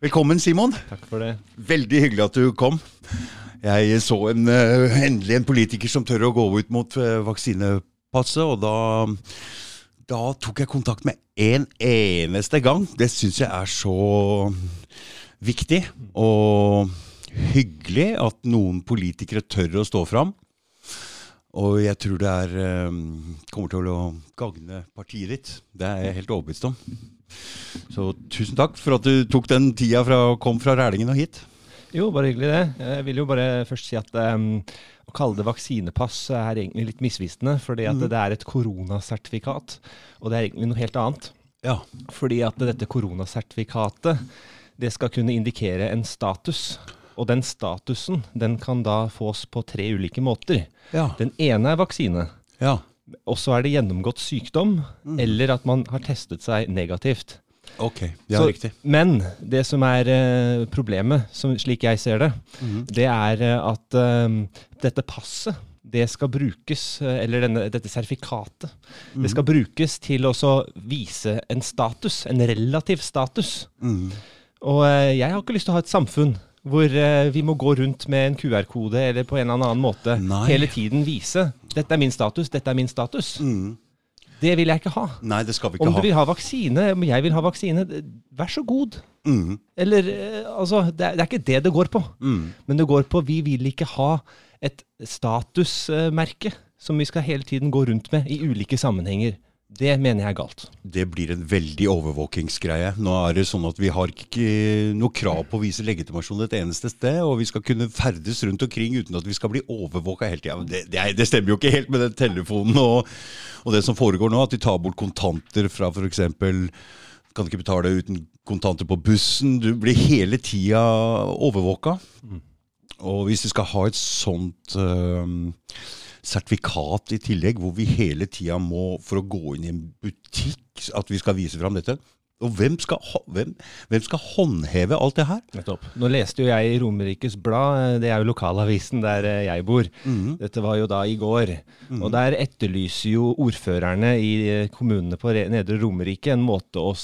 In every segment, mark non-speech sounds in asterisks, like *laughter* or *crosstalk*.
Velkommen, Simon. Takk for det. Veldig hyggelig at du kom. Jeg så en, eh, endelig en politiker som tør å gå ut mot eh, vaksinepasset, og da, da tok jeg kontakt med en eneste gang. Det syns jeg er så viktig og hyggelig at noen politikere tør å stå fram. Og jeg tror det er, eh, kommer til å gagne partiet ditt. Det er jeg helt overbevist om. Så tusen takk for at du tok den tida fra å komme fra Rælingen og hit. Jo, bare hyggelig det. Jeg vil jo bare først si at um, å kalle det vaksinepass er egentlig litt misvisende. Fordi at det er et koronasertifikat, og det er egentlig noe helt annet. Ja. Fordi at dette koronasertifikatet det skal kunne indikere en status. Og den statusen den kan da fås på tre ulike måter. Ja. Den ene er vaksine. ja. Og så er det gjennomgått sykdom, eller at man har testet seg negativt. Ok. Ja, Så- riktig. Men det som er eh, problemet, som, slik jeg ser det, mm. det er eh, at eh, dette passet det skal brukes, eh, eller denne, dette sertifikatet, mm. det skal brukes til å vise en status, en relativ status. Mhm. Og eh, jeg har ikke lyst til å ha et samfunn hvor eh, vi må gå rundt med en QR-kode eller på en eller annen måte Nei. hele tiden vise 'dette er min status', 'dette er min status'. Mm. Det vil jeg ikke ha. Nei, det skal vi ikke Om ha. du vil ha vaksine, om jeg vil ha vaksine, vær så god. Mm. Eller eh, altså, det er, det er ikke det det går på. Mm. Men det går på vi vil ikke ha et statusmerke som vi skal hele tiden gå rundt med i ulike sammenhenger. Det mener jeg er galt. Det blir en veldig overvåkingsgreie. Nå er det sånn at vi har ikke noe krav på å vise legitimasjon et eneste sted, og vi skal kunne ferdes rundt omkring uten at vi skal bli overvåka hele tida. Det, det, det stemmer jo ikke helt med den telefonen og, og det som foregår nå, at de tar bort kontanter fra f.eks. Kan ikke betale uten kontanter på bussen. Du blir hele tida overvåka. Og hvis du skal ha et sånt øhm, sertifikat i tillegg, hvor vi hele tida må, for å gå inn i en butikk, at vi skal vise fram dette Og hvem skal, hvem, hvem skal håndheve alt det her? Nettopp. Nå leste jo jeg i Romerikes Blad, det er jo lokalavisen der eh, jeg bor. Mhm. Dette var jo da i går. Og der etterlyser jo ordførerne i eh, kommunene på Re- Nedre Romerike en måte å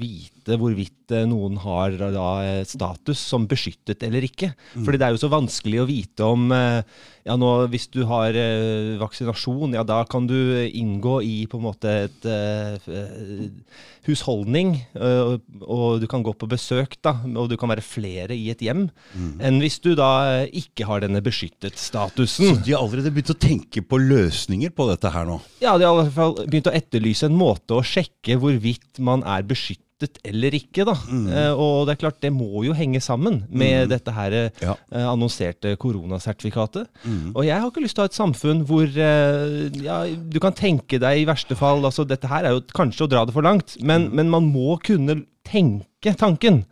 vite hvorvidt eh, noen har da eh, status som beskyttet eller ikke. Fordi det er jo så vanskelig å vite om eh, ja nå hvis du har eh, vaksinasjon, ja da kan du inngå i på en måte et eh, eh, husholdning, eh, og, og du kan gå på besøk da, og du kan være flere i et hjem, enn hvis du da eh, ikke har denne beskyttet-statusen. Så de har allerede begynt å tenke på løsninger på dette her nå. Ja, de har i hvert fall begynt å etterlyse en måte å sjekke hvorvidt man er beskyttet eller ikke. da. Eh, og det er klart, det må jo henge sammen med dette her eh, Ja. annonserte koronasertifikatet. Og jeg har ikke lyst til å ha et samfunn hvor eh, ja, du kan tenke deg i verste fall altså Dette her er jo kanskje å dra det for langt, men, men man må kunne tenke tanken.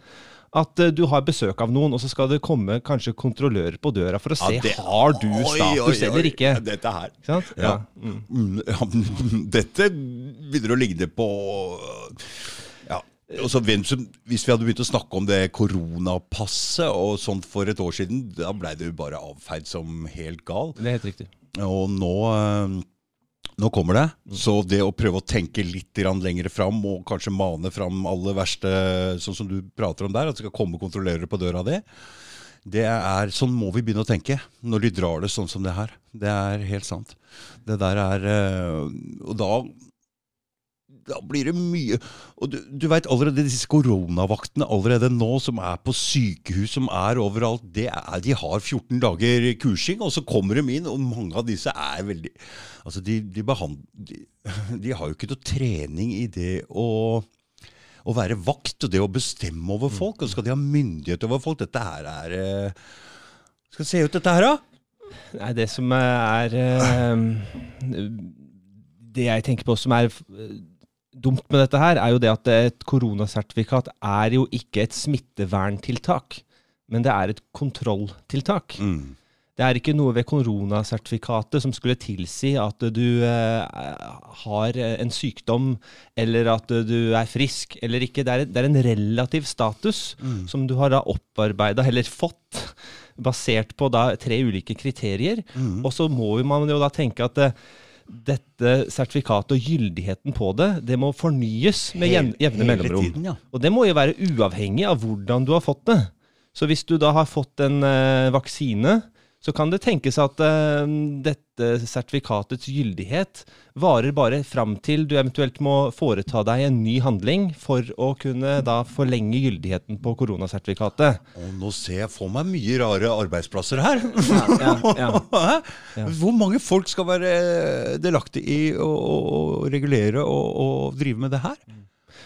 At du har besøk av noen, og så skal det komme kanskje kontrollører på døra for å se Ja, det- har du status eller ikke. Dette her. Ikke sant? Ja. Mm. Mm, ja, *laughs* Dette begynner å ligne på ja. Også hvem som, hvis vi hadde begynt å snakke om det koronapasset og sånt for et år siden, da blei det jo bare avfeid som helt gal. Det er helt riktig. Og nå, eh, nå kommer det. Så det å prøve å tenke litt lenger fram, og kanskje mane fram alle verste, sånn som du prater om der, at det skal komme kontrollører på døra di, det er, sånn må vi begynne å tenke når de drar det sånn som det her. Det er helt sant. Det der er eh, Og da da blir det mye Og du, du veit allerede disse koronavaktene allerede nå, som er på sykehus, som er overalt, det er, de har 14 dager kursing, og så kommer de inn, og mange av disse er veldig Altså, de, de, behandler, de, de har jo ikke noe trening i det å å være vakt og det å bestemme over folk, og så skal de ha myndighet over folk. Dette her er eh, Skal det se ut, dette her, da? Nei, det som er eh, Det jeg tenker på som er dumt med dette her, er jo det at et koronasertifikat er jo ikke et smitteverntiltak, men det er et kontrolltiltak. Mm. Det er ikke noe ved koronasertifikatet som skulle tilsi at du eh, har en sykdom, eller at du er frisk eller ikke. Det er, det er en relativ status som du har da opparbeida, eller fått, basert på da tre ulike kriterier. Og så må man jo da tenke at eh, dette sertifikatet og gyldigheten på det, det må fornyes med jevne, jevne mellomrom. tiden, ja. Og det må jo være uavhengig av hvordan du har fått det. Så hvis du da har fått en eh, vaksine, så kan det tenkes at uh, dette sertifikatets gyldighet varer bare fram til du eventuelt må foreta deg en ny handling for å kunne da forlenge gyldigheten på koronasertifikatet. Og nå ser jeg for meg mye rare arbeidsplasser her. ja, ja. ja. *laughs* Hvor mange folk skal være delaktige i å, å, regulere og, og drive med det her?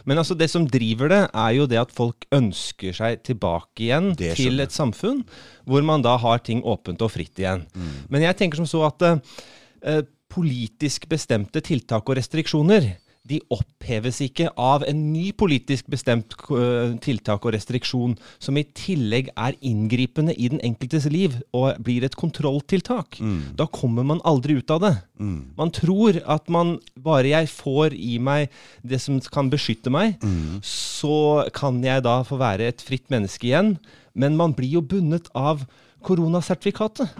Men altså det som driver det, er jo det at folk ønsker seg tilbake igjen til et samfunn hvor man da har ting åpent og fritt igjen. Mm. Men jeg tenker som så at eh, eh, politisk bestemte tiltak og restriksjoner de oppheves ikke av en ny politisk bestemt eh, tiltak og restriksjon som i tillegg er inngripende i den enkeltes liv og blir et kontrolltiltak. Mm. Da kommer man aldri ut av det. Man tror at man bare jeg får i meg det som kan beskytte meg, så kan jeg da få være et fritt menneske igjen. Men man blir jo bundet av koronasertifikatet.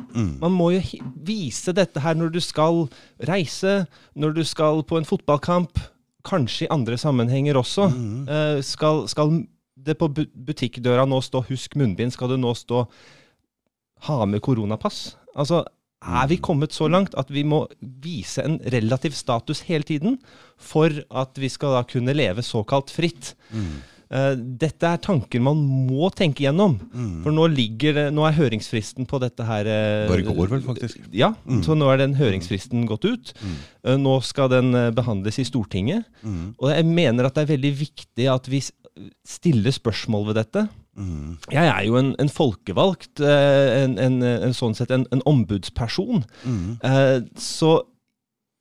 Man må jo vise dette her når du skal reise, når du skal på en fotballkamp, kanskje i andre sammenhenger også. Eh, skal, skal det på butikkdøra nå stå 'husk munnbind', skal det nå stå 'ha med koronapass'? Altså, er vi kommet så langt at vi må vise en relativ status hele tiden for at vi skal da kunne leve såkalt fritt? Eh, dette er tanker man må tenke gjennom. For nå, ligger nå er høringsfristen på dette her eh, Bare i går, vel, faktisk. Ja, så nå er den høringsfristen gått ut. Mm. Nå skal den eh, behandles i Stortinget. Og jeg mener at det er veldig viktig at vi stiller spørsmål ved dette. Jeg er jo en, en folkevalgt, eh, en, en, en sånn sett en, en ombudsperson. Eh, Så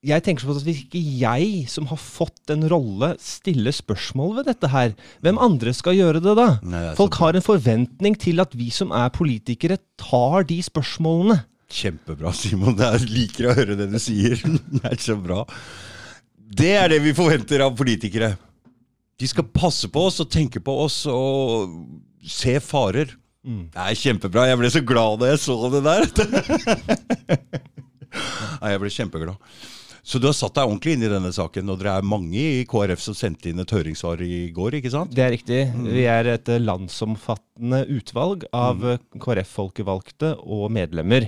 jeg tenker sånn at hvis ikke jeg, som har fått en rolle, stiller spørsmål ved dette her, hvem andre skal gjøre det da? Nei, det Folk har en forventning til at vi som er politikere, tar de spørsmålene. Kjempebra, Simon. Jeg liker å høre det du sier. *laughs* Det er så bra. Det er det vi forventer av politikere. De skal passe på oss og tenke på oss og se farer. Det er kjempebra. Jeg ble så glad da jeg så det der. *laughs* Nei, jeg ble kjempeglad. Så du har satt deg ordentlig inn i denne saken, og dere er mange i KrF som sendte inn et høringssvar i går, ikke sant? Det er riktig. Vi er et landsomfattende utvalg av mm. KrF-folkevalgte og medlemmer.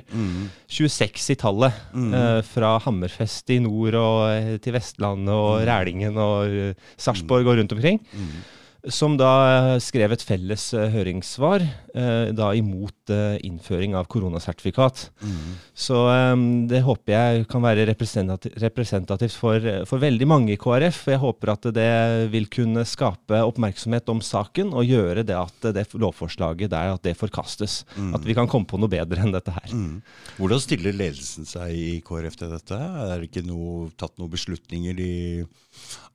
26 i tallet. eh, Fra Hammerfest i nord og til Vestlandet og Rælingen og eh, Sarpsborg og rundt omkring. Som da eh, skrev et felles eh, høringssvar eh, da imot innføring av koronasertifikat. Så eh, det håper jeg kan være representati- representativt for, for veldig mange i KrF. Jeg håper at det vil kunne skape oppmerksomhet om saken og gjøre det at det lovforslaget der at det forkastes. At vi kan komme på noe bedre enn dette her. Hvordan stiller ledelsen seg i KrF til dette? Er det ikke noe, tatt noen beslutninger? De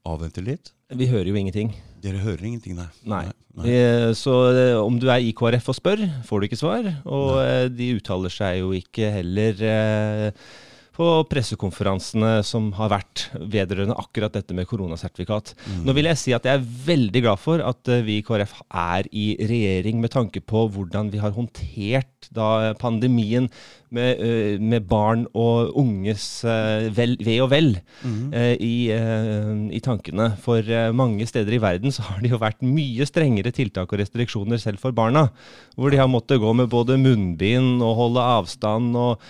avventer litt? Vi hører jo ingenting. Dere hører ingenting, nei? Nei. Eh, Så eh, om du er i KrF og spør, får du ikke svar. Og eh, de uttaler seg jo ikke heller eh, på pressekonferansene som har vært vedrørende akkurat dette med koronasertifikat. Nå vil jeg si at jeg er veldig glad for at eh, vi i KrF er i regjering med tanke på hvordan vi har håndtert da pandemien med, eh, med barn og unges eh, vel, ve og vel eh, i, i tankene. For mange steder i verden så har det jo vært mye strengere tiltak og restriksjoner selv for barna. Hvor de har måttet gå med både munnbind og holde avstand. Og,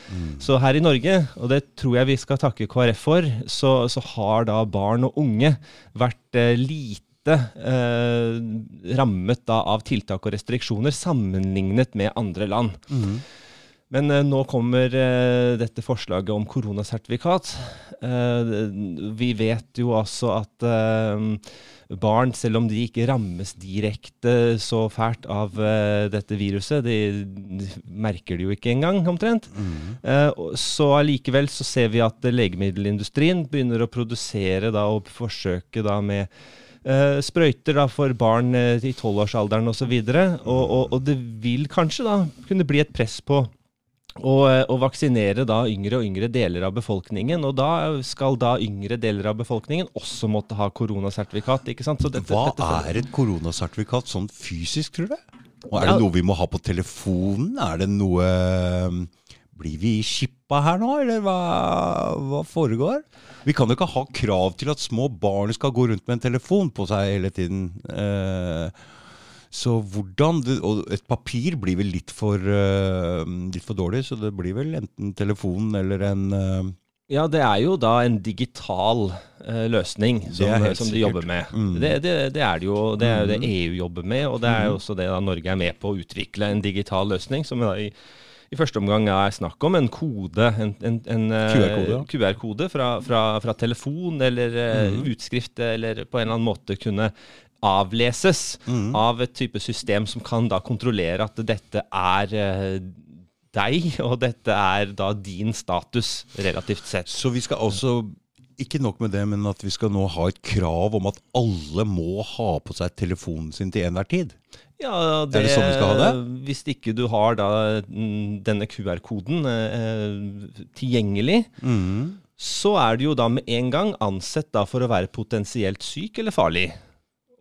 Så her i Norge, og det tror jeg vi skal takke KrF for, så, så har da barn og unge vært lite eh, rammet da av tiltak og restriksjoner sammenlignet med andre land. Men eh, nå kommer eh, dette forslaget om koronasertifikat. Eh, vi vet jo altså at eh, barn, selv om de ikke rammes direkte så fælt av eh, dette viruset, de, de merker det jo ikke engang, omtrent. mm. og så allikevel så ser vi at legemiddelindustrien begynner å produsere da, og forsøke da med Uh, sprøyter da, for barn uh, i tolvårsalderen osv. Og, og, og det vil kanskje da kunne bli et press på å, og, vaksinere da yngre og yngre deler av befolkningen. Og da skal da yngre deler av befolkningen også måtte ha koronasertifikat. ikke sant? Så dette, Hva dette følger- er et koronasertifikat sånn fysisk, tror du? Og er Ja. det noe vi må ha på telefonen? Er det noe um, blir vi chippa her nå, eller hva, hva foregår? Vi kan jo ikke ha krav til at små barn skal gå rundt med en telefon på seg hele tiden. Eh, så hvordan Og et papir blir vel litt for, uh, litt for dårlig, så det blir vel enten telefon eller en uh, ja, det er jo da en digital uh, løsning som, som de jobber med. Mm. Det, det, det, er det jo. Det er jo det mm. EU jobber med, og det er jo mm. også det da Norge er med på å utvikle en digital løsning. som da i i første omgang er snakk om en kode, en, en, en QR-kode ja. QR fra, fra, fra, telefon eller mm. utskrift, eller på en eller annen måte kunne avleses mm. av et type system som kan da kontrollere at dette er uh, deg, *laughs* og dette er da din status relativt sett. Så vi skal altså ikke nok med det, men at vi skal nå ha et krav om at alle må ha på seg telefonen sin til enhver tid? Ja, det, er det sånn vi skal ha det? Hvis ikke du har da mm, denne QR-koden eh, tilgjengelig, mm. så er du jo da med en gang ansett da for å være potensielt syk eller farlig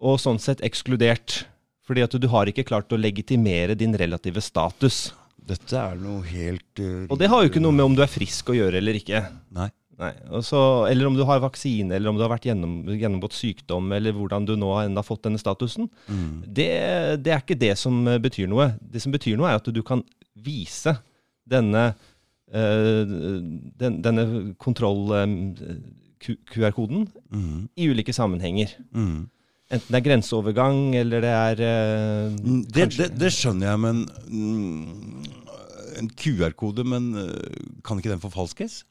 og sånn sett ekskludert. Fordi at du har ikke klart å legitimere din relative status. Dette er noe helt uh, Og det har jo ikke noe med om du er frisk å gjøre eller ikke. Nei. Nei. Så, eller om du har vaksine, eller om du har vært gjennom, gjennomgått sykdom, eller hvordan du nå har enda fått denne statusen. Mm. Det, det, er ikke det som betyr noe. Det som betyr noe, er at du kan vise denne, uh, den, denne kontroll-QR-koden mm. i ulike sammenhenger. Mm. Enten det er grenseovergang, eller det er uh, det, det, det, skjønner jeg, men mm, En QR-kode, men uh, kan ikke den forfalskes?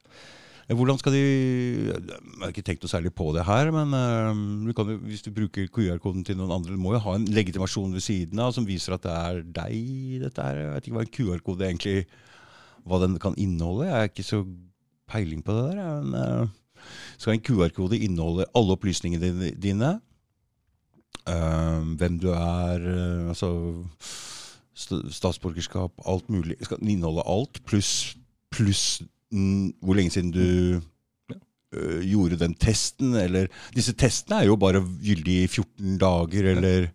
Hvordan skal de Jeg har ikke tenkt noe særlig på det her, men uh, du kan, hvis du bruker QR-koden til noen andre, du må jo ha en legitimasjon ved siden av som viser at det er deg. dette her. Jeg vet ikke hva en QR-kode egentlig hva den kan inneholde. Jeg har ikke så peiling på det der. Men, skal en QR-kode inneholde alle opplysningene dine? Uh, hvem du er, uh, altså statsborgerskap, alt mulig. Skal den inneholde alt, pluss plus, hvor lenge siden du uh, gjorde den testen, eller Disse testene er jo bare gyldige i 14 dager, eller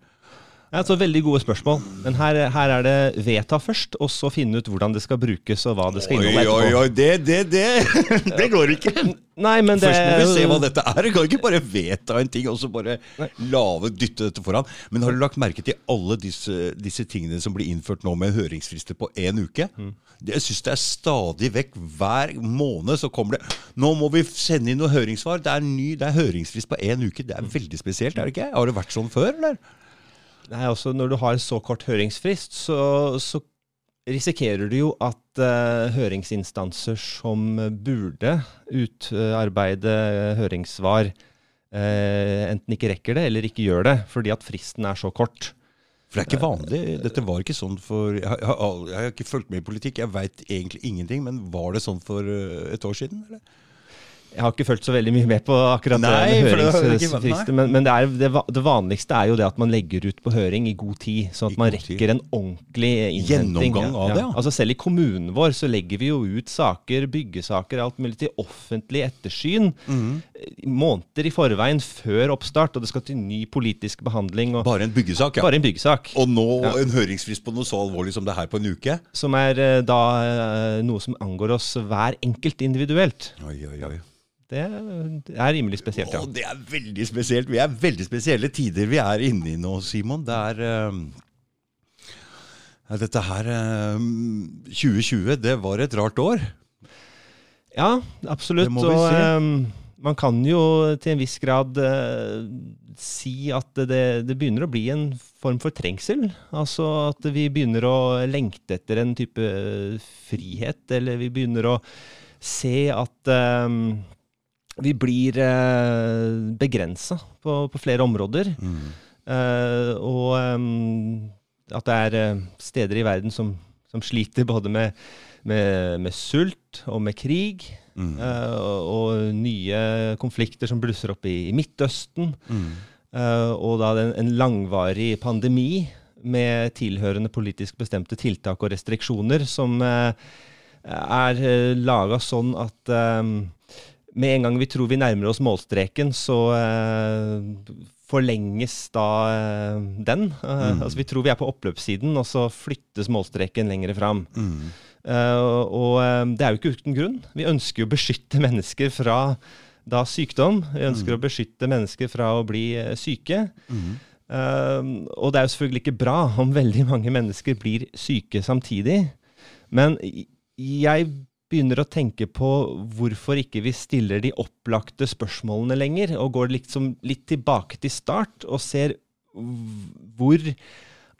altså, veldig gode spørsmål. Men her, her, er det vedta først, og så finne ut hvordan det skal brukes og hva det skal inneholde etterpå. Oi, oi, det, det, det, *laughs* det går ikke! Nei, men det... Først må vi se hva dette er. Du kan ikke bare vedta en ting og så bare lave, dytte dette foran. Men har du lagt merke til alle disse, disse tingene som blir innført nå med høringsfrister på én uke? Mm. Jeg syns det er stadig vekk. Hver måned så kommer det Nå må vi sende inn noe høringssvar. Det er, ny, det er høringsfrist på én uke. Det er veldig spesielt, er det ikke? Har det vært sånn før, eller? Nei, altså Når du har så kort høringsfrist, så, så risikerer du jo at uh, høringsinstanser som burde utarbeide høringssvar, uh, enten ikke rekker det eller ikke gjør det, fordi at fristen er så kort. For det er ikke vanlig. Dette var ikke sånn for Jeg har, jeg har, ikke fulgt med i politikk, jeg veit egentlig ingenting. Men var det sånn for eh, et år siden? eller? Jeg har ikke fulgt så veldig mye med på akkurat nei, høringsfrister, men, men det, er, det, det, vanligste er jo det at man legger ut på høring i god tid, sånn at man rekker en ordentlig innhenting. Gjennomgang av det, ja. Altså Selv i kommunen vår så legger vi jo ut saker, byggesaker, alt mulig til offentlig ettersyn mm. måneder i forveien før oppstart, og det skal til ny politisk behandling. Og, bare en byggesak, ja. Bare en byggesak. Og nå ja. en høringsfrist på noe så alvorlig som det her på en uke? Som er uh, da uh, noe som angår oss hver enkelt individuelt. Oi, oi, oi. Det er rimelig spesielt, ja. Å, det er veldig spesielt. Vi er veldig spesielle tider vi er inne i nå, Simon. Det er uh, Dette her uh, 2020, det var et rart år. Ja, absolutt. Og si. um, man kan jo til en viss grad uh, si at det, det, begynner å bli en form for trengsel. Altså at vi begynner å lengte etter en type frihet, eller vi begynner å se at um, vi blir eh, begrensa på, på, flere områder. Mm. Eh, og um, at det er eh, steder i verden som, som sliter både med, med, med, sult og med krig. Mm. Eh, og, og, nye konflikter som blusser opp i, i Midtøsten. Mm. Eh, og da en, en langvarig pandemi med tilhørende politisk bestemte tiltak og restriksjoner som eh, er laga sånn at med en gang vi tror vi nærmer oss målstreken, så uh, forlenges da uh, den. Uh, mm. Altså Vi tror vi er på oppløpssiden, og så flyttes målstreken lenger fram. Mm. Eh, og eh, det er jo ikke uten grunn. Vi ønsker jo å beskytte mennesker fra da sykdom. Vi ønsker å beskytte mennesker fra å bli eh, syke. Uh, og det er jo selvfølgelig ikke bra om veldig mange mennesker blir syke samtidig. Men jeg begynner å tenke på hvorfor ikke vi stiller de opplagte spørsmålene lenger, og går liksom litt tilbake til start og ser hvor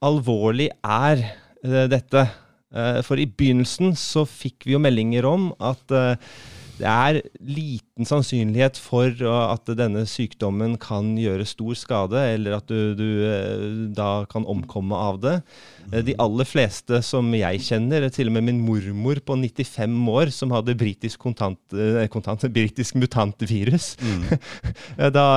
alvorlig er eh, dette. Eh, For i begynnelsen så fikk vi jo meldinger om at eh, det er liten sannsynlighet for uh, at denne sykdommen kan gjøre stor skade, eller at du, du eh, da kan omkomme av det. Eh, De aller fleste som jeg kjenner, til og med min mormor på 95 år som hadde britisk, kontant, eh, kontant, *laughs* britisk mutantvirus mm. *laughs* da,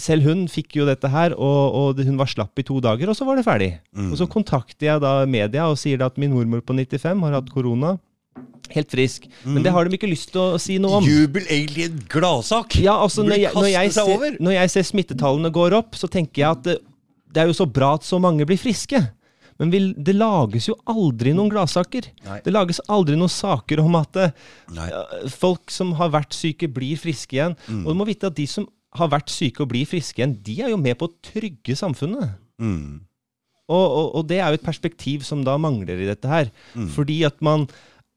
Selv hun fikk jo dette her, og, og hun var slapp i to dager, og så var det ferdig. Og så kontakter jeg da media og sier at min mormor på 95 har hatt korona. Helt frisk. Men det har de ikke lyst til å si noe om. Jubel egentlig en gladsak! Ja, altså når jeg, når, jeg ser, når jeg ser smittetallene går opp, så tenker jeg at det, det er jo så bra at så mange blir friske. Men vi, det lages jo aldri noen gladsaker. Det lages aldri noen saker om at eh, Nei. folk som har vært syke, blir friske igjen. Mm. Og du må vite at de som har vært syke og blir friske igjen, de er jo med på å trygge samfunnet. Mm. Og, og, og det er jo et perspektiv som da mangler i dette her. Mm. Fordi at man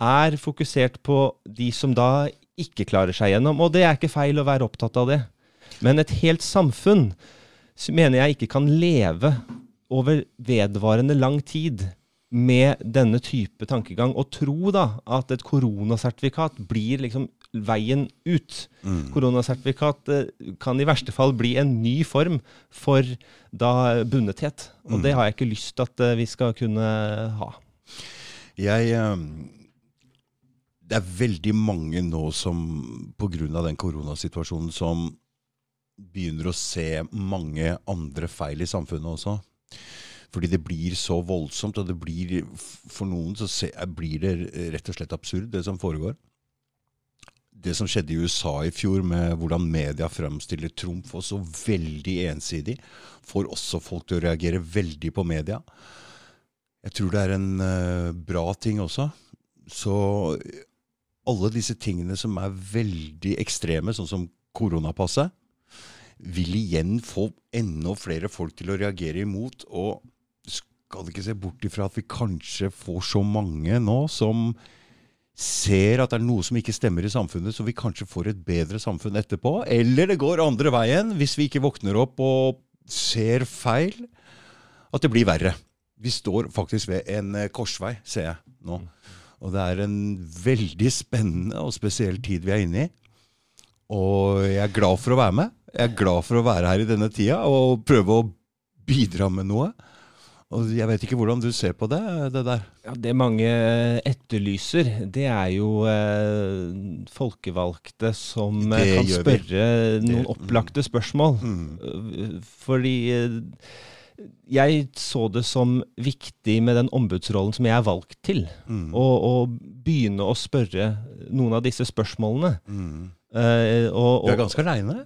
er fokusert på de som da ikke klarer seg gjennom. Og det er ikke feil å være opptatt av det. Men et helt samfunn mener jeg ikke kan leve over vedvarende lang tid med denne type tankegang. Og tro da at et koronasertifikat blir liksom veien ut. Mm. Koronasertifikat eh, kan i verste fall bli en ny form for da bundethet. Og det har jeg ikke lyst til at eh, vi skal kunne ha. Jeg ehm, Det er veldig mange nå som pga. den koronasituasjonen som begynner å se mange andre feil i samfunnet også. Fordi det blir så voldsomt, og det blir for noen så se, blir det rett og slett absurd, det som foregår. Det som skjedde i USA i fjor, med hvordan media fremstiller Trump, og så veldig ensidig, får også folk til å reagere veldig på media. Jeg tror det er en uh, bra ting også. Så alle disse tingene som er veldig ekstreme, sånn som koronapasset, vil igjen få enda flere folk til å reagere imot. Og skal ikke se bort ifra at vi kanskje får så mange nå som ser at det er noe som ikke stemmer i samfunnet, så vi kanskje får et bedre samfunn etterpå. Eller det går andre veien, hvis vi ikke våkner opp og ser feil, at det blir verre. Vi står faktisk ved en eh, korsvei, ser jeg nå. Og det er en veldig spennende og spesiell tid vi er inne i. Og jeg er glad for å være med. Jeg er glad for å være her i denne tida og prøve å bidra med noe. Og jeg vet ikke hvordan du ser på det, det der. Ja, Det mange etterlyser, det er jo eh, folkevalgte som eh, Det kan spørre vi. noen opplagte spørsmål. Mm. Fordi eh, jeg så det som viktig med den ombudsrollen som jeg er valgt til, Mm. å, å begynne å spørre noen av disse spørsmålene. Mm. Uh, og, Du er ganske aleine?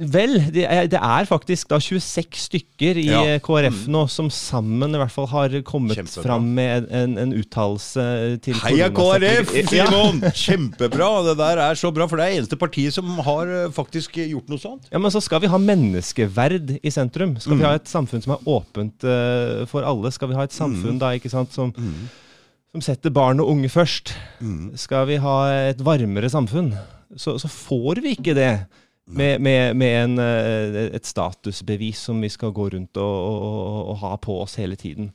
Vel, det er, det er faktisk da 26 stykker i Ja. eh, KrF nå som sammen i hvert fall har kommet Kjempebra. fram med en, en uttalelse til Heia KrF, Simon! Ja. Kjempebra! Det der er så bra, for det er eneste partiet som har eh, faktisk gjort noe sånt. Ja, men så skal vi ha menneskeverd i sentrum. Skal Mm. vi ha et samfunn som er åpent uh, for alle? Skal vi ha et samfunn da, ikke sant, som, som setter barn og unge først? Mm. Skal vi ha et varmere samfunn? Så, så får vi ikke det med, med, med en, eh, et statusbevis som vi skal gå rundt og, og, og, ha på oss hele tiden.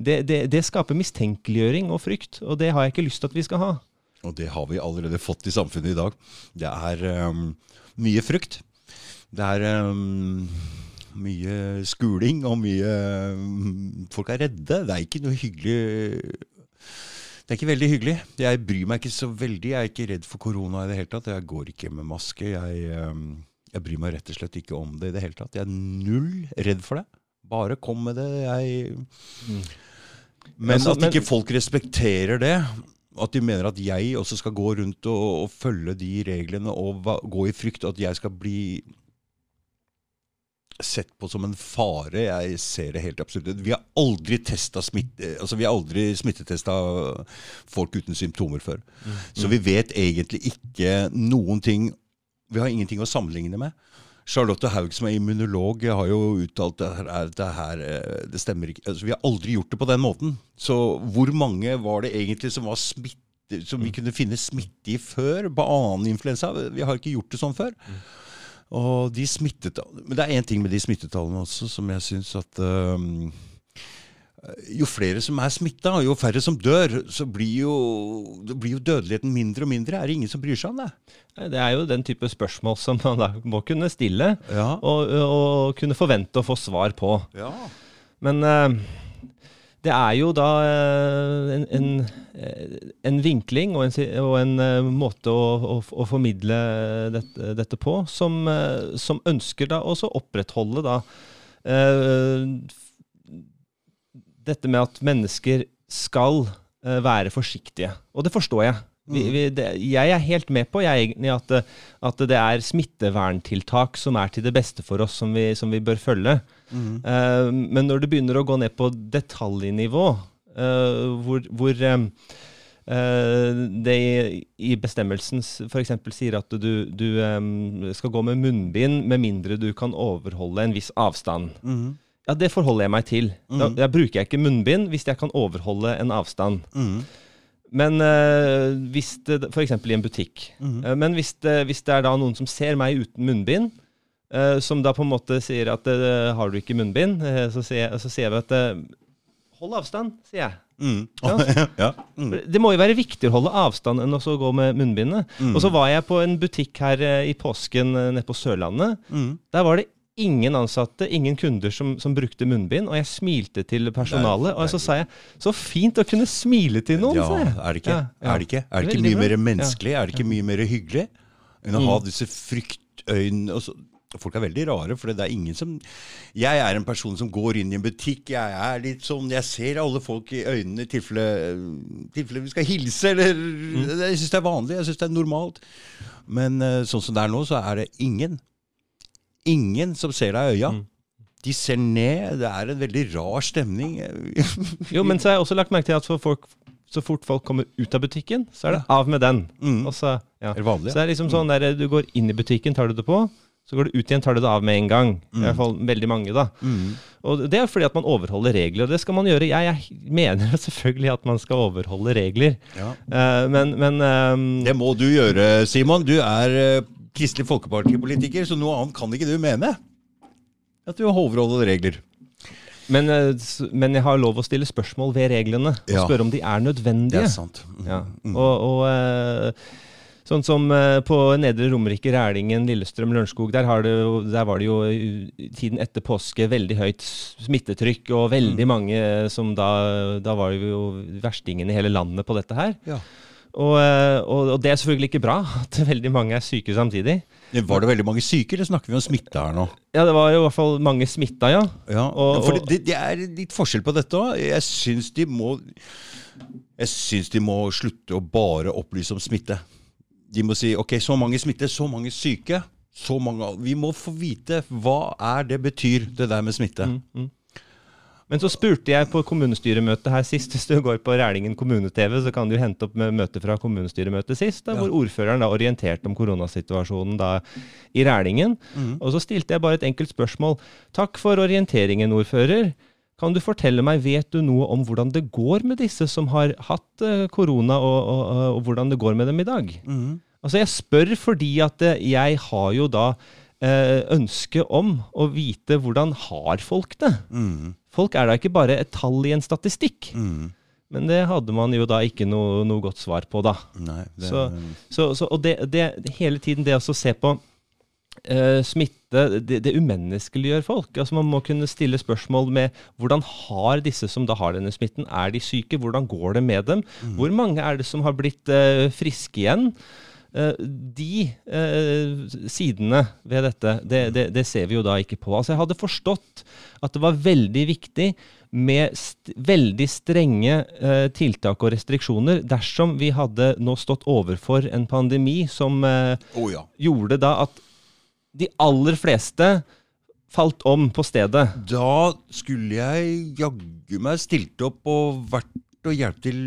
Det, det, det skaper mistenkeliggjøring og frykt, og det har jeg ikke lyst til at vi skal ha. Og det har vi allerede fått i samfunnet i dag. Det er um, mye frykt. Det er um, mye skuling og mye um, Folk er redde. Det er ikke noe hyggelig Det er ikke veldig hyggelig. Jeg bryr meg ikke så veldig. Jeg er ikke redd for korona i det hele tatt. Jeg går ikke med maske. Jeg, um, jeg bryr meg rett og slett ikke om det i det hele tatt. Jeg er null redd for det. Bare kom med det. Jeg Men Altså, at men- ikke folk respekterer det, at de mener at jeg også skal gå rundt og, og følge de reglene og gå i frykt, at jeg skal bli sett på som en fare. Jeg ser det helt absolutt. Vi har aldri smitte, altså vi har aldri smittetesta folk uten symptomer før. Mm. Så vi vet egentlig ikke noen ting Vi har ingenting å sammenligne med. Charlotte Haug, som er immunolog, har jo uttalt at det her eh, det stemmer ikke. Altså, vi har aldri gjort det på den måten. Så hvor mange var det egentlig som var smitte, som vi mm. kunne finne smitte i før på annen influensa? Vi har ikke gjort det sånn før. Og de smittetallene Men det er én ting med de smittetallene også som jeg syns at um, jo flere som er smitta, jo færre som dør, så blir jo, blir jo, dødeligheten mindre og mindre. Er det ingen som bryr seg om det? Det er jo den type spørsmål som man da må kunne stille, ja. og, og, kunne forvente å få svar på. Ja. Men uh, det er jo da uh, en, en, en, vinkling og en, og en uh, måte å, å, å formidle dette, dette på som, som, ønsker da også opprettholde da dette med at mennesker skal være forsiktige. Og det forstår jeg. Vi, mm. vi, det, jeg er helt med på jeg, at, at, det er smitteverntiltak som er til det beste for oss, som vi, som vi bør følge. Mm. Uh, men når det begynner å gå ned på detaljnivå, uh, hvor, hvor um, det i bestemmelsen f.eks. sier at du, du um, skal gå med munnbind med mindre du kan overholde en viss avstand. Mm. Ja, det forholder jeg meg til. Da, da, bruker jeg ikke munnbind hvis jeg kan overholde en avstand. Mm. Men uh, hvis det f.eks. i en butikk. Mm. Uh, men hvis det, hvis det, er da noen som ser meg uten munnbind, uh, som da på en måte sier at har du ikke munnbind, så sier, så, sier, vi at hold avstand, sier jeg. Mm. *laughs* ja. mm. Det må jo være viktigere å holde avstand enn å gå med munnbindet. Mm. Og så var jeg på en butikk her i påsken nede på Sørlandet. Mm. Der var det ingen ansatte, ingen kunder som, som, brukte munnbind. Og jeg smilte til personalet. Og så sa jeg så fint å kunne smile til noen. Ja, er det ikke? Ja. Er det ikke, er det ikke mye mer menneskelig? Er det ikke mye mer hyggelig enn å ha mm. disse fryktøynene? Folk er veldig rare, for det er ingen som Jeg er en person som går inn i en butikk. Jeg er litt sånn, jeg ser alle folk i øynene i tilfelle, tilfelle vi skal hilse. Eller, mm. Jeg syns det er vanlig, jeg syns det er normalt. Men eh, sånn som det er nå, så er det ingen ingen som ser deg i øya. Mm. De ser ned. Det er en veldig rar stemning. *laughs* jo, men så har jeg også lagt merke til at folk, så fort folk kommer ut av butikken, så er det av med den. Mm. Så, ja. er vanlig, ja. så det er liksom sånn der du går inn i butikken, tar du det på. Så går du ut igjen, tar du det av med en gang. Mm. I hvert fall veldig mange, da. Mm. Og det er fordi at man overholder regler, og det skal man gjøre. Jeg, jeg mener *laughs* selvfølgelig at man skal overholde regler, ja. uh, men, men um, Det må du gjøre, Simon. Du er uh, Kristelig Folkeparti-politiker, så noe annet kan ikke du mene. At du overholder regler. Men, eh, men, jeg har lov å stille spørsmål ved reglene, og ja. spørre om de er nødvendige. Det er sant. Mm. Ja. Og, og eh, Sånn som eh, på Nedre Romerike, Rælingen, Lillestrøm, Lørenskog. Der, der, var det jo tiden etter påske veldig høyt smittetrykk, og veldig mm. mange som da Da var det jo verstingene i hele landet på dette her. Ja. Og, eh, og, og, det er selvfølgelig ikke bra *laughs* at veldig mange er syke samtidig. Var det veldig mange syke, eller snakker vi om smitte her nå? Ja, det var i hvert fall mange smitta, ja. ja og, for det, det, er litt forskjell på dette òg. Jeg syns de må Jeg syns de må slutte å bare opplyse om smitte. De må si ok, så mange smitte, så mange syke. Så mange, vi må få vite hva er det betyr, det der med smitte. Mm, mm. Men så spurte jeg på kommunestyremøtet her sist. *laughs* Hvis du går på Rælingen kommune-TV, så kan du hente opp møtet fra kommunestyremøtet sist, da, ja. hvor ordføreren da orienterte om koronasituasjonen da i Rælingen. Mm. Og så stilte jeg bare et enkelt spørsmål. Takk for orienteringen, ordfører. Kan du fortelle meg, vet du noe om hvordan det går med disse som har hatt uh, korona, og, og, og, og, hvordan det går med dem i dag? Mm. Altså, jeg spør fordi at uh, jeg har jo da uh, ønske om å vite hvordan har folk det. Mm. Folk er da ikke bare et tall i en statistikk. Mm. Men det hadde man jo da ikke noe, noe godt svar på, da. Nei, det... så, så, så, og det, det, hele tiden det å se på uh, smitte, det, det umenneskeliggjør folk. Altså Man må kunne stille spørsmål med hvordan har disse som da har denne smitten, er de syke? Hvordan går det med dem? Mm. Hvor mange er det som har blitt uh, friske igjen? Uh, de sidene ved dette, det, det, det, ser vi jo da ikke på. Altså Jeg hadde forstått at det var veldig viktig med st veldig strenge uh, tiltak og restriksjoner dersom vi hadde nå stått overfor en pandemi som oh, ja. gjorde da at de aller fleste falt om på stedet. Da skulle jeg jaggu meg stilt opp og vært og hjulpet til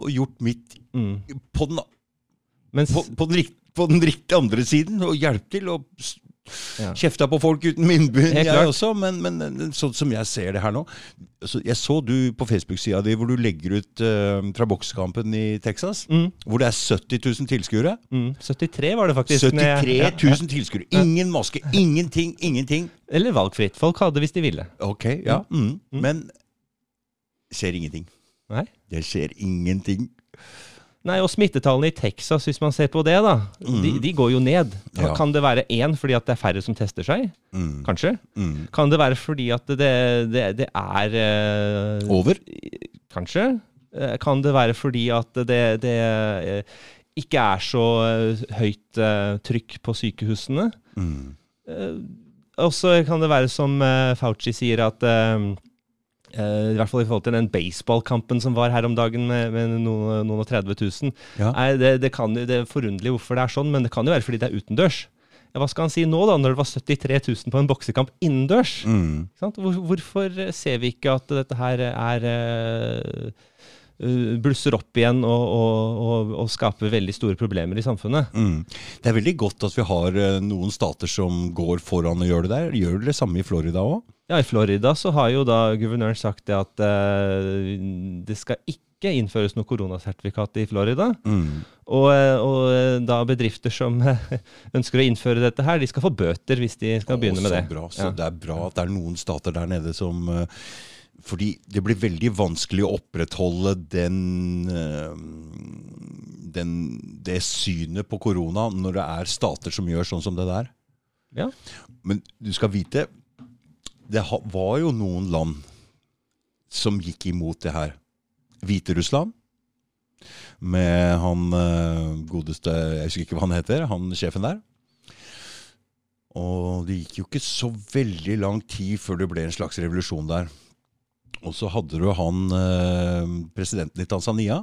og gjort mitt Mm. på den, Mens, på, på, den, på den riktige andre siden. Og hjulpet til og Ja. kjefta på folk uten munnbind, jeg også. Men, men sånn som jeg ser det her nå så Jeg så du på Facebook-sida di hvor du legger ut uh, fra boksekampen i Texas. mm, Hvor det er 70 000 tilskuere. mm, 73 var det faktisk. 73 jeg- 73 ja, 000 tilskuere. Ingen maske, ingenting, ingenting. Eller valgfritt. Folk hadde hvis de ville. Ok, ja. Mm. Men skjer ingenting. Nei. Det skjer ingenting. Nei, og smittetallene i Texas, hvis man ser på det, da, de, de går jo ned. Mm. Ja. Kan det være én fordi at det er færre som tester seg? Mm. Kanskje? Mm. Kan det være fordi at det, det, det er eh, Over? Kanskje? Eh, Kan det være fordi at det, det eh, ikke er så eh, høyt eh, trykk på sykehusene? Mm. Eh, Og så kan det være som Fauci sier, at eh, I hvert fall i forhold til den baseballkampen som var her om dagen med, med noen, noen og 30 000. Ja. Nei, det, det, kan, det er forunderlig hvorfor det er sånn, men det kan jo være fordi det er utendørs. Ja, hva skal han si nå, da, når det var 73 000 på en boksekamp innendørs? Mm. Hvor, hvorfor ser vi ikke at dette her er eh, blusser opp igjen og, og, og, og skaper veldig store problemer i samfunnet? Mm. Det er veldig godt at vi har noen stater som går foran og gjør det der. Gjør dere det samme i Florida òg? Ja, I Florida så har jo da guvernøren sagt det at eh, det skal ikke innføres noe koronasertifikat i Florida. Mm. Og, eh, og eh, da bedrifter som eh, ønsker å innføre dette her, de skal få bøter hvis de skal begynne Å, med så det. Bra. Så Ja. Det er bra at det er noen stater der nede som Fordi det blir veldig vanskelig å opprettholde den, den Det synet på korona når det er stater som gjør sånn som det der. Ja. Men du skal vite Det var jo noen land som gikk imot det her. Hviterussland. Med han eh, godeste Jeg husker ikke hva han heter. Han sjefen der. Og det gikk jo ikke så veldig lang tid før det ble en slags revolusjon der. Og så hadde du han eh, presidenten i Tanzania,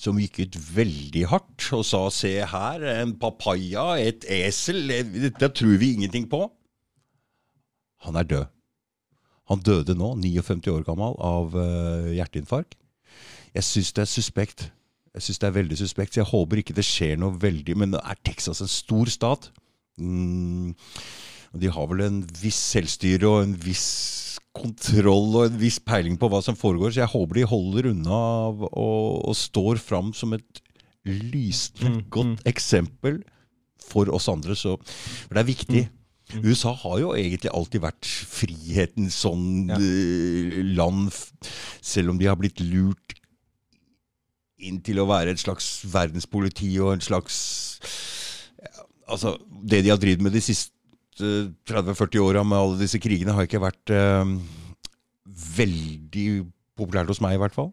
som gikk ut veldig hardt og sa se her, en papaya, et esel, det tror vi ingenting på. Han er død. Han døde nå, 59 år gammel, av uh, hjerteinfarkt. Jeg syns det er suspekt. Jeg synes det er veldig suspekt, så jeg håper ikke det skjer noe veldig Men er Texas en stor stat? Mm, de har vel en viss selvstyre og en viss kontroll og en viss peiling på hva som foregår, så jeg håper de holder unna og, og står fram som et lysende Mm, godt eksempel for oss andre. Så, for det er viktig. Mm. USA har jo egentlig alltid vært frihetens sånn Ja. eh, land, selv om de har blitt lurt inn til å være et slags verdenspoliti og en slags ja, Altså, det de har drevet med de siste 30-40 åra med alle disse krigene, har ikke vært eh, veldig populært hos meg, i hvert fall.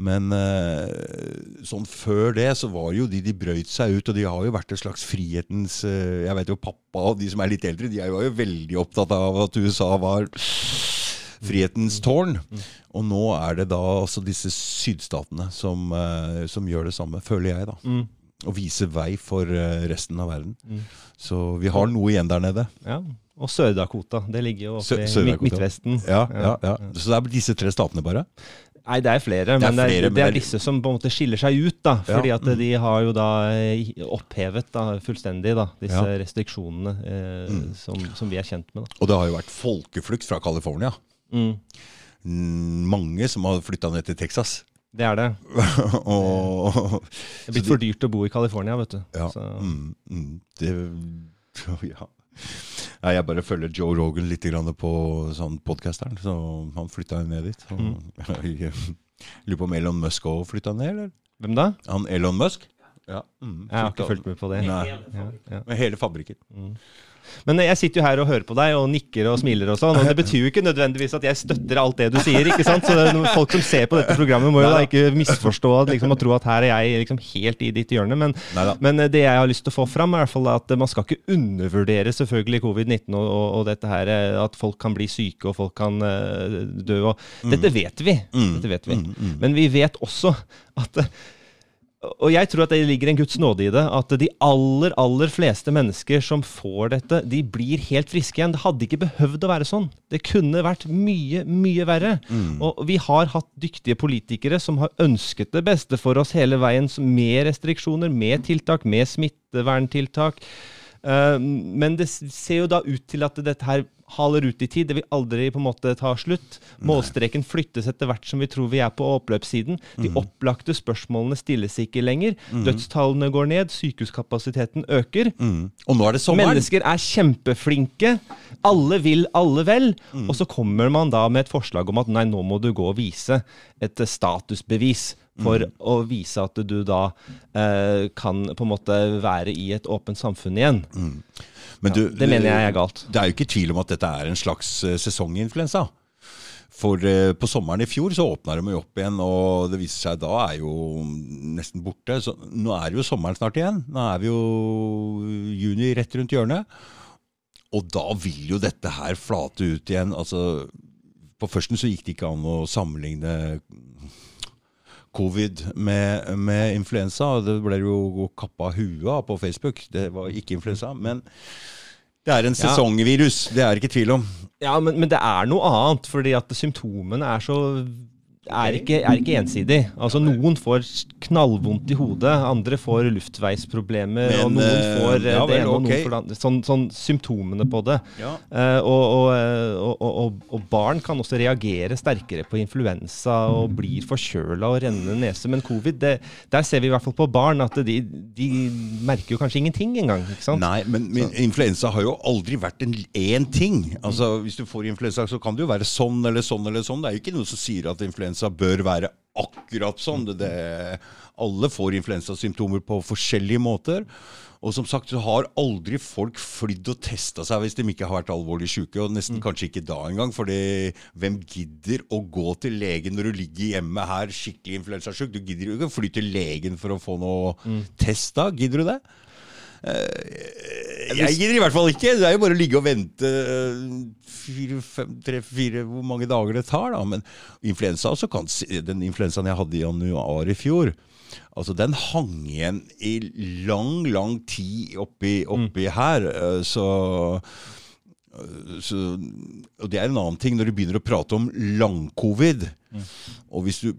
Men eh, sånn før det så var jo de de brøyt seg ut, og de har jo vært et slags frihetens eh, Jeg vet jo pappa og de som er litt eldre, de var jo veldig opptatt av at USA var frihetens tårn. Og nå er det da altså disse sydstatene som, eh, som gjør det samme, føler jeg, da. Mm. Og vise vei for eh, resten av verden. Mm. Så vi har noe igjen der nede. Ja. Og Sør-Dakota. Det ligger jo oppe i Midtvesten. Ja, ja, ja. Så det er disse tre statene, bare? Nei, det er flere, Det er men det er, men det er disse som på en måte skiller seg ut. da, fordi at mm. de har jo da eh, opphevet da, fullstendig da, disse restriksjonene eh, Mm. som, som vi er kjent med. da. Og det har jo vært folkeflukt fra California. Mm, Mange som har flytta ned til Texas. Det er det. *laughs* og Det er blitt for dyrt å bo i California, vet du. Ja. Så, Mm, mm, det *laughs* ja. Nei, jeg bare følger Joe Rogan litt grann på sånn podcasteren, så han flytta jo ned dit. Og, *laughs* jeg lurer på om Elon Musk òg flytta ned, eller? Hvem da? Han Elon Musk? Ja. Mm, Jeg har ikke fulgt med på det. Nei. Ja, ja. Med hele fabrikken. Men jeg sitter jo her og hører på deg og nikker og smiler og sånn, og det betyr jo ikke nødvendigvis at jeg støtter alt det du sier, ikke sant? Så folk som ser på dette programmet må jo da ikke misforstå at, liksom, og tro at her er jeg liksom helt i ditt hjørne, men, men det jeg har lyst til å få fram er i hvert fall at man skal ikke undervurdere selvfølgelig covid-19 og, og, og dette her, eh, at folk kan bli syke og folk kan uh, dø og Dette vet vi. Mm. Dette vet vi. Mm, mm. Men vi vet også at eh, Og jeg tror at det ligger en Guds nåde i det. At de aller, aller fleste mennesker som får dette, de blir helt friske igjen. Det hadde ikke behøvd å være sånn. Det kunne vært mye, mye verre. Mm. Og vi har hatt dyktige politikere som har ønsket det beste for oss hele veien, med restriksjoner, med tiltak, med smitteverntiltak. Eh, men det ser jo da ut til at dette her haler ut i tid. Det vil aldri på en måte ta slutt. Målstreken flyttes etter hvert som vi tror vi er på oppløpssiden. De opplagte spørsmålene stilles ikke lenger. Dødstallene går ned, sykehuskapasiteten øker. Mm. Og nå er det sommeren. Mennesker er kjempeflinke. Alle vil alle vel. Og så kommer man da med et forslag om at nei, nå må du gå og vise et statusbevis. For å vise at du da eh, kan på en måte være i et åpent samfunn igjen. Men du, det mener jeg er galt. Det er jo ikke tvil om at dette er en slags eh, sesonginfluensa. For eh, på sommeren i fjor så åpna de jo opp igjen, og det viser seg da er jo nesten borte. Så nå er det jo sommeren snart igjen. Nå er vi jo juni rett rundt hjørnet. Og da vil jo dette her flate ut igjen. Altså, på førsten så gikk det ikke an å sammenligne covid med, med influensa. Det ble jo kappa huet av på Facebook. Det var ikke influensa. Men det er en sesongvirus. Det er det ikke tvil om. Ja, men, men det er noe annet, fordi at symptomene er så er ikke, er ikke ensidig. Altså Noen får knallvondt i hodet, andre får luftveisproblemer, Men, og noen eh, får eh, ja det ene og noen får det andre. Sånn, sånn symptomene på det. Ja. Uh, og, og, eh, og, og, og, og barn kan også reagere sterkere på influensa og blir forkjøla og rennende nese. Men covid, det, der ser vi i hvert fall på barn at de, de merker jo kanskje ingenting engang. ikke sant? Nei, men, men influensa har jo aldri vært en én ting. Altså, Hvis du får influensa, så kan det jo være sånn eller sånn eller sånn. Det er jo ikke noe som sier at influensa bør være akkurat sånn. Det, det, alle får influensasymptomer på forskjellige måter. Og som sagt så har aldri folk flydd og testa seg hvis de ikke har vært alvorlig syke. Og nesten kanskje ikke da engang. fordi hvem gidder å gå til legen når du ligger hjemme her skikkelig influensasjuk? Du gidder jo ikke å fly til legen for å få noe test da. Gidder du det? Eh, Jeg gidder i hvert fall ikke. Det er jo bare å ligge og vente eh, fire, fem, tre, fire, hvor mange dager det tar. da. Men influensa kan, den influensaen jeg hadde i januar i fjor, altså den hang igjen i lang, lang tid oppi, oppi her. eh, Så, så Og det er en annen ting når du begynner å prate om lang-covid. Og hvis du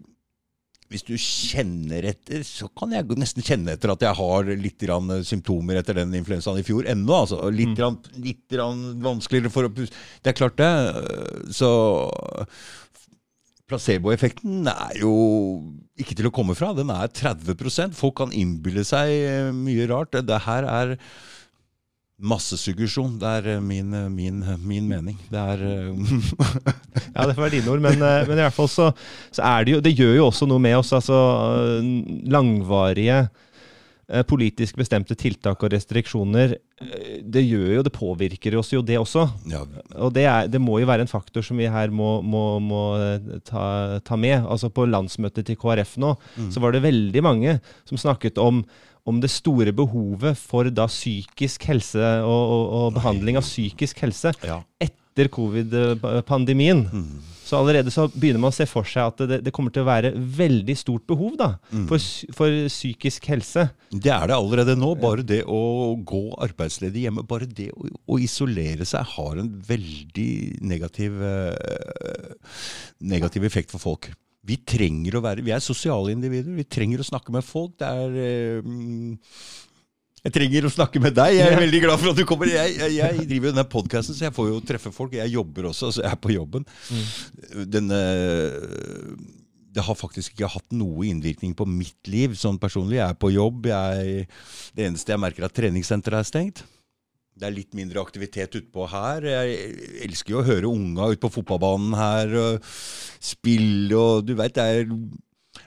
hvis du kjenner etter, så kan jeg nesten kjenne etter at jeg har litt grann symptomer etter den influensaen i fjor ennå. Altså. Litt, mm. litt grann vanskeligere for å puste. Det er klart det. Så placeboeffekten er jo ikke til å komme fra. Den er 30% Folk kan innbille seg eh, mye rart. Det her er massesuggesjon. Det er eh, min, min, min mening. Det er eh, *laughs* Ja, det får være dine ord, men, eh, men i hvert fall så, så er det jo Det gjør jo også noe med oss. Altså eh, langvarige eh, politisk bestemte tiltak og restriksjoner. eh, Det gjør jo, det påvirker oss jo, det også. ja, Og det, er, det må jo være en faktor som vi her må, må, må eh, ta, ta med. Altså På landsmøtet til KrF nå, så var det veldig mange som snakket om om det store behovet for da psykisk helse og, og, og behandling av psykisk helse ja. etter covid-pandemien. Så allerede så begynner man å se for seg at det, det kommer til å være veldig stort behov da, for, for psykisk helse. Det er det allerede nå. Bare det å gå arbeidsledig hjemme, bare det å, å isolere seg, har en veldig negativ, eh, negativ effekt for folk. Vi trenger å være, vi er sosiale individer. Vi trenger å snakke med folk. Det er mm, Jeg trenger å snakke med deg. Jeg er veldig glad for at du kommer. Jeg, jeg, jeg driver jo denne podkasten, så jeg får jo treffe folk. Jeg jobber også, så jeg er på jobben. Denne det har faktisk ikke hatt noe innvirkning på mitt liv sånn personlig. Jeg er på jobb. Jeg, det eneste jeg merker, er at treningssenteret er stengt. Det er litt mindre aktivitet utpå her. Jeg elsker jo å høre unga ute på fotballbanen her og spille og Du veit, det er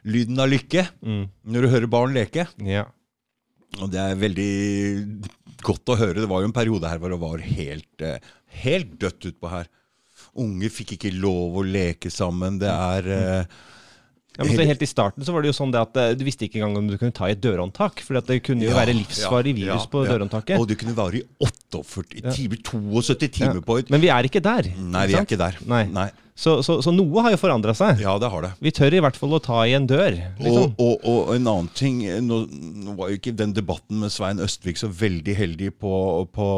lyden av lykke Mm. når du hører barn leke. Ja. Og det er veldig godt å høre. Det var jo en periode her hvor det var helt, eh, helt dødt utpå her. Unge fikk ikke lov å leke sammen. Det er eh, Ja, men så Helt i starten så var det jo sånn at eh, du visste ikke engang om du kunne ta i et dørhåndtak. For det kunne jo Ja, være livsfarlig virus ja, på ja. dørhåndtaket. Og det kunne vare i 48 Ja. timer, 72 timer på et Men vi er ikke der. Nei, vi er ikke der. Nei. Nei. Så, så, så noe har jo forandra seg. Ja, det har det. Vi tør i hvert fall å ta i en dør. Liksom. Og, og, og en annen ting nå, nå var jo ikke den debatten med Svein Østvik så veldig heldig på, på,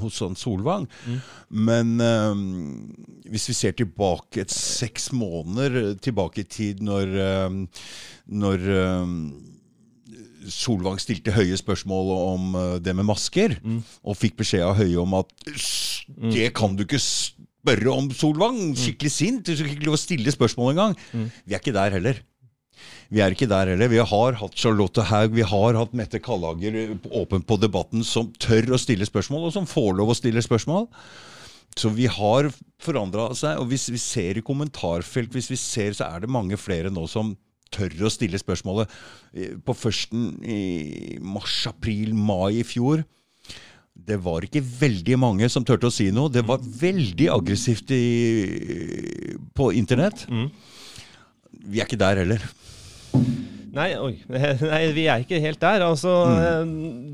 hos sånn Solvang. Men um, hvis vi ser tilbake et seks måneder tilbake i tid, når, um, når um, Solvang stilte Høie spørsmål om det med masker, og fikk beskjed av Høie om at det kan du ikke spørre om, Solvang. Skikkelig sint. Du skal ikke lov å stille spørsmål engang. Vi er ikke der heller. Vi er ikke der heller. Vi har hatt Charlotte Haug, vi har hatt Mette Kallager åpen på debatten, som tør å stille spørsmål, og som får lov å stille spørsmål. Så vi har forandra seg. Og hvis vi ser i kommentarfelt, hvis vi ser, så er det mange flere nå som tør å stille spørsmålet. Eh, På førsten i mars, april, mai i fjor det var ikke veldig mange som turte å si noe. Det var veldig aggressivt i, på internett. Vi er ikke der heller. Nei, oi. *laughs* Nei, vi er ikke helt der. Altså,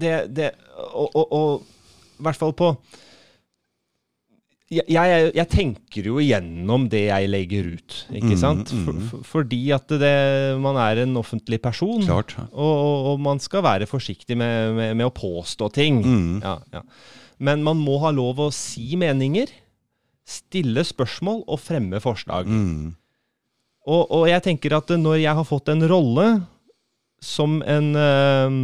det, det og, og, og i hvert fall på jeg, jeg, jeg tenker jo igjennom det jeg legger ut, ikke sant? For, for, fordi at det, man er en offentlig person. Og, og, man skal være forsiktig med, med, med å påstå ting. Ja, ja. Men man må ha lov å si meninger, stille spørsmål og fremme forslag. Mm. Og, og jeg tenker at når jeg har fått en rolle som en øh,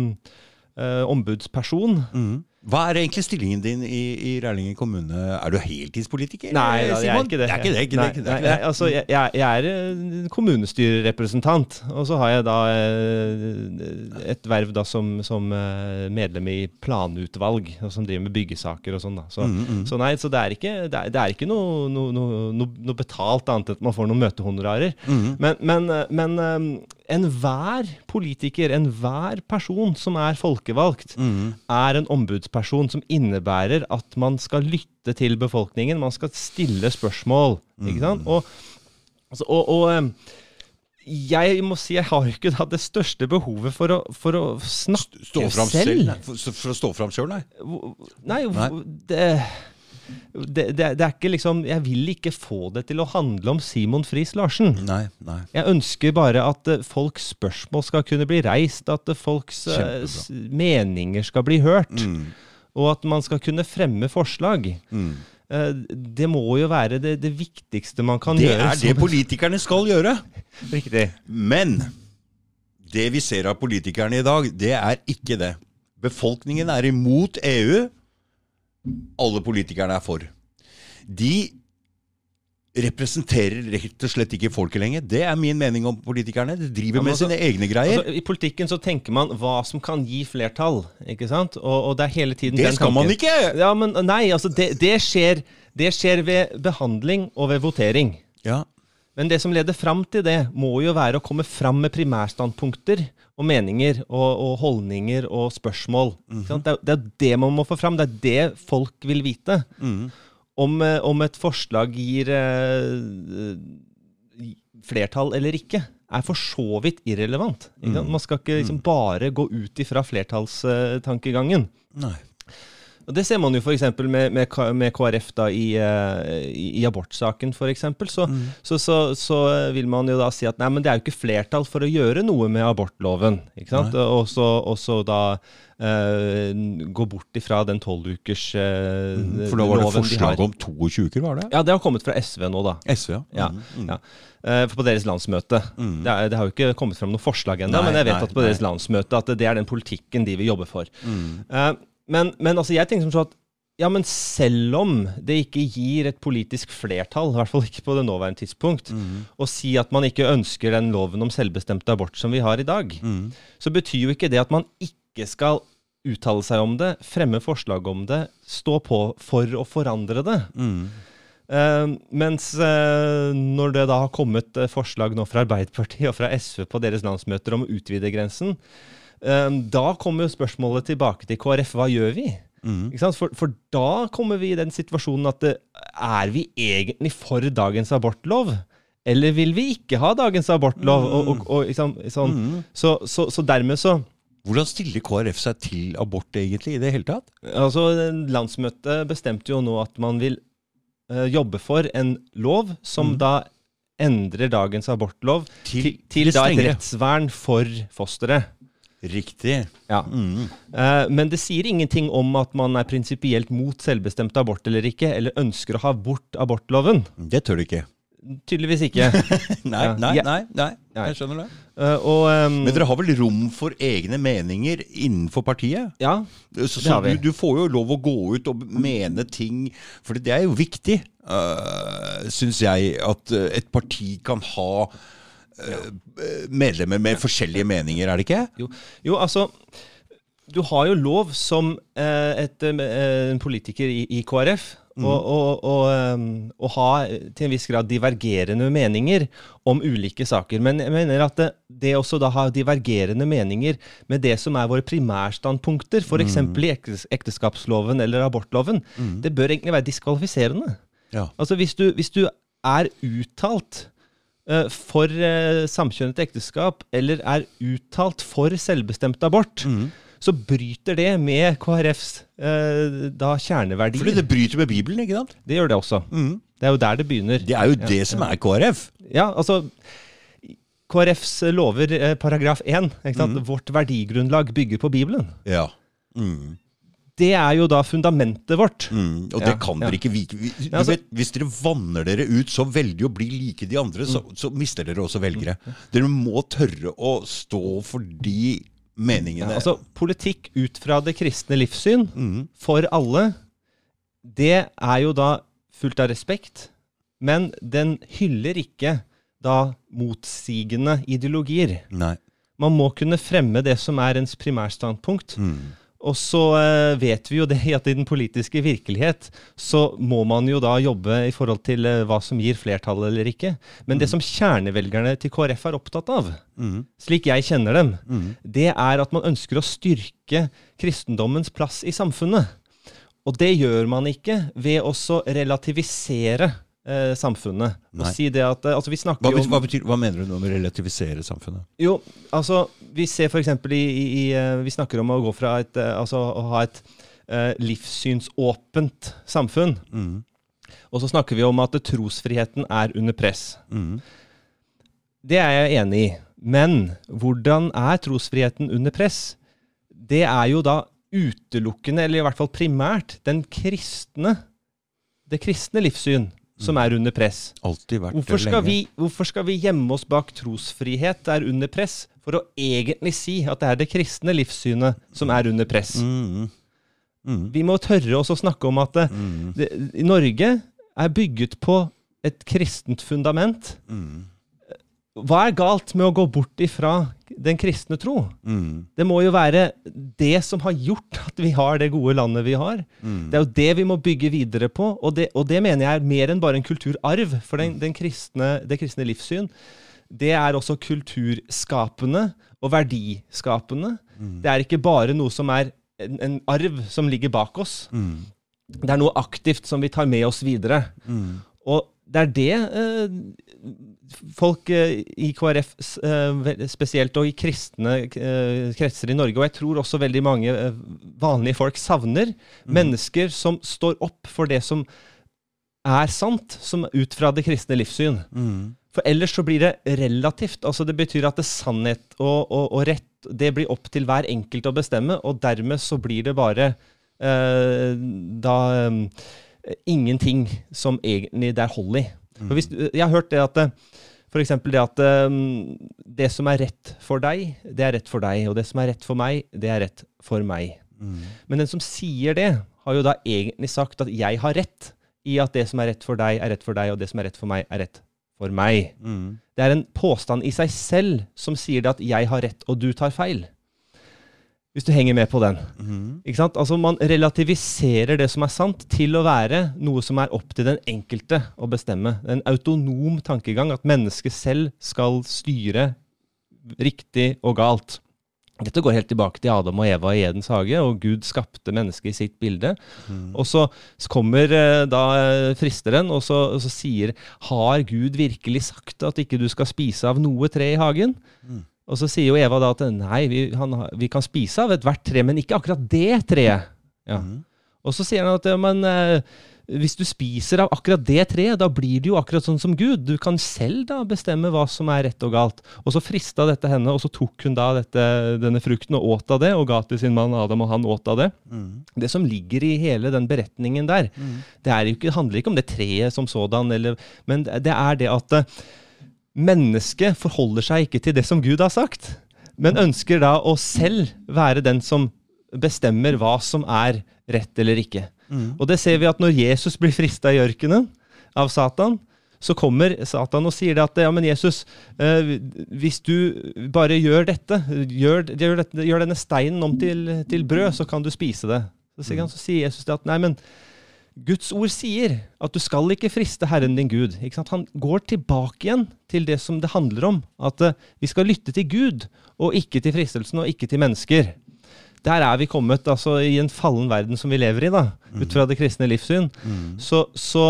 øh, ombudsperson Mm. Hva er egentlig stillingen din i, i Rælingen kommune? Er du heltidspolitiker? Nei, da, jeg er ikke det. Det er ikke det. Ikke det, ikke det, Nei, ikke nei, det. altså, jeg, jeg jeg er eh, kommunestyrerepresentant, og så har jeg da eh, et verv da som, som eh, medlem i planutvalg, og som driver med byggesaker og sånn. da. Så, Mm, så nei, så det er ikke, det er, det er ikke noe, noe, noe, noe betalt annet enn at man får noen møtehonorarer. Mm. Men, men, men eh, enhver politiker, enhver person som er folkevalgt, Mm. er en ombudsperson som innebærer at man skal lytte til befolkningen, man skal stille spørsmål. Ikke sant? Og, altså, og, og jeg må si jeg har ikke da det største behovet for å, for å snakke Stå frem selv. selv? For, for å stå fram sjøl, nei? Nei, Nei. det, det, det, det er ikke liksom Jeg vil ikke få det til å handle om Simon Friis Larsen. Nei. nei. Jeg ønsker bare at eh, folks spørsmål skal kunne bli reist, at folks eh, Kjempebra. meninger skal bli hørt, Mm. og at man skal kunne fremme forslag. Mm. Eh, Det må jo være det, det viktigste man kan Det gjøre. er det politikerne skal gjøre. *laughs* Riktig. Men det vi ser av politikerne i dag, det er ikke det. Befolkningen er imot EU. Alle politikerne er for. De representerer rett og slett ikke folket lenger. Det er min mening om politikerne. De driver Ja, altså, med sine egne greier. Altså, I politikken så tenker man hva som kan gi flertall, ikke sant? Og, og det er hele tiden det den skal man ikke! Ja, men nei, altså det, det, skjer, det skjer ved behandling og ved votering. Ja. Men det som leder fram til det, må jo være å komme fram med primærstandpunkter og meninger og, og holdninger og spørsmål. Mm -hmm. Det, er, det man må få fram. Det er det folk vil vite. Mm. Om, eh, om et forslag gir eh, flertall eller ikke, er for så vidt irrelevant. Sant? Man skal ikke liksom bare gå ut ifra flertallstankegangen. Nei. Og Det ser man jo f.eks. Med, med, med KrF da i, eh, i, i abortsaken f.eks. Så, så, så, så vil man jo da si at nei, men det er jo ikke flertall for å gjøre noe med abortloven. ikke sant? Og så, og så da Uh, gå bort ifra den tolvukers uh, For da var det forslag om 22 uker, var det? Ja, det har kommet fra SV nå, da. SV, ja. Ja, Mm. ja. Uh, På deres landsmøte. Det, er, det har jo ikke kommet fram noe forslag ennå, men jeg vet nei, at på deres nei. landsmøte at det er den politikken de vil jobbe for. Mm. Men, men altså, jeg tenker som så at ja, men selv om det ikke gir et politisk flertall, i hvert fall ikke på det nåværende tidspunkt, Mm. å si at man ikke ønsker den loven om selvbestemt abort som vi har i dag, Mm. så betyr jo ikke det at man ikke skal uttale seg om det, fremme forslag om det, stå på for å forandre det. Mm. Uh, mens uh, når det da har kommet eh, forslag nå fra Arbeiderpartiet og fra SV på deres landsmøter om å utvide grensen, da kommer jo spørsmålet tilbake til KrF. Hva gjør vi? Mm. For, for da kommer vi i den situasjonen at eh, er vi egentlig for dagens abortlov? Eller vil vi ikke ha dagens abortlov? Og, og, og, ikke sånn. Mm. så, så, så dermed så Hvordan stiller KrF seg til abort egentlig i det hele tatt? Altså, Landsmøtet bestemte jo nå at man vil uh, jobbe for en lov som Mm. da endrer dagens abortlov til, til til da et rettsvern for fosteret. Riktig. Ja. Mm. Uh, men det sier ingenting om at man er prinsipielt mot selvbestemt abort eller ikke, eller ønsker å ha bort abortloven. Det tør du ikke. Tydeligvis ikke. *laughs* Nei, nei, nei, nei. Jeg skjønner det. Uh, og um, Men dere har vel rom for egne meninger innenfor partiet? Ja, Så, Det har vi. du, du får jo lov å gå ut og mene ting, for det er jo viktig, uh, syns jeg, at eh, et parti kan ha eh, medlemmer med forskjellige meninger, er det ikke? Jo, jo altså Du har jo lov som eh, et, eh, en politiker i, i KrF å å- å, ehm, å ha eh, til en viss grad divergerende meninger om ulike saker. Men jeg mener at det, det også da ha divergerende meninger med det som er våre primærstandpunkter, f.eks. i ekteskapsloven eller abortloven, det bør egentlig være diskvalifiserende. Ja. Altså hvis du, hvis du er uttalt eh, for uh, samkjønnet ekteskap, eller er uttalt for selvbestemt abort, så bryter det med KrFs eh, da kjerneverdier. Fordi det bryter med Bibelen, ikke sant? Det gjør det også. Det er jo der det begynner. Det er jo det som er KrF. Ja, altså KrFs lover, eh, paragraf 1, ikke sant? Mm. vårt verdigrunnlag bygger på Bibelen. Ja. Mm. Det er jo da fundamentet vårt. Mm. Og Ja, det kan ja. dere ikke vite. Vi- Ja, altså- vet, hvis dere vanner dere ut så veldig å bli like de andre, så, Mm. så mister dere også velgere. Dere må tørre å stå for de meningene. Ja, altså Politikk ut fra det kristne livssyn Mm. for alle, det er jo da fullt av respekt, men den hyller ikke da motsigende ideologier. Nei. Man må kunne fremme det som er ens primærstandpunkt. Mm. Og så eh, vet vi jo det at i den politiske virkelighet så må man jo da jobbe i forhold til eh, hva som gir flertall eller ikke. Men det som kjernevelgerne til KrF er opptatt av, Mm. slik jeg kjenner dem, Mm. det er at man ønsker å styrke kristendommens plass i samfunnet. Og det gjør man ikke ved å relativisere eh, samfunnet. Nei. Og si det at eh, Altså, vi snakker Hva, jo om hva, betyr, hva mener du nå med relativisere samfunnet? Jo, altså, vi ser f.eks. I, i, i eh, Vi snakker om å gå fra et eh, Altså å ha et eh, livssynsåpent samfunn. Mm. Og så snakker vi om at trosfriheten er under press. Mm. Det er jeg enig i. Men hvordan er trosfriheten under press? Det er jo da utelukkende, eller i hvert fall primært, den kristne, det kristne livssyn som er under press. Alltid vært Hvorfor skal, lenge. vi, hvorfor skal vi gjemme oss bak trosfrihet er under press, for å egentlig si at det er det kristne livssynet som er under press? Mm. Mm. Vi må tørre oss å snakke om at det, Mm. det, Norge er bygget på et kristent fundament. Mm. Hva er galt med å gå bort ifra den kristne tro? Mm. Det må jo være det som har gjort at vi har det gode landet vi har. Mm. Det er jo det vi må bygge videre på, og det, og det mener jeg er mer enn bare en kulturarv. For den, den kristne, det kristne livssyn, det er også kulturskapende og verdiskapende. Det er ikke bare noe som er en, en arv som ligger bak oss. Mm. Det er noe aktivt som vi tar med oss videre. Mm. Og det er det eh, folk eh, i KrF eh, spesielt, og i kristne eh, kretser i Norge, og jeg tror også veldig mange eh, vanlige folk savner, mennesker som står opp for det som er sant, som ut fra det kristne livssyn. Mm. For ellers så blir det relativt. altså Det betyr at det sannhet og, og, og rett det blir opp til hver enkelt å bestemme, og dermed så blir det bare eh, da ingenting som egentlig det er hold i. For hvis, jeg har hørt det at det, det at eh, det som er rett for deg, det er rett for deg, og det som er rett for meg, det er rett for meg. Mm. Men den som sier det, har jo da egentlig sagt at jeg har rett i at det som er rett for deg, er rett for deg, og det som er rett for meg, er rett for meg. Mm. Det er en påstand i seg selv som sier det at jeg har rett og du tar feil. Hvis du henger med på den. Mm. Ikke sant? Altså Man relativiserer det som er sant, til å være noe som er opp til den enkelte å bestemme. En autonom tankegang, at mennesket selv skal styre riktig og galt. Dette går helt tilbake til Adam og Eva i Edens hage, og Gud skapte mennesket i sitt bilde. Og så kommer eh, da eh, fristeren, og så, og så sier Har Gud virkelig sagt at ikke du skal spise av noe tre i hagen? Og så sier jo Eva da at nei, vi, han, vi kan spise av ethvert tre, men ikke akkurat det treet. Ja. Mm. Og så sier han at men eh, hvis du spiser av akkurat det treet, da blir det jo akkurat sånn som Gud. Du kan selv da bestemme hva som er rett og galt. Og så frista dette henne, og så tok hun da dette, denne frukten og åt av det, og ga til sin mann Adam, og han åt av det. Mm. Det som ligger i hele den beretningen der, mm. det, ikke, det, handler ikke om det treet som sådan, eller, men det er det at uh, mennesket forholder seg ikke til det som Gud har sagt, men ønsker da å selv være den som bestemmer hva som er rett eller ikke. Mm. Og det ser vi at når Jesus blir frista i ørkenen av Satan, så kommer Satan og sier det at ja, men Jesus, eh, hvis du bare gjør dette, gjør, gjør, dette, gjør denne steinen om til, til, brød, så kan du spise det. Så sier, han, så sier Jesus at nei, men Guds ord sier at du skal ikke friste Herren din Gud. Han går tilbake igjen til det som det handler om. At uh, vi skal lytte til Gud, og ikke til fristelsen, og ikke til mennesker der er vi kommet altså, i en fallen verden som vi lever i, da, ut fra det kristne livssyn. Mm. Så, så,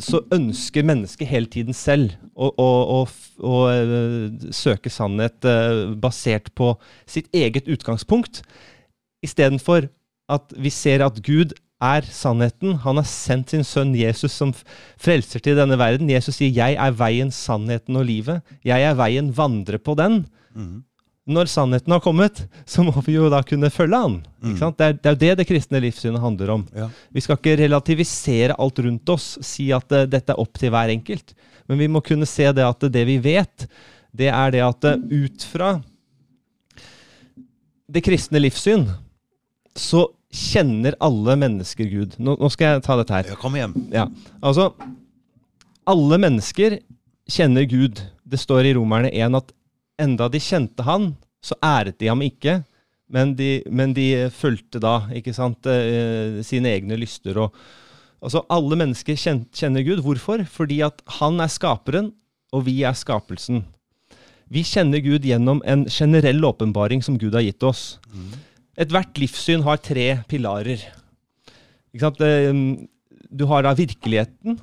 så, ønsker mennesket hele tiden selv å, å, å, å uh, søke sannhet uh, basert på sitt eget utgangspunkt, istedenfor at vi ser at Gud er sannheten. Han har sendt sin sønn Jesus som frelser til denne verden. Jesus sier 'Jeg er veien, sannheten og livet'. Jeg er veien, vandre på den. Mm når sannheten har kommet, så må vi jo da kunne følge han. Mm. Det, er, det, er, jo det det kristne livssynet handler om. Ja. Vi skal ikke relativisere alt rundt oss, si at uh, dette er opp til hver enkelt. Men vi må kunne se det at det vi vet, det er det at uh, ut fra det kristne livssyn så kjenner alle mennesker Gud. Nå, nå skal jeg ta dette her. Ja, kom hjem. Ja, altså, alle mennesker kjenner Gud. Det står i Romerne 1 at enda de kjente han, så æret de ham ikke, men de, men de fulgte da ikke sant, eh, sine egne lyster. Og, altså Alle mennesker kjenner Gud. Hvorfor? Fordi at han er skaperen, og vi er skapelsen. Vi kjenner Gud gjennom en generell åpenbaring som Gud har gitt oss. Mm. Ethvert livssyn har tre pilarer. Eh, du har da virkeligheten,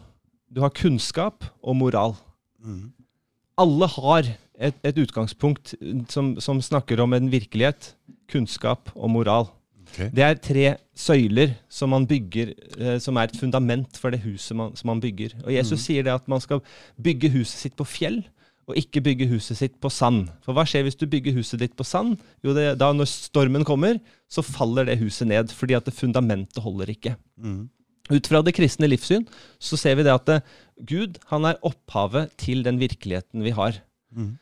du har kunnskap og moral. Mm. Alle har et, et utgangspunkt som, som, snakker om en virkelighet, kunnskap og moral. Okay. Det er tre søyler som man bygger, eh, som er et fundament for det huset man, som man bygger. Og Jesus mm. sier det at man skal bygge huset sitt på fjell, og ikke bygge huset sitt på sand. For hva skjer hvis du bygger huset ditt på sand? Jo, det, da når stormen kommer, så faller det huset ned, fordi at det fundamentet holder ikke. Mm. Ut fra det kristne livssyn så ser vi det at det, eh, Gud han er opphavet til den virkeligheten vi har. Mm.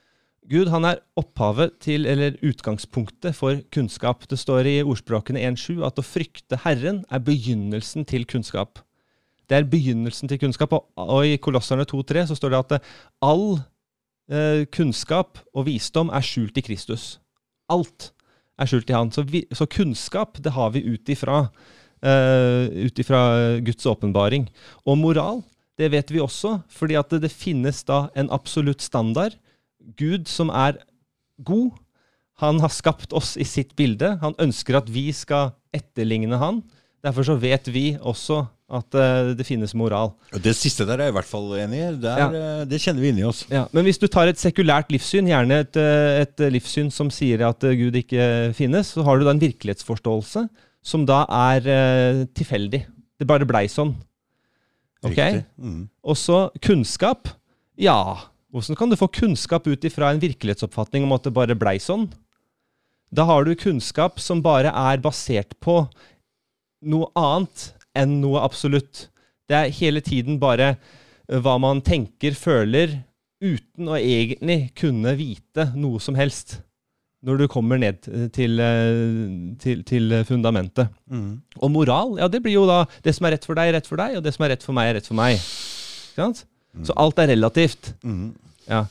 Gud han er opphavet til, eller utgangspunktet for kunnskap. Det står i ordspråkene 1.7 at å frykte Herren er begynnelsen til kunnskap. Det er begynnelsen til kunnskap. Og, og i Kolosserne 2.3 så står det at all eh, kunnskap og visdom er skjult i Kristus. Alt er skjult i Han. Så, vi, så kunnskap, det har vi ut ifra, uh, Guds åpenbaring. Og moral, det vet vi også, fordi at det, det finnes da en absolutt standard Gud som er god. Han har skapt oss i sitt bilde. Han ønsker at vi skal etterligne han. Derfor så vet vi også at uh, det finnes moral. Det siste der er jeg i hvert fall enig i. Det, ja. uh, det kjenner vi inni oss. Ja. Men hvis du tar et sekulært livssyn, gjerne et, uh, et livssyn som sier at Gud ikke finnes, så har du da en virkelighetsforståelse som da er tilfeldig. Det bare blei sånn. Ok? Mm. Og så kunnskap. Ja, hvordan kan du få kunnskap ut ifra en virkelighetsoppfatning om at det bare blei sånn? Da har du kunnskap som bare er basert på noe annet enn noe absolutt. Det er hele tiden bare eh, hva man tenker, føler, uten å egentlig kunne vite noe som helst. Når du kommer ned til, eh, til, til fundamentet. Mm. Og moral, ja, det blir jo da det som er rett for deg, er rett for deg, og det som er rett for meg, er rett for meg. Ikke sant? Så alt er relativt. Mm. Ja.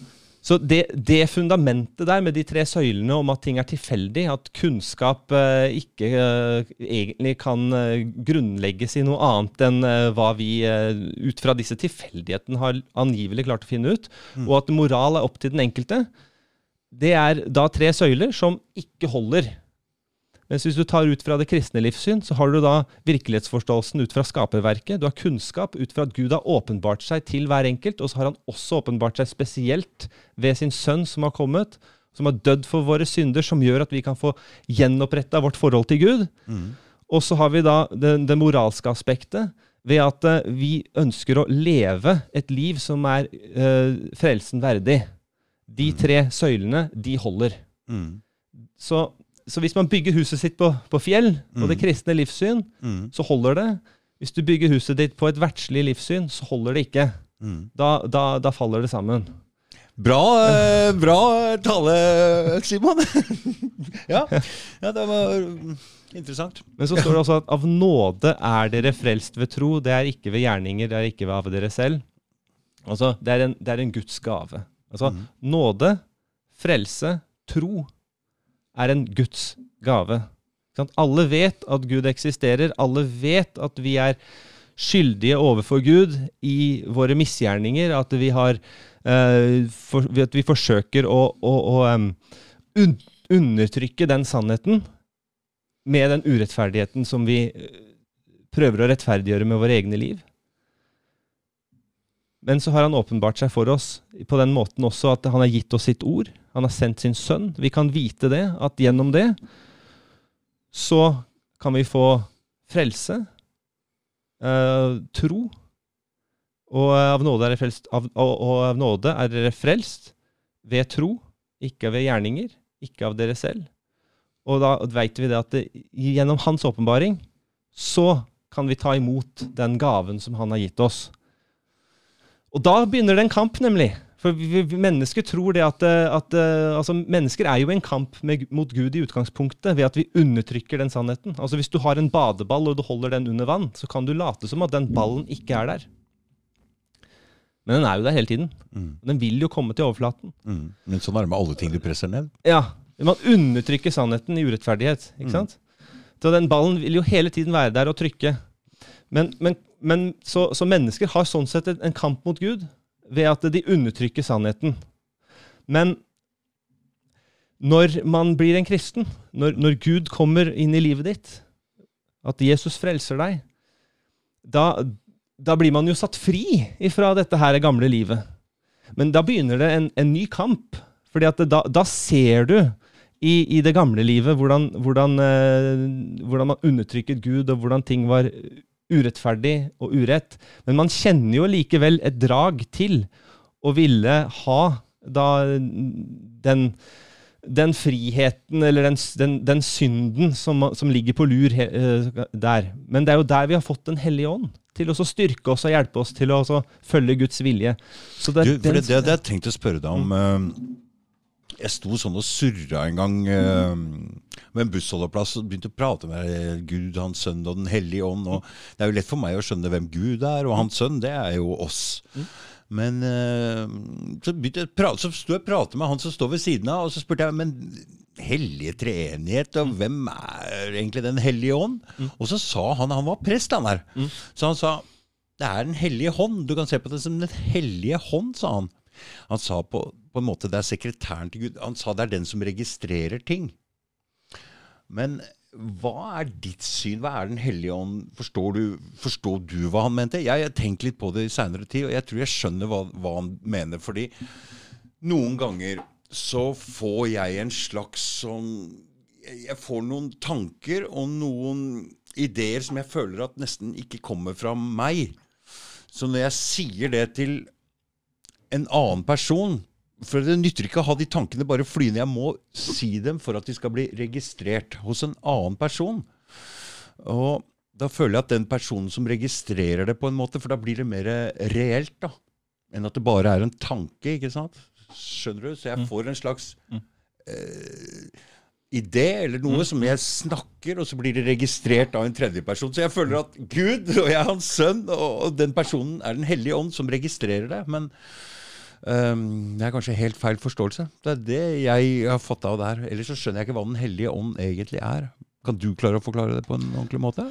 Så det, det, fundamentet der med de tre søylene om at ting er tilfeldig, at kunnskap eh, ikke eh, egentlig kan eh, grunnlegges i noe annet enn hva vi ut fra disse tilfeldighetene har angivelig klart å finne ut, mm. og at moral er opp til den enkelte, det er da tre søyler som ikke holder. Mens hvis du tar ut fra det kristne livssyn, så har du da virkelighetsforståelsen ut fra skaperverket. Du har kunnskap ut fra at Gud har åpenbart seg til hver enkelt, og så har han også åpenbart seg spesielt ved sin sønn som har kommet, som har dødd for våre synder, som gjør at vi kan få gjenoppretta vårt forhold til Gud. Mm. Og så har vi da det, det moralske aspektet ved at eh, vi ønsker å leve et liv som er uh, frelsen verdig. De tre søylene, de holder. Mm. Så, så hvis man bygger huset sitt på, på fjell og det kristne livssyn, Mm. så holder det. Hvis du bygger huset ditt på et verdslig livssyn, så holder det ikke. Mm. Da, da, da faller det sammen. Bra, eh, bra tale, Simon. *laughs* ja. ja, det var interessant. Men så står det også at av nåde er dere frelst ved tro. Det er ikke ved gjerninger, det er ikke ved av dere selv. Altså, det er en, det er en Guds gave. Altså, nåde, frelse, tro er en Guds gave. Alle vet at Gud eksisterer. Alle vet at vi er skyldige overfor Gud i våre misgjerninger. At vi, har, uh, for, at vi forsøker å, å, å um, un, undertrykke den sannheten med den urettferdigheten som vi eh, prøver å rettferdiggjøre med våre egne liv. Men så har han åpenbart seg for oss på den måten også at han har gitt oss sitt ord. Han har sendt sin sønn. Vi kan vite det, at gjennom det så kan vi få frelse, eh, tro, og av nåde er frelst, av, og, er dere frelst ved tro, ikke ved gjerninger, ikke av dere selv. Og da veit vi det at det, gjennom hans åpenbaring så kan vi ta imot den gaven som han har gitt oss. Og da begynner det en kamp, nemlig. For vi, vi, mennesker tror det at, eh, at eh, altså Mennesker er jo i en kamp med, mot Gud i utgangspunktet ved at vi undertrykker den sannheten. Altså Hvis du har en badeball og du holder den under vann, så kan du late som at den ballen ikke er der. Men den er jo der hele tiden. Mm. Den vil jo komme til overflaten. Mm. Men sånn er det med alle ting du presser ned. Ja, Man undertrykker sannheten i urettferdighet. ikke sant? Så den ballen vil jo hele tiden være der og trykke. Men, men, men så, så mennesker har sånn sett en, kamp mot Gud ved at de undertrykker sannheten. Men når man blir en kristen, når, når Gud kommer inn i livet ditt, at Jesus frelser deg, da, da blir man jo satt fri ifra dette her gamle livet. Men da begynner det en, en ny kamp. fordi da, da ser du i, i det gamle livet hvordan, hvordan, eh, hvordan man undertrykket Gud, og hvordan ting var urettferdig og urett. Men man kjenner jo likevel et drag til å ville ha da den, den friheten, eller den, den, den synden som, som ligger på lur eh, der. Men det er jo der vi har fått Den hellige ånd. Til å styrke oss og hjelpe oss til å følge Guds vilje. Så det, Du, for det, det, det jeg tenkte å spørre deg om eh, Jeg sto sånn og surra en gang eh, ved en bussholdeplass og begynte å prate med Gud, Hans Sønn og Den hellige ånd. Og det er jo lett for meg å skjønne hvem Gud er, og Hans Sønn, det er jo oss. Men eh, så, begynte jeg prate, så sto jeg og pratet med han som står ved siden av, og så spurte jeg men hellige treenighet, og hvem er egentlig Den hellige ånd? Og så sa han Han var prest, han der. Så han sa det er Den hellige hånd. Du kan se på det som Den hellige hånd, sa han. Han sa på, på en måte det er sekretæren til Gud. Han sa det er den som registrerer ting. Men hva er ditt syn? Hva er Den hellige ånd? Forstår du, forstår du hva han mente? Jeg har tenkt litt på det i seinere tid, og jeg tror jeg skjønner hva, hva han mener. Fordi noen ganger så får jeg en slags sånn Jeg får noen tanker og noen ideer som jeg føler at nesten ikke kommer fra meg. Så når jeg sier det til en annen person For det nytter ikke å ha de tankene bare flyende. Jeg må si dem for at de skal bli registrert hos en annen person. Og da føler jeg at den personen som registrerer det på en måte, for da blir det mer reelt, da. Enn at det bare er en tanke, ikke sant? Skjønner du? Så jeg får en slags eh, idé eller noe som jeg snakker, og så blir det registrert av en tredjeperson. Så jeg føler at Gud og jeg er hans sønn, og og den personen er Den hellige ånd som registrerer det. Men øhm, det er kanskje helt feil forståelse. Det er det jeg har fått av det her. Ellers så skjønner jeg ikke hva Den hellige ånd egentlig er. Kan du klare å forklare det på en ordentlig måte?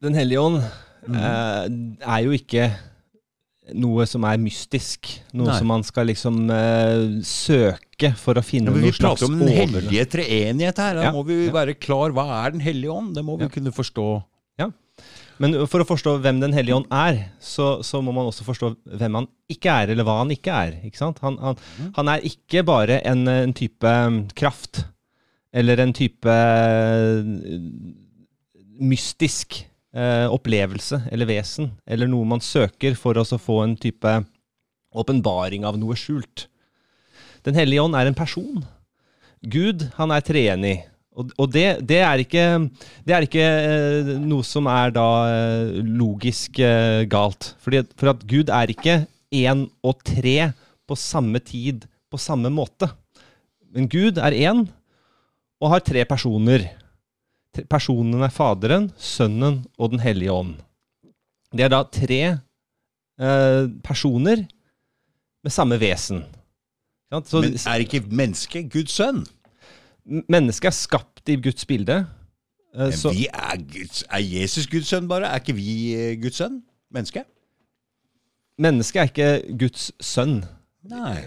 Den hellige ånd eh, er jo ikke noe som er mystisk. Noe Nei. som man skal liksom eh, søke for å finne Ja, vi noe slags prater om Den hellige treenighet her. Da Ja, må vi være klar. Hva er Den hellige ånd? Det må vi Ja. kunne forstå. Men for å forstå hvem Den hellige ånd er, så, så må man også forstå hvem han ikke er, eller hva han ikke er. Ikke sant? Han, han, Mhm. han er ikke bare en, en type um, kraft, eller en type uh, mystisk eh, opplevelse eller vesen, eller noe man søker for å få en type åpenbaring av noe skjult. Den hellige ånd er en person. Gud, han er treenig. Og, og det, det, er ikke, det er ikke eh, noe som er da eh, logisk eh, galt. Fordi, for at Gud er ikke én og tre på samme tid på samme måte. Men Gud er én og har tre personer. Personen er Faderen, Sønnen og Den hellige ånd. Det er da tre eh, personer med samme vesen. Ja. Så Men er ikke mennesket Guds sønn? mennesket er skapt i Guds bilde. Eh, så, vi er, Guds, er Jesus Guds sønn bare? Er ikke vi eh, Guds sønn? Menneske? mennesket er ikke Guds sønn. Nei.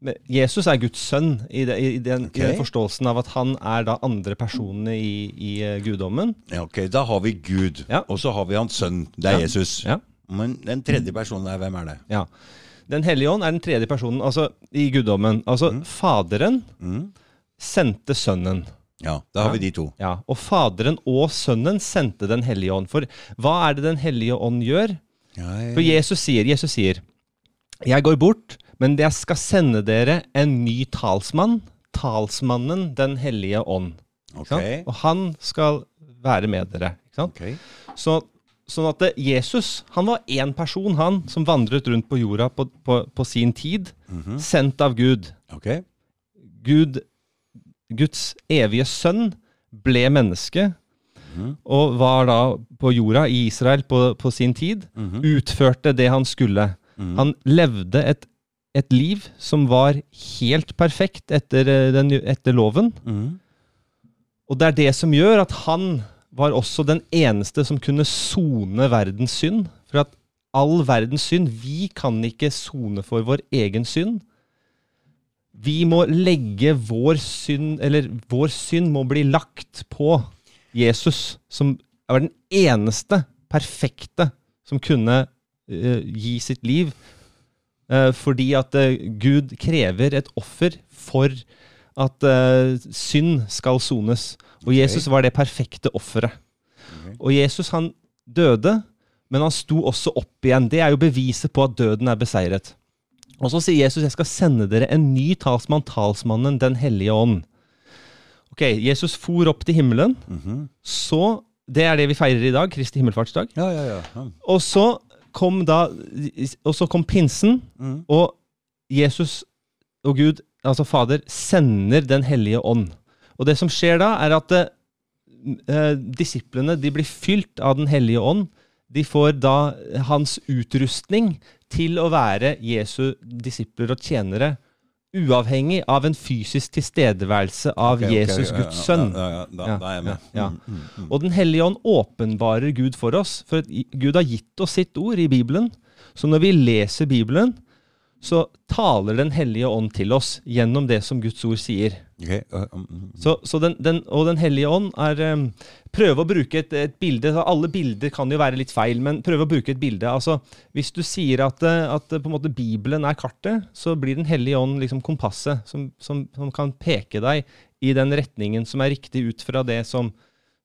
Men Jesus er Guds sønn i, det, i, den, i den forståelsen av at han er da andre personene i, i eh, guddommen. Ja, ok, Da har vi Gud, Ja. og så har vi hans sønn. Det er Ja. Jesus. Ja. Men den tredje personen der, hvem er det? Ja. Den hellige ånd er den tredje personen altså, i guddommen. Altså Faderen Mm. sendte Sønnen. Ja, da har vi de to. Ja, Og Faderen og Sønnen sendte Den hellige ånd. For hva er det Den hellige ånd gjør? Ja, For Jesus sier, Jesus sier Jeg går bort, men jeg skal sende dere en ny talsmann. Talsmannen Den hellige ånd. Okay. ok. Og han skal være med dere. Ikke sant? ok. Så, sånn at Jesus han var én person, han, som vandret rundt på jorda på, på, på sin tid. Mhm. Sendt av Gud. Ok. Gud. Guds evige sønn ble menneske. mm. Og var da på jorda i Israel på, på sin tid. Mm. Utførte det han skulle. Mm. Han levde et, et liv som var helt perfekt etter, eh, den, etter loven. Mhm. Og det er det som gjør at han var også den eneste som kunne sone verdens synd. For at all verdens synd Vi kan ikke sone for vår egen synd. Vi må legge vår synd Eller vår synd må bli lagt på Jesus, som var den eneste perfekte som kunne uh, gi sitt liv. Uh, fordi at uh, Gud krever et offer for at synd skal sones. Og Ok. Jesus var det perfekte offeret. Okay. Og Jesus han døde, men han sto også opp igjen. Det er jo beviset på at døden er beseiret. Og så sier Jesus jeg skal sende dere en ny talsmann, talsmannen Den hellige ånd. Ok, Jesus for opp til himmelen. Mhm. Så, Det er det vi feirer i dag, Kristi himmelfartsdag. Ja, ja, ja. ja. Og så kom da Og så kom pinsen, mm. og Jesus og Gud, altså Fader, sender Den hellige ånd. Og det som skjer da, er at eh, disiplene de blir fylt av Den hellige ånd. De får da hans utrustning til å være Jesu disipler og tjenere, uavhengig av en fysisk tilstedeværelse av okay, ok, Jesus, okay, Guds sønn. Ja, ja, da, er jeg med. ja, ja. Mm, mm, mm. Og Den hellige ånd åpenbarer Gud for oss. For Gud har gitt oss sitt ord i Bibelen. Så når vi leser Bibelen, så taler Den hellige ånd til oss gjennom det som Guds ord sier. Okay. uh, mm. Så, så den, den, og Den hellige ånd er um, Prøve å bruke et, et bilde så Alle bilder kan jo være litt feil, men prøve å bruke et bilde. Altså, Hvis du sier at, eh, at eh, måte Bibelen er kartet, så blir Den hellige ånd liksom kompasset som, som, som kan peke deg i den retningen som er riktig ut fra det som,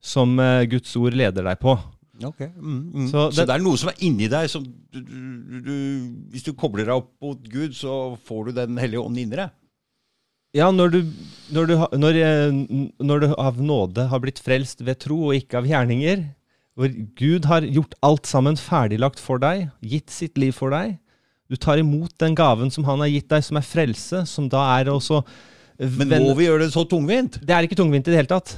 som uh, Guds ord leder deg på. Ok, mm, mm. Så Så, det er noe som er inni deg som du, du, du, Hvis du kobler deg opp mot Gud, så får du Den hellige ånd inni deg. Ja, når du, når, du, når, eh, når du av nåde har blitt frelst ved tro og ikke av gjerninger, hvor Gud har gjort alt sammen ferdiglagt for deg, gitt sitt liv for deg, du tar imot den gaven som han har gitt deg, som er frelse, som da er også Men må vi gjøre det så tungvint? Det er ikke tungvint i det hele tatt.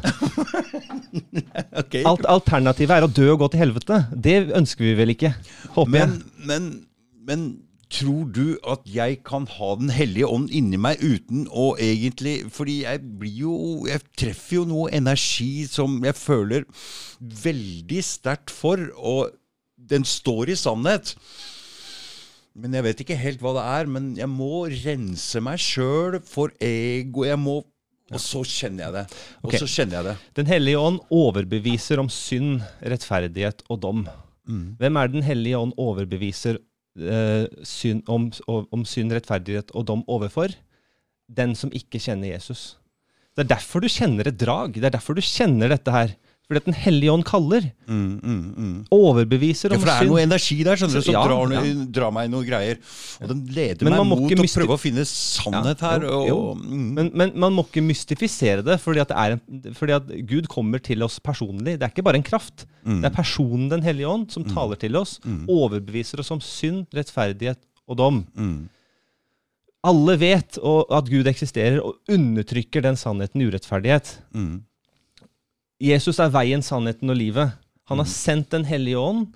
*laughs* okay. Alt Alternativet er å dø og gå til helvete. Det ønsker vi vel ikke, håper Men, jeg. men, men tror du at jeg kan ha Den hellige ånd inni meg uten å egentlig Fordi jeg blir jo Jeg treffer jo noe energi som jeg føler veldig sterkt for, og den står i sannhet. Men jeg vet ikke helt hva det er. Men jeg må rense meg sjøl for ego. Jeg må Og så kjenner jeg det. Og okay. så kjenner jeg det. Den hellige ånd overbeviser om synd, rettferdighet og dom. Hvem er Den hellige ånd overbeviser eh, synd, om, om synd, rettferdighet og dom overfor? Den som ikke kjenner Jesus. Det er derfor du kjenner et drag. Det er derfor du kjenner dette her. Fordi at Den hellige ånd kaller. Mm, mm, mm. Overbeviser Ja, for det er noe energi der skjønner du, som Ja, drar, ja. drar meg i noen greier. Og den leder meg mot å prøve å finne sannhet Ja, her. jo, Og, jo. mm. Men, men man må ikke mystifisere det, fordi at, det er en, fordi at Gud kommer til oss personlig. Det er ikke bare en kraft. Mm. Det er personen Den hellige ånd som taler til oss, overbeviser oss om synd, rettferdighet og dom. Mm. Alle vet og, at Gud eksisterer, og undertrykker den sannheten i urettferdighet. Mm. Jesus er veien, sannheten og livet. Han har sendt Den hellige ånd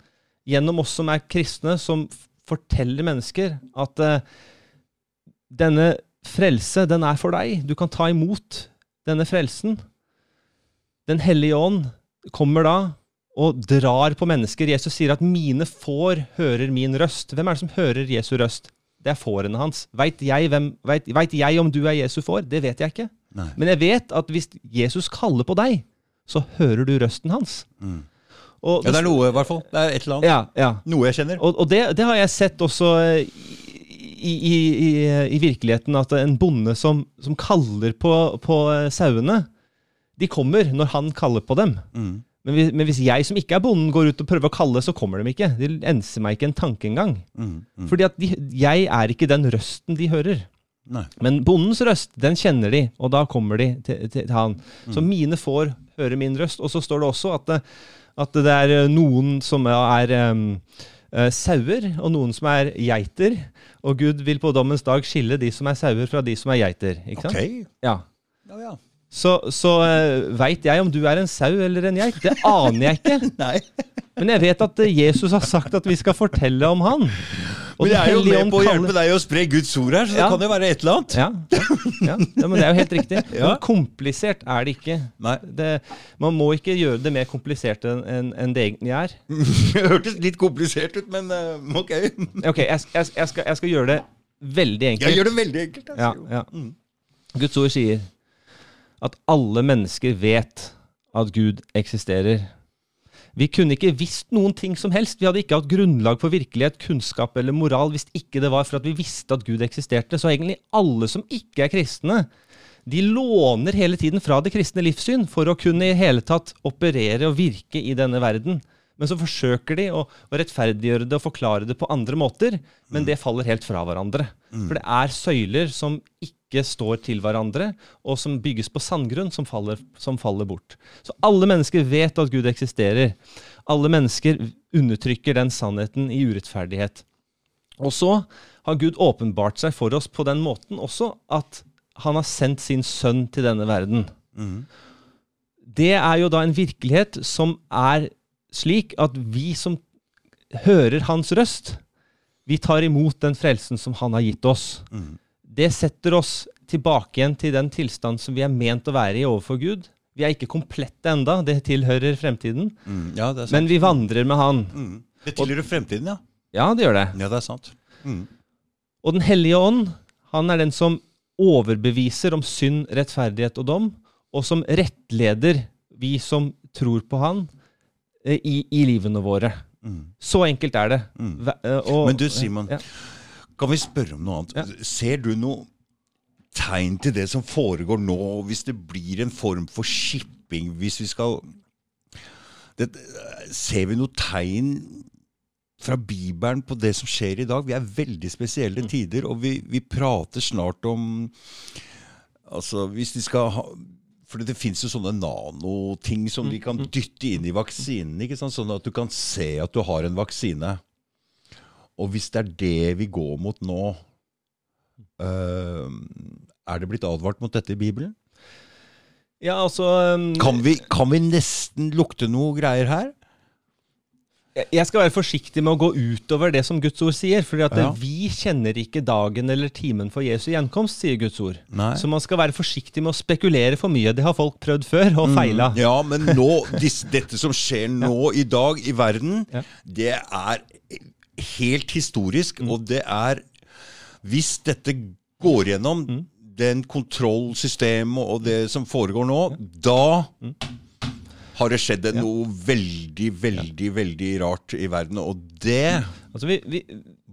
gjennom oss som er kristne, som forteller mennesker at uh, denne frelse, den er for deg. Du kan ta imot denne frelsen. Den hellige ånd kommer da og drar på mennesker. Jesus sier at 'mine får hører min røst'. Hvem er det som hører Jesu røst? Det er fårene hans. Veit jeg, jeg om du er Jesu får? Det vet jeg ikke. Nei. Men jeg vet at hvis Jesus kaller på deg, så hører du røsten hans. Mm. Og Ja, det er noe, i hvert fall. Det er et eller annet. Ja, ja. Noe jeg kjenner. Og, og det, det har jeg sett også eh, i, i, i, i virkeligheten, at en bonde som, som kaller på, på eh, sauene, de kommer når han kaller på dem. Mm. Men hvis, men hvis jeg som ikke er bonden, går ut og prøver å kalle, så kommer de ikke. De enser meg ikke en tanke engang. Mm. Mm. Fordi at de, jeg er ikke den røsten de hører. Nei. Men bondens røst, den kjenner de, og da kommer de til, til, han. Så mine får høre min røst. Og så står det også at det, at det er eh, noen som er eh, sauer, og noen som er geiter. Og Gud vil på dommens dag skille de som er sauer, fra de som er geiter. Ikke sant? Ok. Ja. Ja, ja. Så, så uh, veit jeg om du er en sau eller en geit? Det aner jeg ikke. *laughs* Nei. Men jeg vet at eh, Jesus har sagt at vi skal fortelle om han. Og Men jeg er jo med på å hjelpe deg å spre Guds ord her, så det kan jo være et eller annet. Ja, ja, ja, ja, men det er jo helt riktig. Ja. Men komplisert er det ikke. Det, man må ikke gjøre det mer komplisert enn en det egentlig er. *laughs* Det hørtes litt komplisert ut, men eh, ok. *laughs* Ok, jeg, jeg, jeg, skal, jeg skal gjøre det veldig enkelt. Jeg gjør det veldig enkelt. Ja, ja. Mm. Guds ord sier at alle mennesker vet at Gud eksisterer. Vi kunne ikke visst noen ting som helst. Vi hadde ikke hatt grunnlag for virkelighet, kunnskap eller moral hvis ikke det var for at vi visste at Gud eksisterte. Så egentlig alle som ikke er kristne, de låner hele tiden fra det kristne livssyn for å kunne i hele tatt operere og virke i denne verden. Men så forsøker de å, å rettferdiggjøre det og forklare det på andre måter, men det faller helt fra hverandre. For det er søyler som ikke står til hverandre, og som bygges på sandgrunn, som faller, som faller bort. Så alle mennesker vet at Gud eksisterer. Alle mennesker undertrykker den sannheten i urettferdighet. Og så har Gud åpenbart seg for oss på den måten også at han har sendt sin sønn til denne verden. Mm. Det er jo da en virkelighet som er slik at vi som hører hans røst, vi tar imot den frelsen som han har gitt oss. Mhm. Det setter oss tilbake igjen til den tilstand som vi er ment å være i overfor Gud. Vi er ikke komplette enda, det tilhører fremtiden, Mm. Ja, det er sant. men vi vandrer med han. Mm. Det tilhører fremtiden, ja. Ja, det gjør det. Ja, det er sant. Mm. Og Den hellige ånd, han er den som overbeviser om synd, rettferdighet og dom, og som rettleder vi som tror på han, eh, i, i livene våre. Mm. Så enkelt er det. Mm. Eh, og- Men du, Simon, Ja. Kan vi spørre om noe annet? Ja. Ser du noe tegn til det som foregår nå, hvis det blir en form for shipping, hvis vi skal det, Ser vi noe tegn fra Bibelen på det som skjer i dag? Vi er veldig spesielle tider, og vi, vi prater snart om Altså, hvis de skal ha for det fins jo sånne nanoting som de kan dytte inn i vaksinen, ikke sant? sånn at du kan se at du har en vaksine. Og hvis det er det vi går mot nå, øh, er det blitt advart mot dette i Bibelen? Ja, altså um, Kan vi, kan vi nesten lukte noe greier her? jeg- skal være forsiktig med å gå utover det som Guds ord sier. fordi Ja. vi kjenner ikke dagen eller timen for Jesu gjenkomst, sier Guds ord. Nei. Så man skal være forsiktig med å spekulere for mye. Det har folk prøvd før, og feila. Mm, Ja, men nå, disse, dette som skjer nå *laughs* i dag i verden, Ja. det er helt historisk, Mm. og det er Hvis dette går gjennom Mm. den kontrollsystemet og det som foregår nå, da Mm. har det skjedd noe veldig, veldig, veldig rart i verden. Og det Altså, vi, vi,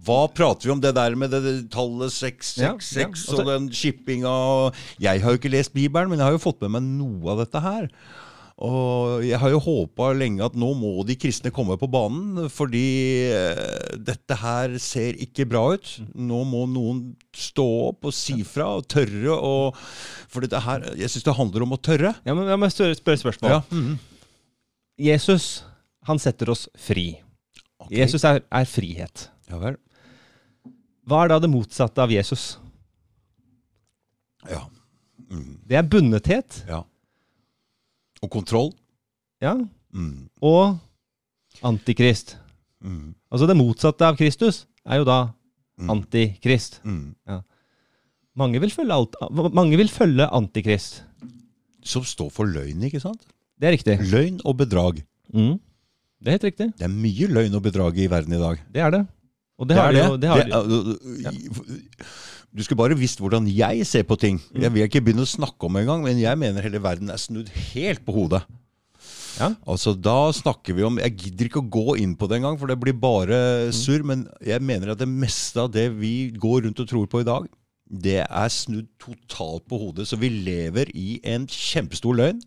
Hva prater vi om det der med det, det tallet 666 Ja, ja, altså- og den shippinga Jeg har jo ikke lest Bibelen, men jeg har jo fått med meg noe av dette her. Og jeg har jo håpa lenge at nå må de kristne komme på banen, fordi eh, dette her ser ikke bra ut. Nå må noen stå opp og si fra og tørre å For dette her, jeg syns det handler om å tørre. Ja, men Jeg må spørre, spørsmål. Ja. mhm. Jesus, han setter oss fri. Okay. Jesus er, er frihet. Ja vel. Hva er da det motsatte av Jesus? Ja. Mm. Det er bundethet. ja. Og kontroll. Ja. Mm. Og antikrist. Mm. Altså det motsatte av Kristus er jo da Mm. antikrist. Ja. Mange vil alt, mange vil følge antikrist. Som står for løgn, ikke sant? Det er riktig. Løgn og bedrag. Mm. Det er helt riktig. Det er mye løgn og bedrag i verden i dag. Det er det. Og det, har de jo. Det har det er- Du skulle bare visst hvordan jeg ser på ting. Mm. Jeg vil ikke begynne å snakke om engang, men jeg mener hele verden er snudd helt på hodet. Ja. Altså Da snakker vi om Jeg gidder ikke å gå inn på det engang, for det blir Mm. bare surr. Men jeg mener at det meste av det vi går rundt og tror på i dag, det er snudd totalt på hodet. Så vi lever i en kjempestor løgn.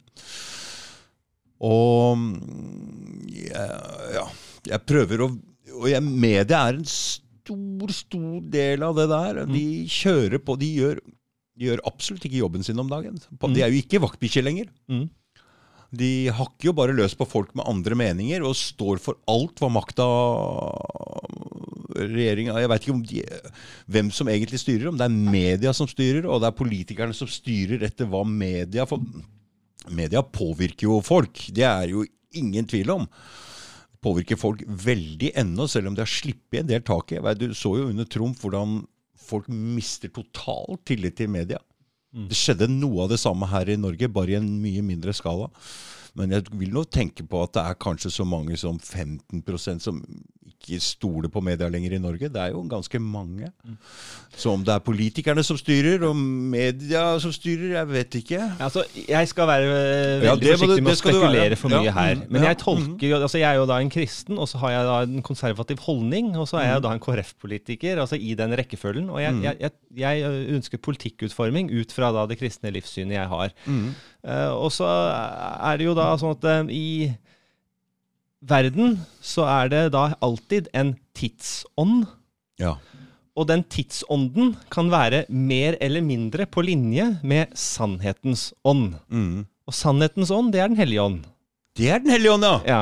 Og mm, ja, jeg prøver å Og jeg, media er en stor, stor stor del av det der. De kjører på De gjør, de gjør absolutt ikke jobben sin om dagen. De er jo ikke vaktbikkjer lenger. Mm. De hakker jo bare løs på folk med andre meninger og står for alt hva makta regjeringa Jeg veit ikke om de, hvem som egentlig styrer, om det er media som styrer, og det er politikerne som styrer etter hva media For media påvirker jo folk, det er jo ingen tvil om. Påvirker folk veldig ennå, selv om de har sluppet en del tak i. Du så jo under Trump hvordan folk mister totalt tillit til media. Det skjedde noe av det samme her i Norge, bare i en mye mindre skala. Men jeg vil nå tenke på at det er kanskje så mange som 15% som ikke stoler på media lenger i Norge. Det er jo ganske mange. Så om det er politikerne som styrer, og media som styrer, jeg vet ikke. Altså, jeg skal være veldig Ja, det du- forsiktig med det å spekulere for mye Ja, her. mm, Men ja, jeg tolker jo altså Jeg er jo da en kristen, og så har jeg da en konservativ holdning, og så er Mm. jeg da en KrF-politiker, altså i den rekkefølgen. Og jeg, jeg, jeg, jeg ønsker politikkutforming ut fra da det kristne livssynet jeg har. Mm. Uh, og så er det jo da sånn at uh, i verden så er det da alltid en tidsånd. Ja. Og den tidsånden kan være mer eller mindre på linje med sannhetens ånd. Mm. Og sannhetens ånd, det er Den hellige ånd. Det er Den hellige ånd, ja! Ja.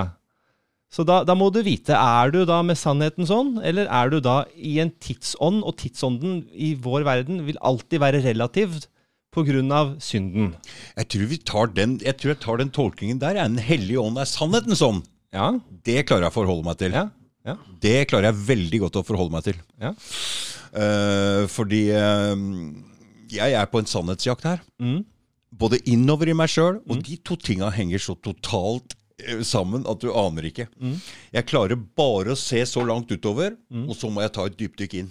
Så da, da må du vite, er du da med sannhetens ånd, eller er du da i en tidsånd? Og tidsånden i vår verden vil alltid være grunn av synden. Jeg tror, vi tar den, jeg tror jeg tar den tolkningen der. Den hellige ånd er sannhetens ånd. Ja, Det klarer jeg å forholde meg til. ja, ja. Det klarer jeg veldig godt å forholde meg til. ja. Eh, fordi uh, jeg er på en sannhetsjakt her. Mm. Både innover i meg sjøl, og de to tinga henger så totalt eh, sammen at du aner ikke. Mm. Jeg klarer bare å se så langt utover, og så må jeg ta et dypdykk inn.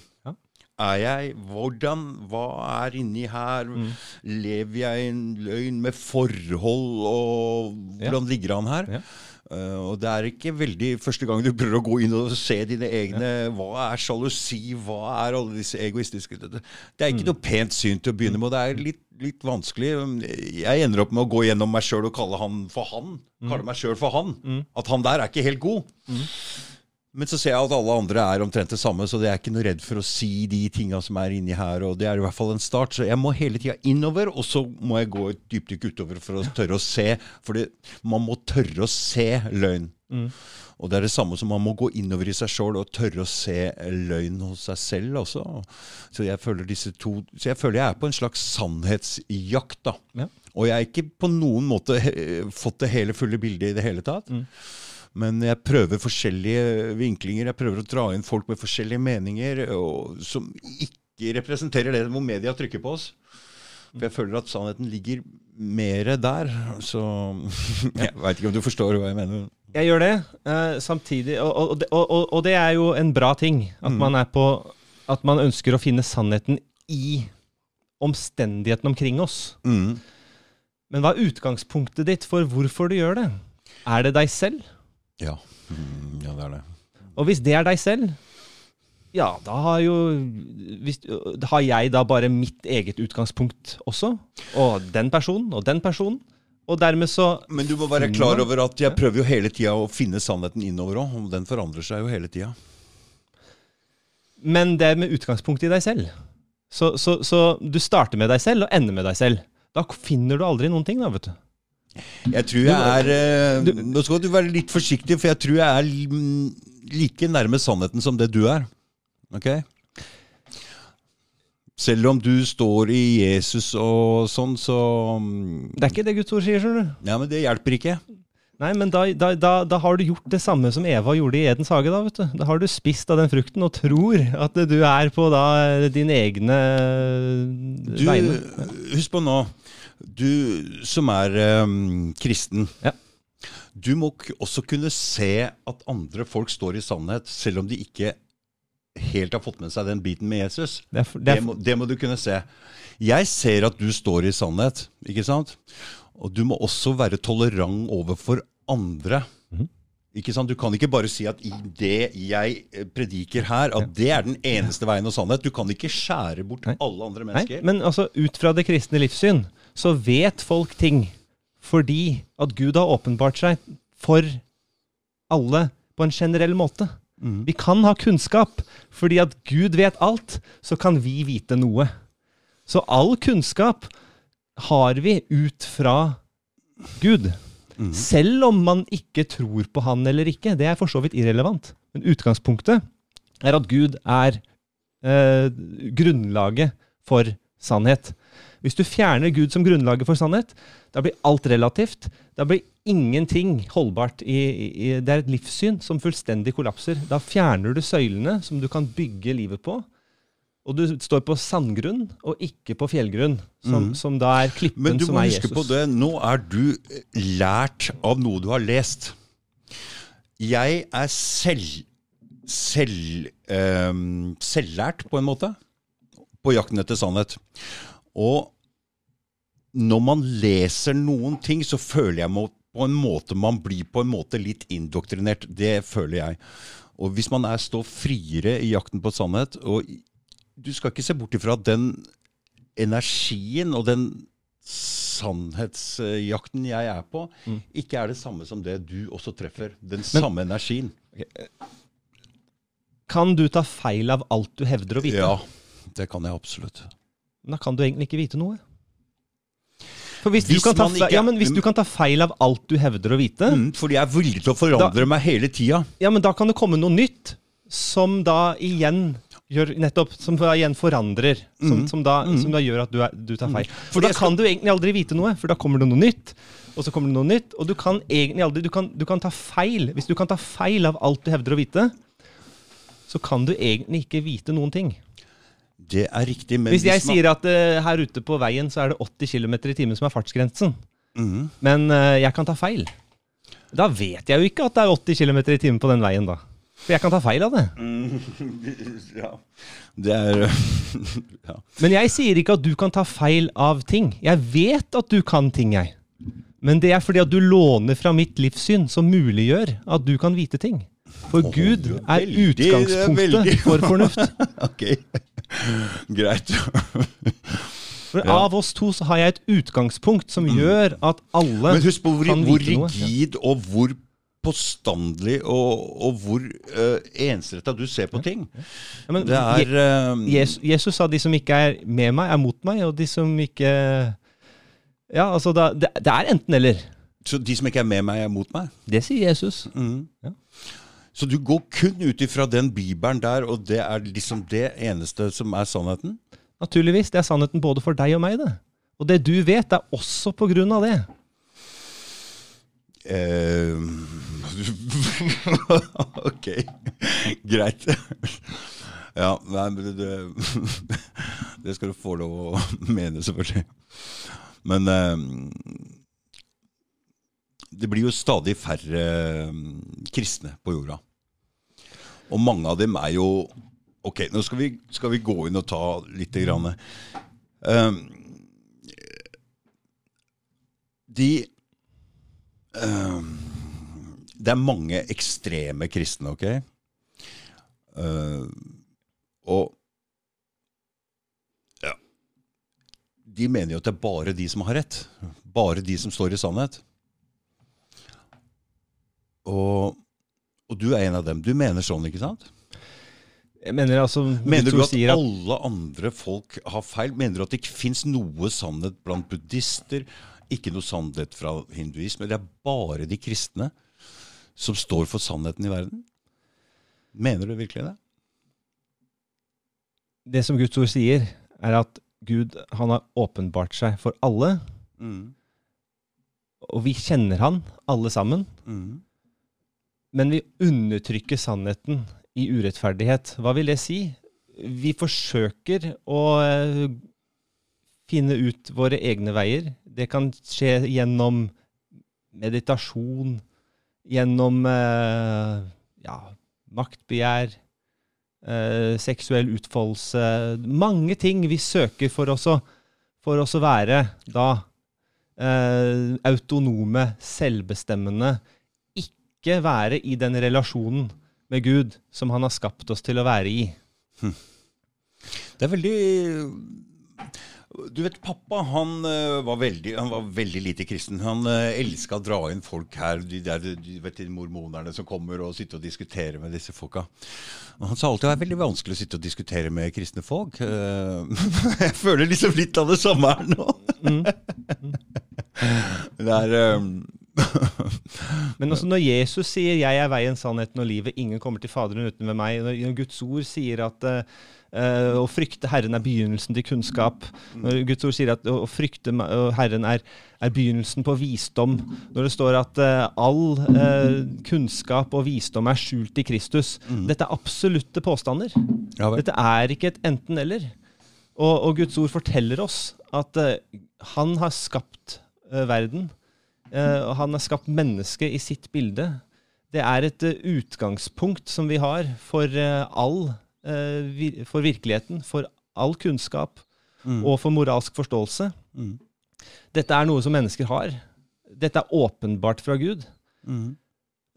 Er jeg Hvordan? Hva er inni her? Mm. Lever jeg i en løgn med forhold, og hvordan ligger han her? Ja. Eh, og det er ikke veldig første gang du prøver å gå inn og se dine egne Hva er sjalusi? Hva er alle disse egoistiske Det, det er ikke noe pent syn til å begynne med. og Det er litt, litt vanskelig. Jeg ender opp med å gå gjennom meg sjøl og kalle han for han. Kalle meg sjøl for han. At han der er ikke helt god. Men så ser jeg at alle andre er omtrent det samme, så jeg er ikke noe redd for å si de tinga som er inni her. og Det er i hvert fall en start. Så jeg må hele tida innover, og så må jeg gå et dypdykk utover for å tørre å se. For man må tørre å se løgn. Og det er det samme som man må gå innover i seg sjøl og tørre å se løgn hos seg selv også. Så jeg føler disse to Så jeg føler jeg er på en slags sannhetsjakt, da. Ja. Og jeg har ikke på noen måte fått det hele fulle bildet i det hele tatt. Men jeg prøver forskjellige vinklinger. Jeg prøver å dra inn folk med forskjellige meninger og, som ikke representerer det hvor media trykker på oss. For jeg føler at sannheten ligger mer der. Så *laughs* jeg veit ikke om du forstår hva jeg mener. Jeg gjør det, eh, samtidig og, og, og, og, det er jo en bra ting. At man er på At man ønsker å finne sannheten i omstendighetene omkring oss. Mm. Men hva er utgangspunktet ditt for hvorfor du gjør det? Er det deg selv? Ja. Mm, ja, det er det. Og hvis det er deg selv, ja, da har jo hvis, Har jeg da bare mitt eget utgangspunkt også? Og den personen og den personen? Og dermed så Men du må være klar over at jeg prøver jo hele tida å finne sannheten innover òg. Og den forandrer seg jo hele tida. Men det er med utgangspunkt i deg selv. Så, så, så du starter med deg selv og ender med deg selv. Da finner du aldri noen ting, da, vet du. Jeg tror jeg er eh, Nå skal du være litt forsiktig, for jeg tror jeg er like nærme sannheten som det du er. Ok? Selv om du står i Jesus og sånn, så mm, Det er ikke det Guds ord sier, skjønner du. Ja, men det hjelper ikke. Nei, men da, da, da, da har du gjort det samme som Eva gjorde i Edens hage. Da vet du. Da har du spist av den frukten og tror at du er på da dine egne Du, vegne. husk på nå, du som er um, kristen. Ja. Du må også kunne se at andre folk står i sannhet, selv om de ikke helt har fått med seg den biten med Jesus. Det er, det Det er, må, det må du kunne se. Jeg ser at du står i sannhet, ikke sant? Og du må også være tolerant overfor andre. Mhm. Ikke sant? Du kan ikke bare si at i det jeg eh, prediker her, at det er den eneste veien og sannhet. Du kan ikke skjære bort Nei. alle andre mennesker. nei, men altså, ut fra det kristne livssyn så vet folk ting fordi at Gud har åpenbart seg for alle på en generell måte. Mm. Vi kan ha kunnskap fordi at Gud vet alt, så kan vi vite noe. Så all kunnskap har vi ut fra Gud. Mm. Selv om man ikke tror på han eller ikke. Det er for så vidt irrelevant. Men utgangspunktet er at Gud er eh, grunnlaget for sannhet. Hvis du fjerner Gud som grunnlaget for sannhet, da blir alt relativt. Da blir ingenting holdbart. I, i, det er et livssyn som fullstendig kollapser. Da fjerner du søylene som du kan bygge livet på. Og du står på sandgrunn og ikke på fjellgrunn, som, mm. som da er klippen Men du må er huske Jesus. på det, nå er du lært av noe du har lest. Jeg er selv, selv ehm, selvlært, på en måte, på jakten etter sannhet. Og når man leser noen ting, så føler jeg på en måte man blir på en måte litt indoktrinert. Det føler jeg. Og hvis man er står friere i jakten på sannhet og Du skal ikke se bort ifra at den energien og den sannhetsjakten jeg er på, Mm. ikke er det samme som det du også treffer. Den samme energien. Kan du ta feil av alt du hevder å vite? Ja, det kan jeg absolutt. Da kan du egentlig ikke vite noe. For hvis, Hvis du, kan ta, ikke- ja, men hvis du kan ta feil av alt du hevder å vite, Mm, fordi jeg er villig til å forandre meg hele tida. ja, men da kan det komme noe nytt som da igjen gjør nettopp, som da igjen forandrer. Som, Mhm. som, da, Mhm. som da gjør at du, er, du tar feil. Fordi For da kan du egentlig aldri vite noe, for da kommer det noe nytt. Og så kommer det noe nytt, og du kan egentlig aldri du kan, du kan ta feil. Hvis du kan ta feil av alt du hevder å vite, så kan du egentlig ikke vite noen ting. Det er riktig, men Hvis jeg man- sier at uh, her ute på veien så er det 80 km i timen som er fartsgrensen, mm. men uh, jeg kan ta feil, da vet jeg jo ikke at det er 80 km i timen på den veien, da. For jeg kan ta feil av det. *laughs* ja. Det er *laughs* ja. Men jeg sier ikke at du kan ta feil av ting. Jeg vet at du kan ting, jeg. Men det er fordi at du låner fra mitt livssyn, som muliggjør at du kan vite ting. For Gud er utgangspunktet for fornuft. *laughs* Ok. *laughs* Greit. For Ja. av oss to så har jeg et utgangspunkt som gjør at alle Men husk på hvor, kan hvor vite noe. rigid og hvor påstandelig og, og hvor uh, ensretta du ser på ting. Ja, men Det er Je- eh, Jesus, Jesus sa de som ikke er med meg, er mot meg, og de som ikke Ja, altså da, det, det er enten-eller. Så de som ikke er med meg, er mot meg? Det sier Jesus. Mm. Ja. Så du går kun ut ifra den bibelen der, og det er liksom det eneste som er sannheten? Naturligvis. Det er sannheten både for deg og meg, det. Og det du vet, er også på grunn av det. Uh, *laughs* ok, greit. Ja, nei, men det, det, skal du få lov å mene, selvfølgelig. Men uh, det blir jo stadig færre eh, kristne på jorda. Og mange av dem er jo Ok, nå skal vi, skal vi gå inn og ta litt. Grann. Um, de um, Det er mange ekstreme kristne, ok? Uh, og ja de mener jo at det er bare de som har rett. Bare de som står i sannhet. Og, og du er en av dem. Du mener sånn, ikke sant? Jeg mener altså Mener du at at alle andre folk har feil? Mener du at det ikke fins noe sannhet blant buddhister? Ikke noe sannhet fra hinduisme? Det er bare de kristne som står for sannheten i verden? Mener du virkelig det? det som Guds ord sier, er at Gud han har åpenbart seg for alle, Mm. og vi kjenner han, alle sammen. Mm. Men vi undertrykker sannheten i urettferdighet. Hva vil det si? Vi forsøker å eh, finne ut våre egne veier. Det kan skje gjennom meditasjon, gjennom eh, ja, maktbegjær, eh, seksuell utfoldelse Mange ting vi søker for oss å, for oss å være da autonome, selvbestemmende. Ikke være i den relasjonen med Gud som han har skapt oss til å være i. Det er veldig Du vet, pappa han eh, var veldig, han var veldig lite kristen. Han uh, elska å dra inn folk her, de, der, de, vet, de mormonerne som kommer og sitter og diskuterer med disse folka. Og han sa alltid at det er veldig vanskelig å sitte og diskutere med kristne folk. Eh, *laughs* jeg føler liksom litt av det samme her nå. *laughs* det er um, *laughs* Men også når Jesus sier 'jeg er veien, sannheten og livet', ingen kommer til Faderen uten ved meg. Når Guds ord sier at eh, å frykte Herren er begynnelsen til kunnskap. Når Guds ord sier at å frykte Herren er, er begynnelsen på visdom. Når det står at uh, all uh, kunnskap og visdom er skjult i Kristus. Dette er absolutte påstander. ja. Dette er ikke et enten-eller. Og, og Guds ord forteller oss at uh, han har skapt verden. Eh, han har skapt mennesket i sitt bilde. Det er et eh, utgangspunkt som vi har for eh, all For virkeligheten, for all kunnskap og for moralsk forståelse. Mm. Dette er noe som mennesker har. Dette er åpenbart fra Gud. Mm.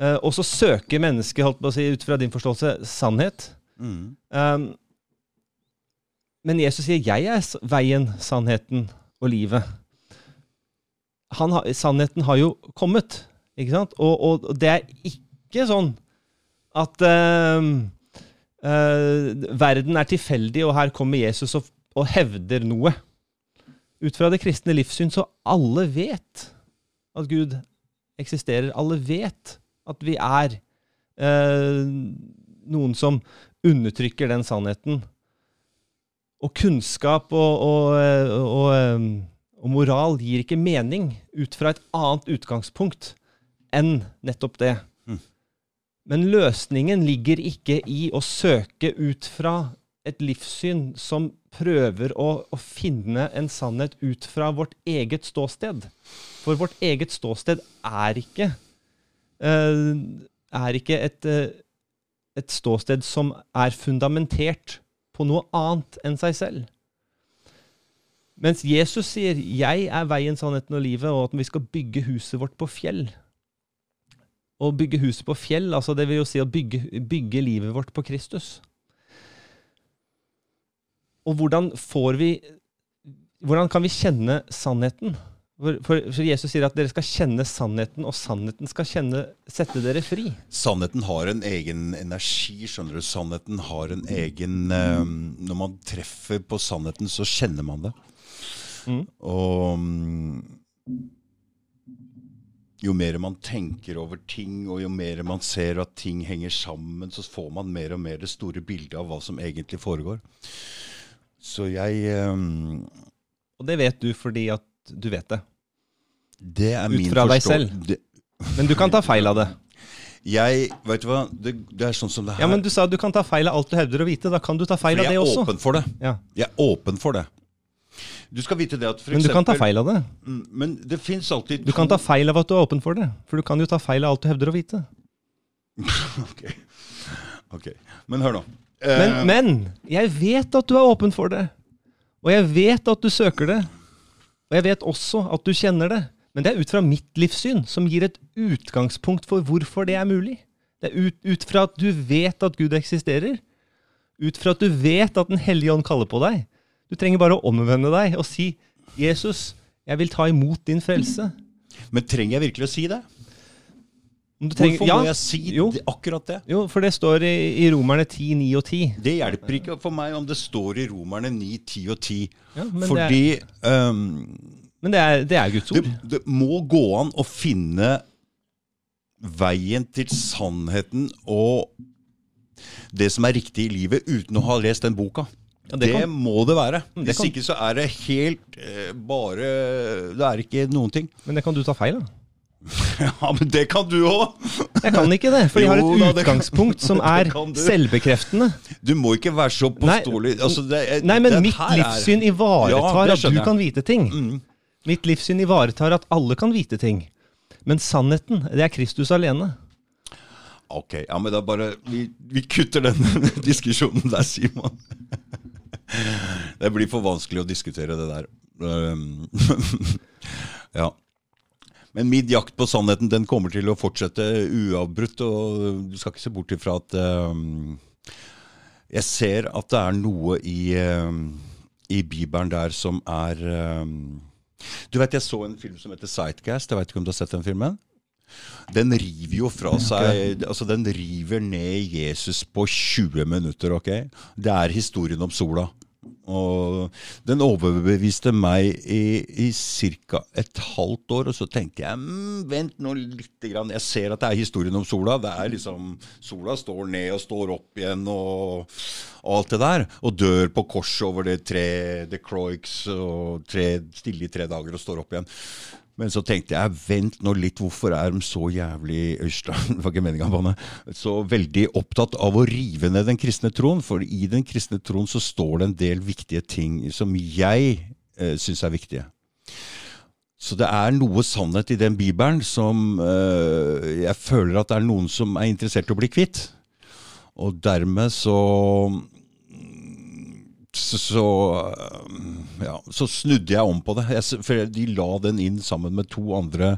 Uh, og så søker mennesket, holdt på å si, ut fra din forståelse, sannhet. Mm. Um, men Jesus sier 'jeg er veien, sannheten og livet'. Han sannheten har jo kommet, ikke sant? Og, og, det er ikke sånn at uh, uh, verden er tilfeldig, og her kommer Jesus og, og hevder noe. Ut fra det kristne livssyn så alle vet at Gud eksisterer. Alle vet at vi er uh, noen som undertrykker den sannheten. Og kunnskap og, og, og, eh, og moral gir ikke mening ut fra et annet utgangspunkt enn nettopp det. Mm. Men løsningen ligger ikke i å søke ut fra et livssyn som prøver å, å finne en sannhet ut fra vårt eget ståsted. For vårt eget ståsted er ikke, eh, er ikke et, eh, et ståsted som er fundamentert på noe annet enn seg selv. Mens Jesus sier 'Jeg er veien, sannheten og livet', og at vi skal bygge huset vårt på fjell. Å bygge huset på fjell, altså det vil jo si å bygge, bygge livet vårt på Kristus. Og hvordan får vi Hvordan kan vi kjenne sannheten? For, for, Jesus sier at dere skal kjenne sannheten, og sannheten skal kjenne, sette dere fri. Sannheten har en egen energi, skjønner du. Sannheten har en egen um, Når man treffer på sannheten, så kjenner man det. Mm. Og jo mer man tenker over ting, og jo mer man ser at ting henger sammen, så får man mer og mer det store bildet av hva som egentlig foregår. Så jeg um, Og det vet du fordi at du vet det. Det er Ut min fra deg selv. Det, Men du kan ta feil av det. jeg, vet du hva, det, det er sånn som det her. Ja, men Du sa du kan ta feil av alt du hevder å vite. Da kan du ta feil av det også. jeg er åpen for det. Ja. Jeg er åpen for det. Du skal vite det at for Men du kan ta feil av det. Mm, Men det fins alltid Du kan ta feil av at du er åpen for det. For du kan jo ta feil av alt du hevder å vite. *laughs* ok. ok. Men hør nå. Men, Eh, men jeg vet at du er åpen for det. Og jeg vet at du søker det. Og jeg vet også at du kjenner det. Men det er ut fra mitt livssyn, som gir et utgangspunkt for hvorfor det er mulig. Det er ut, ut fra at du vet at Gud eksisterer. Ut fra at du vet at Den hellige ånd kaller på deg. Du trenger bare å omvende deg og si Jesus, jeg vil ta imot din frelse. Men trenger jeg virkelig å si det? Trenger- Hvorfor ja, må jeg si jo. det, akkurat det? Jo, for det står i, i Romerne 10, 9 og 10. Det hjelper ikke for meg om det står i Romerne 9, 10 og 10. Ja, men Fordi um, Men det er, det er Guds det, ord. det må gå an å finne veien til sannheten og det som er riktig i livet, uten å ha lest den boka. Ja, det det må det være. det Hvis kan- ikke så er det helt eh, bare Det er ikke noen ting. *laughs* Men det kan du ta feil av. Ja, men det kan du òg! Jeg kan ikke det, for jeg har et *laughs* det utgangspunkt som *laughs* er selvbekreftende. Du må ikke være så påståelig. Altså, det Nei, men mitt livssyn ivaretar ja, at du. Mm. kan vite ting. Mitt livssyn ivaretar at alle kan vite ting. Men sannheten, det er Kristus alene. Ok, ja, men da bare Vi, vi kutter den diskusjonen der, Simon. Det blir for vanskelig å diskutere det der. Um, *laughs* ja. Men min jakt på sannheten den kommer til å fortsette uavbrutt, og du skal ikke se bort ifra at um, Jeg ser at det er noe i, um, i Bibelen der som er um, Du vet, jeg så en film som heter Sightgast. Jeg vet ikke om du har sett den filmen? Den river jo fra seg Altså, den river ned Jesus på 20 minutter, ok? Det er historien om sola. Og den overbeviste meg i, i ca. et halvt år, og så tenkte jeg mm, vent nå litt. Jeg ser at det er historien om sola. Det er liksom Sola står ned og står opp igjen og, og alt det der. Og dør på korset over det tre The Croix og tre, stille i tre dager og står opp igjen. Men så tenkte jeg, vent nå litt, hvorfor er de så jævlig Øystein, *laughs* var ikke meningen på det, så veldig opptatt av å rive ned den kristne troen? For i den kristne troen så står det en del viktige ting som jeg eh, syns er viktige. Så det er noe sannhet i den bibelen som eh, jeg føler at det er noen som er interessert i å bli kvitt. Og dermed så så, øh, ja, så snudde jeg om på det. Jeg, for de la den inn sammen med to andre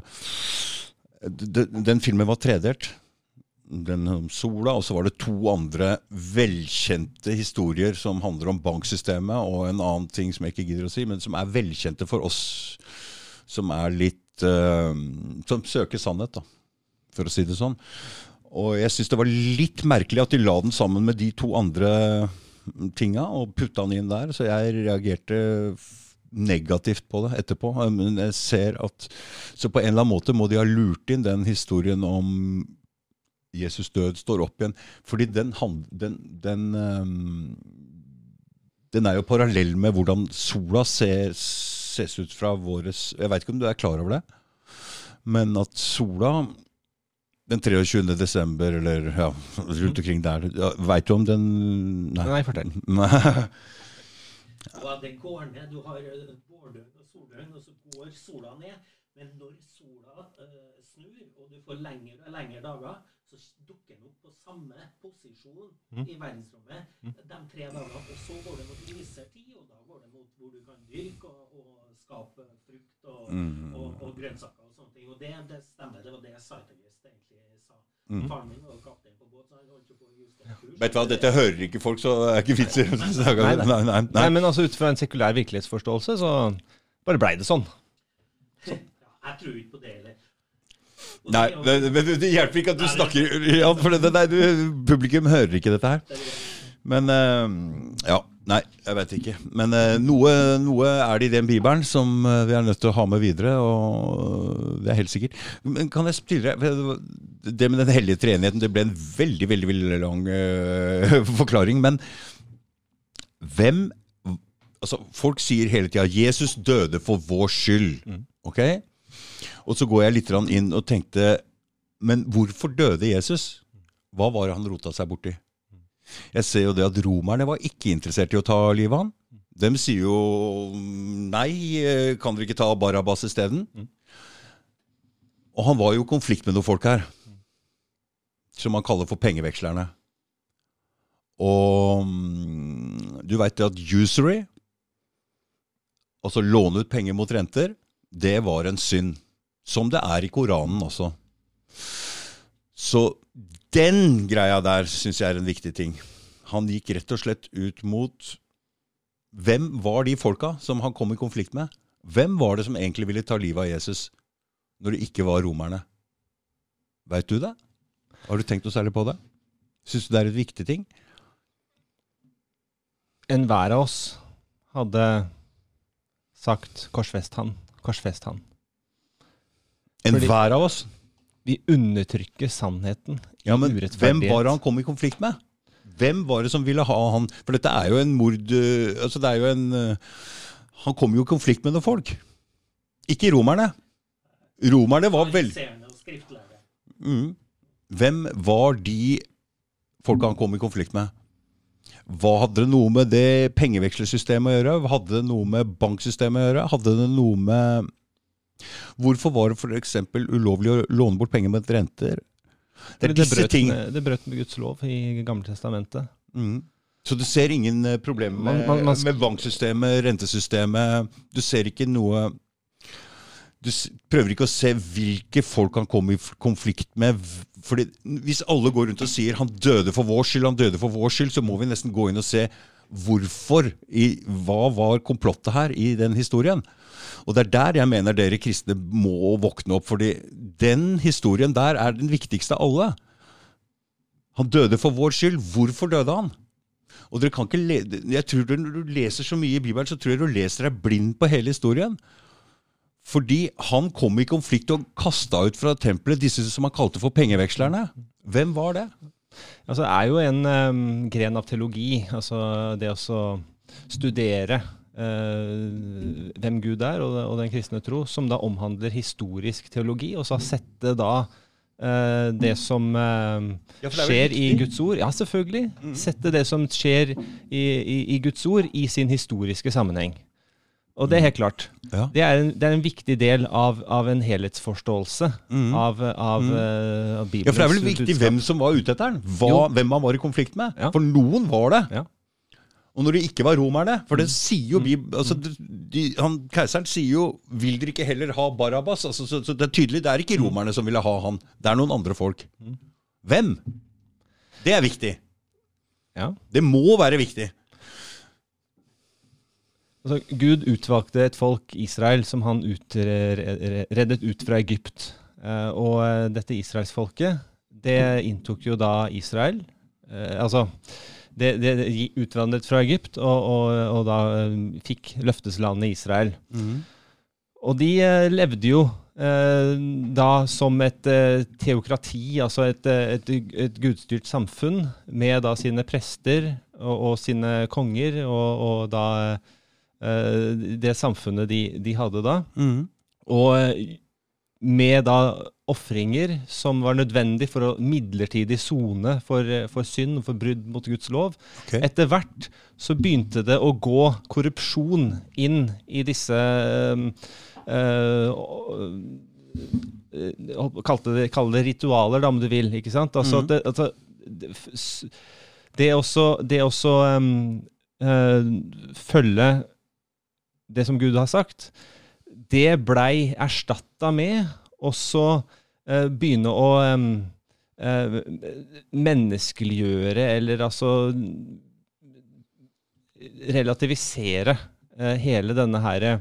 Den, den filmen var tredelt. Den om sola, og så var det to andre velkjente historier som handler om banksystemet, og en annen ting som jeg ikke gidder å si, men som er velkjente for oss som er litt uh, Som søker sannhet, da, for å si det sånn. Og jeg syns det var litt merkelig at de la den sammen med de to andre tinga og putta den inn der, så jeg reagerte negativt på det etterpå. Men jeg ser at Så på en eller annen måte må de ha lurt inn den historien om Jesus død står opp igjen. Fordi den, den, den, ehm, den er jo parallell med hvordan sola ser, ses ut fra våres Jeg veit ikke om du er klar over det, men at sola den 23. desember, eller ja, rundt omkring der. Ja, Veit du om den Nei, fortell. Nei. *laughs* Og det går ned. Du har eh, vårdøgn og soldøgn, og så går sola ned. Men når sola uh, snur, og du får lengre og lengre dager, så dukker den opp på samme posisjon i verdensrommet de tre dagene. Og så går det mot lysertid, og da går det mot hvor du kan dyrke og, og skape frukt og, og, og grønnsaker og sånne ting. Og det, det stemmer. Det var det Sightagist kurs. Vet du hva, dette hører ikke folk, så det er ikke vits i å snakke om det. Nei, nei, Nei, men altså ut fra en sekulær virkelighetsforståelse, så bare blei det sånn. Jeg tror ikke på det heller. Nei, det det, men det hjelper ikke at du snakker ja, for det, nei, du, publikum hører ikke dette her. Men uh, Ja. Nei, jeg vet ikke. Men eh, noe, noe er det i den bibelen som eh, vi er nødt til å ha med videre, og det er helt sikkert. Men kan jeg stille Det med den hellige treenigheten, det ble en veldig, veldig, veldig lang eh, *laughs* forklaring. Men hvem Altså, folk sier hele tida 'Jesus døde for vår skyld'. Ok? Og så går jeg litt inn og tenkte Men hvorfor døde Jesus? Hva var det han rota seg borti? Jeg ser jo det at romerne var ikke interessert i å ta livet av han. De sier jo nei, eh, kan dere ikke ta Barabas isteden? Og han var jo i konflikt med noen folk her, som man kaller for pengevekslerne. Og mm, du veit at usury, altså låne ut penger mot renter, det var en synd. Som det er i Koranen også. Så den greia der syns jeg er en viktig ting. Han gikk rett og slett ut mot Hvem var de folka som han kom i konflikt med? Hvem var det som egentlig ville ta livet av Jesus når det ikke var romerne? Veit du det? Har du tenkt noe særlig på det? Syns du det er et viktig ting? Enhver av oss hadde sagt 'korsfest han', 'korsfest han'. Enhver av oss. Vi undertrykker sannheten i Ja, men hvem var det han kom i konflikt med? Hvem var det som ville ha han For dette er jo en mord øh, Altså, det er jo en øh, Han kom jo i konflikt med noen folk. Ikke romerne. Romerne var vel... Mm. Hvem var de folka han kom i konflikt med? Hva Hadde det noe med det pengevekslesystemet å gjøre? Hadde det noe med banksystemet å gjøre? Hadde det noe med Hvorfor var det f.eks. ulovlig å låne bort penger med renter? Det er det, disse brøt ting det brøt med Guds lov i Gamle testamentet. mm. Så du ser ingen eh, problemer med, Man- man- man med banksystemet, rentesystemet Du ser ikke noe Du prøver ikke å se hvilke folk han kom i konflikt med. Fordi Hvis alle går rundt og sier 'han døde for vår skyld', han døde for vår skyld, så må vi nesten gå inn og se hvorfor. I, hva var komplottet her i den historien? Og det er der jeg mener dere kristne må våkne opp, fordi den historien der er den viktigste av alle. Han døde for vår skyld. Hvorfor døde han? Og dere kan ikke le jeg tror Når du leser så mye i Bibelen, så tror jeg du leser deg blind på hele historien. Fordi han kom i konflikt og kasta ut fra tempelet disse som han kalte for pengevekslerne. Hvem var det? Altså, det er jo en um, gren av teologi, altså det å studere uh, hvem Gud er og, og den kristne tro, som da omhandler historisk teologi, og så sette da uh, det som uh, Ja, det er skjer i. Guds ord Ja, selvfølgelig. Sette det som skjer i, i, i Guds ord, i sin historiske sammenheng. Og det er helt klart. Ja. Det er en, det er en viktig del av, av en helhetsforståelse mm. av, av, eh, av Bibelen. Ja, for Det er vel viktig hvem som var ute etter den. Hva, hvem han var i konflikt med. Ja. For noen var det. Ja. Og når det ikke var romerne For det sier jo Bibelen altså, de, han, Keiseren sier jo 'Vil dere ikke heller ha Barabbas?' Altså, så, så det er tydelig, det er Mm. ikke romerne som ville ha han. Det er noen andre folk. Hvem? Det er viktig. Ja. Det må være viktig. Altså, Gud utvalgte et folk, Israel, som han reddet ut fra Egypt. Eh, og eh, dette israelsfolket, det inntok jo da Israel. Eh, altså, det, det utvandret fra Egypt, og, og, og da fikk løfteslandet Israel. Og de levde jo eh, da som et eh, teokrati, altså et, et, et gudstyrt samfunn, med da sine prester og, og sine konger, og, og da eh, det samfunnet de, de hadde da. Og eh, med da ofringer som var nødvendig for å midlertidig sone for, eh, for synd og for brudd mot Guds lov. Okay. Etter hvert så begynte det å gå korrupsjon inn i disse øh, øh, eh, kalte det, Kall det ritualer, da, om du vil. ikke sant? Altså, mm. det, altså, det, også, det også øh, eh, følge det som Gud har sagt, det blei erstatta med og så eh, begynne å eh, menneskeliggjøre, eller altså relativisere eh, hele denne her eh,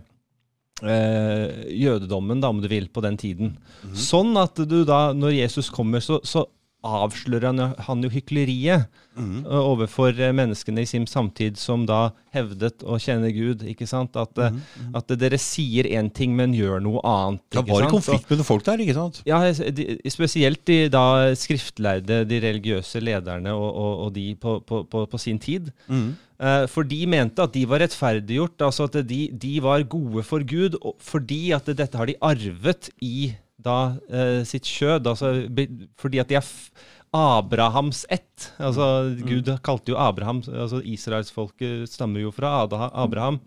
jødedommen, da, om du vil, på den tiden. Sånn at du da, når Jesus kommer, så, så avslører han, jo- han jo hykleriet Mhm. eh, overfor eh, menneskene i sin samtid som da hevdet å kjenne Gud. ikke sant? At, mm. at dere sier én ting, men gjør noe annet. Det var i konflikt med noen folk der, ikke sant? Ja, de, spesielt de da skriftlærde, de religiøse lederne og, og, og de på, på, på, på sin tid. Mm. for de mente at de var rettferdiggjort, altså at de, de var gode for Gud, fordi at dette har de arvet i da eh, sitt kjød. Altså, fordi at de er Abrahams ett. Altså, Gud kalte jo Abraham altså Israelsfolket stammer jo fra Ada- Abraham.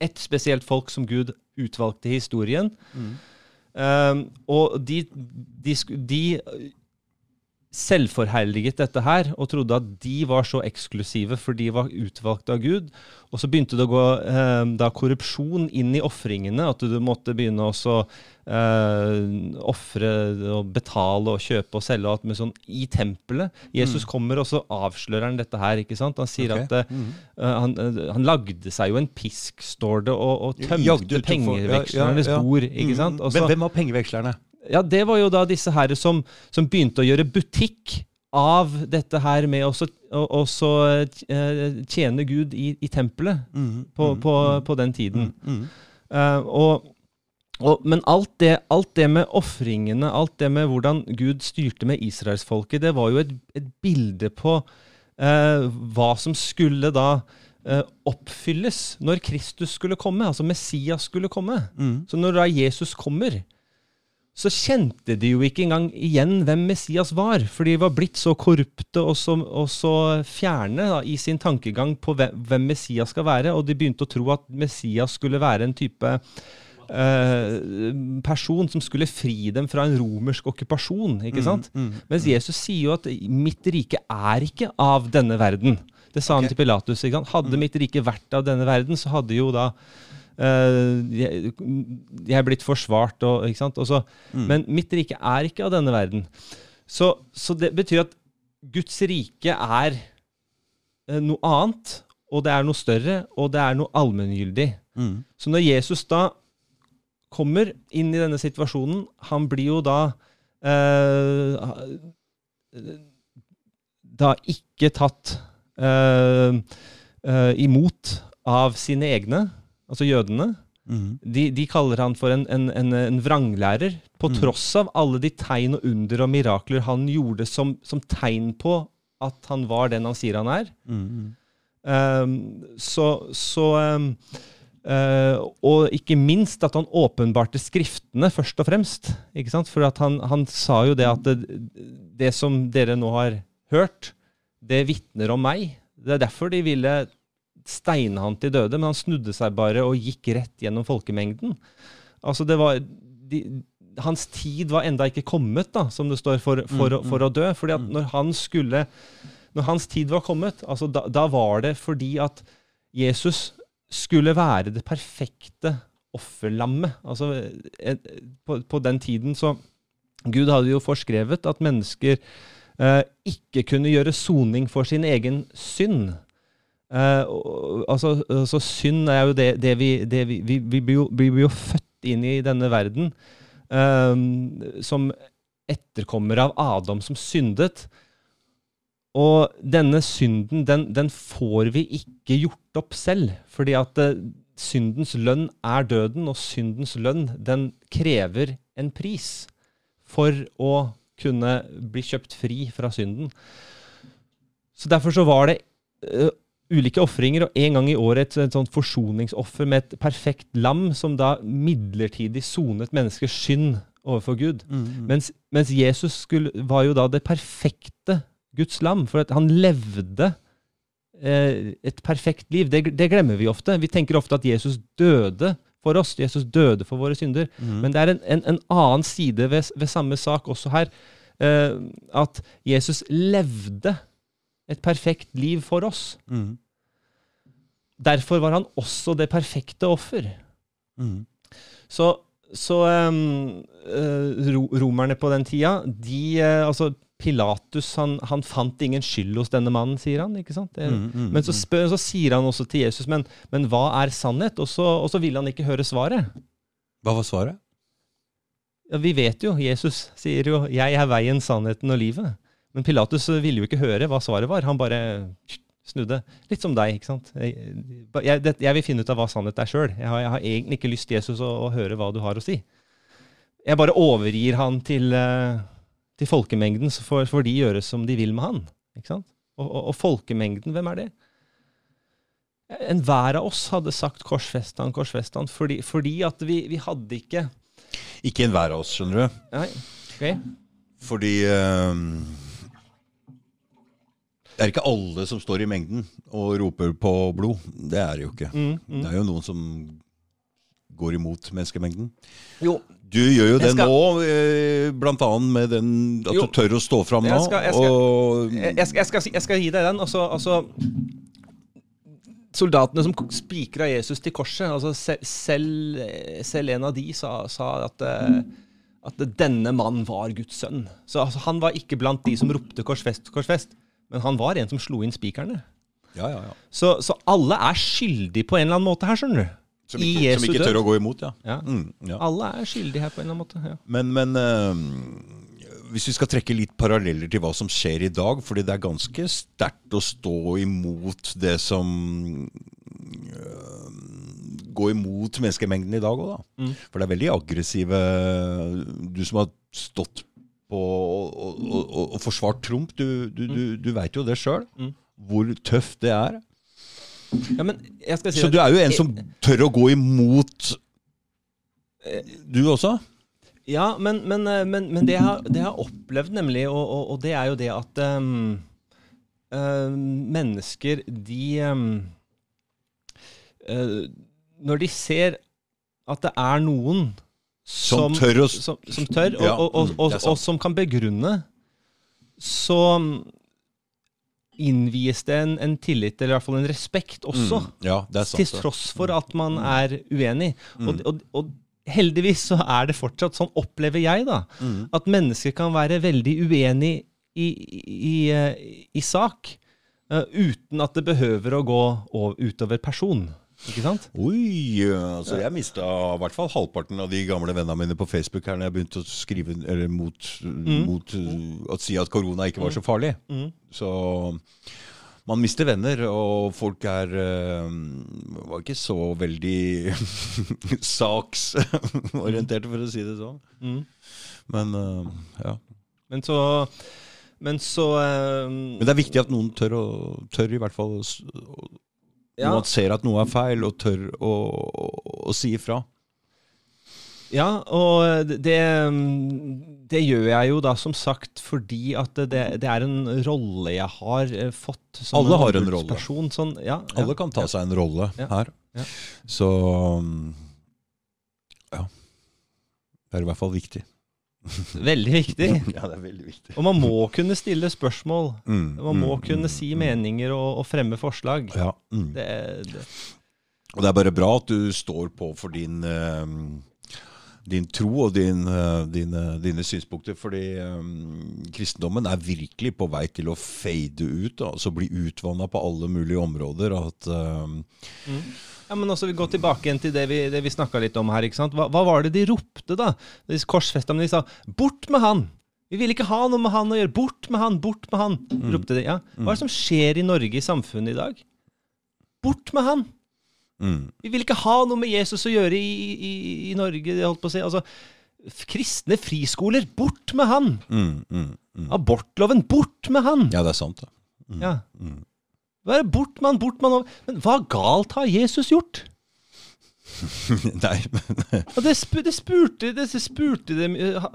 Et spesielt folk som Gud utvalgte i historien. Um, og de, de, de eh, selvforherliget dette her og trodde at de var så eksklusive, for de var utvalgt av Gud. Og så begynte det å gå eh, da korrupsjon inn i ofringene, at du måtte begynne også eh, ofre og betale og kjøpe og selge og alt med sånn i tempelet. Jesus kommer, og så avslører han dette her. ikke sant? Han sier okay. at eh, mm. han, eh, han lagde seg jo en pisk, står det, og, og tømte pengevekslernes ja, ja, ja. bord. ikke sant? Også, Men hvem var pengevekslerne? Ja, det var jo da disse her som, som begynte å gjøre butikk av dette her med å eh, tjene Gud i, i tempelet på, på, på den tiden. Eh, og, og, men alt det, alt det med ofringene, alt det med hvordan Gud styrte med israelsfolket, det var jo et, et bilde på uh, hva som skulle da oppfylles når Kristus skulle komme, altså Messias skulle komme. Så når da Jesus kommer, så kjente de jo ikke engang igjen hvem Messias var, for de var blitt så korrupte og så, og så fjerne da, i sin tankegang på hvem, hvem Messias skal være, og de begynte å tro at Messias skulle være en type eh, person som skulle fri dem fra en romersk okkupasjon. ikke sant? Mens Jesus sier jo at 'mitt rike er ikke av denne verden'. Det sa han til Pilatus. ikke sant? Hadde mitt rike vært av denne verden, så hadde jo da jeg, jeg er blitt forsvart og ikke sant? Også, mm. Men mitt rike er ikke av denne verden. Så, så det betyr at Guds rike er eh, noe annet, og det er noe større, og det er noe allmenngyldig. Så når Jesus da kommer inn i denne situasjonen, han blir jo da eh, Da ikke tatt eh, eh, imot av sine egne, altså jødene. De, de kaller han for en, en, en, en vranglærer, på tross av alle de tegn og under og mirakler han gjorde som, som tegn på at han var den han sier han er. Um, så så um, uh, Og ikke minst at han åpenbarte skriftene, først og fremst. For han, han sa jo det at det, det som dere nå har hørt, det vitner om meg. Det er derfor de ville steine han til døde, men han snudde seg bare og gikk rett gjennom folkemengden. Altså det var de, Hans tid var enda ikke kommet, da, som det står, for, for, å- for å dø. fordi at når han skulle Når hans tid var kommet, altså da, da var det fordi at Jesus skulle være det perfekte offerlammet. Altså, på, på den tiden så Gud hadde jo forskrevet at mennesker eh, ikke kunne gjøre soning for sin egen synd. Og- altså, altså Synd er jo det, det vi det vi, vi, vi, blir jo, vi blir jo født inn i denne verden uh, som etterkommer av Adam som syndet. Og denne synden, den, den får vi ikke gjort opp selv. Fordi at uh, syndens lønn er døden, og syndens lønn, den krever en pris for å kunne bli kjøpt fri fra synden. Så derfor så var det ulike ofringer, og en gang i året et, et sånt forsoningsoffer med et perfekt lam, som da midlertidig sonet menneskers synd overfor Gud. Mens, mens Jesus skulle, var jo da det perfekte Guds lam, for at han levde eh, et perfekt liv. Det, det glemmer vi ofte. Vi tenker ofte at Jesus døde for oss. Jesus døde for våre synder. Men det er en, en, en annen side ved, ved samme sak også her. Eh, at Jesus levde et perfekt liv for oss. Derfor var han også det perfekte offer. Så, så um, ro, romerne på den tida, de eh, Altså, Pilatus han, han fant ingen skyld hos denne mannen, sier han. ikke sant? Det, men så, spør, så sier han også til Jesus, men, men hva er sannhet? Og så, og så vil han ikke høre svaret. Hva var svaret? Ja, vi vet jo, Jesus sier jo 'jeg er veien, sannheten og livet'. Men Pilatus ville jo ikke høre hva svaret var. Han bare snudde. Litt som deg. ikke sant? Jeg, det, jeg vil finne ut av hva sannhet er sjøl. Jeg, har- jeg har egentlig ikke lyst til Jesus å, å høre hva du har å si. Jeg bare overgir han til, eh, til folkemengden, så får, de gjøre som de vil med han. ikke sant? Og, og, og folkemengden, hvem er det? Enhver av oss hadde sagt 'korsfest han, korsfest han', fordi, fordi at vi, vi hadde ikke Ikke enhver av oss, skjønner du. Nei, ok. Fordi ehm, Det er ikke alle som står i mengden og roper på blod. Det er det jo ikke. Mm, mm. Det er jo noen som går imot menneskemengden. Jo, Du gjør jo det skal- nå, eh, blant annet med den at Jo. du tør å stå fram nå. Jeg skal- jeg skal- og jeg, jeg, jeg skal gi deg den. Altså, altså Soldatene som spikra Jesus til korset, altså selv, selv en av de sa, sa at, mm at denne mannen var Guds sønn. Så altså, han var ikke blant de som ropte 'korsfest, korsfest', men han var en som slo inn spikerne. ja, ja, ja. Så, så alle er skyldige på en eller annen måte her, skjønner du. Som, ikke, som ikke tør å gå imot, ja. Ja. Mm, ja. Alle er skyldige her på en eller annen måte. Ja. Men, men eh, hvis vi skal trekke litt paralleller til hva som skjer i dag, fordi det er ganske sterkt å stå imot det som eh, Gå imot menneskemengden i dag òg, da. Mm. For det er veldig aggressive Du som har stått og, og, og, og forsvart Trump, du, du, du, du veit jo det sjøl. Mm. Hvor tøft det er. ja, men jeg skal si Så du er jo en som tør å gå imot Du også? Ja, men, men, men, men det, jeg har, det jeg har opplevd, nemlig, og, og, og det er jo det at um, uh, mennesker, de um, uh, Når de ser at det er noen Som tør og, som, som tør, og, Ja, og, og, mm, som kan begrunne, så mm, innvies det en, en tillit, eller i hvert fall en respekt også. Mm, ja, det sant. Til tross for at man er uenig. Mm. Og, heldigvis så er det fortsatt sånn, opplever jeg, da, Mm. at mennesker kan være veldig uenig i, i, i, eh, i sak, uh, uten at det behøver å gå utover person. Ikke sant? Oi, altså jeg mista i hvert fall halvparten av de gamle vennene mine på Facebook her når jeg begynte å skrive eller mot, mot uh, å si at korona ikke var så farlig. Mm. Så man mister venner, og folk er øh, var ikke så veldig *laughs* saksorienterte, for å si det sånn. Mm. Men øh, ja. Men så Men så øh, Men det er viktig at noen tør, å, tør i hvert fall å s- Når man ser at noe er feil, og tør å, å, å si ifra. ja, og det, det gjør jeg jo da som sagt fordi at det, det er en rolle jeg har eh, fått som Alle har en rolle. Sånn, ja, ja, Alle kan ta ja. seg en rolle Ja. her. Ja. Så um, ja. Det er i hvert fall viktig. *laughs* Veldig viktig. *laughs* ja, det er veldig viktig. Og man må kunne stille spørsmål. Mm, Man må mm, kunne mm, si mm. meninger og, og fremme forslag. Ja, mm. Det, det, Og det er bare bra at du står på for din, eh, din tro og din, eh, dine, dine synspunkter. Fordi um, kristendommen er virkelig på vei til å fade ut. Altså bli utvanna på alle mulige områder. At eh, ja, men også Vi går tilbake igjen til det vi, det vi snakka litt om her. ikke sant? Hva, hva var det de ropte, da? De korsfesta, men de sa 'bort med han'! Vi vil ikke ha noe med han å gjøre. Bort med han, bort med han! ropte de. Ja. Hva er det som skjer i Norge, i samfunnet i dag? Bort med han! mm, Vi vil ikke ha noe med Jesus å gjøre i, i, i Norge. holdt på å si. Altså, kristne friskoler, bort med han! mm, mm, mm. Abortloven, bort med han! Ja, det er sant. det. Ja. Hva er det bort med han, bort med han? Men hva galt har Jesus gjort? *laughs* Nei, men det, sp det spurte det spurte dem eh,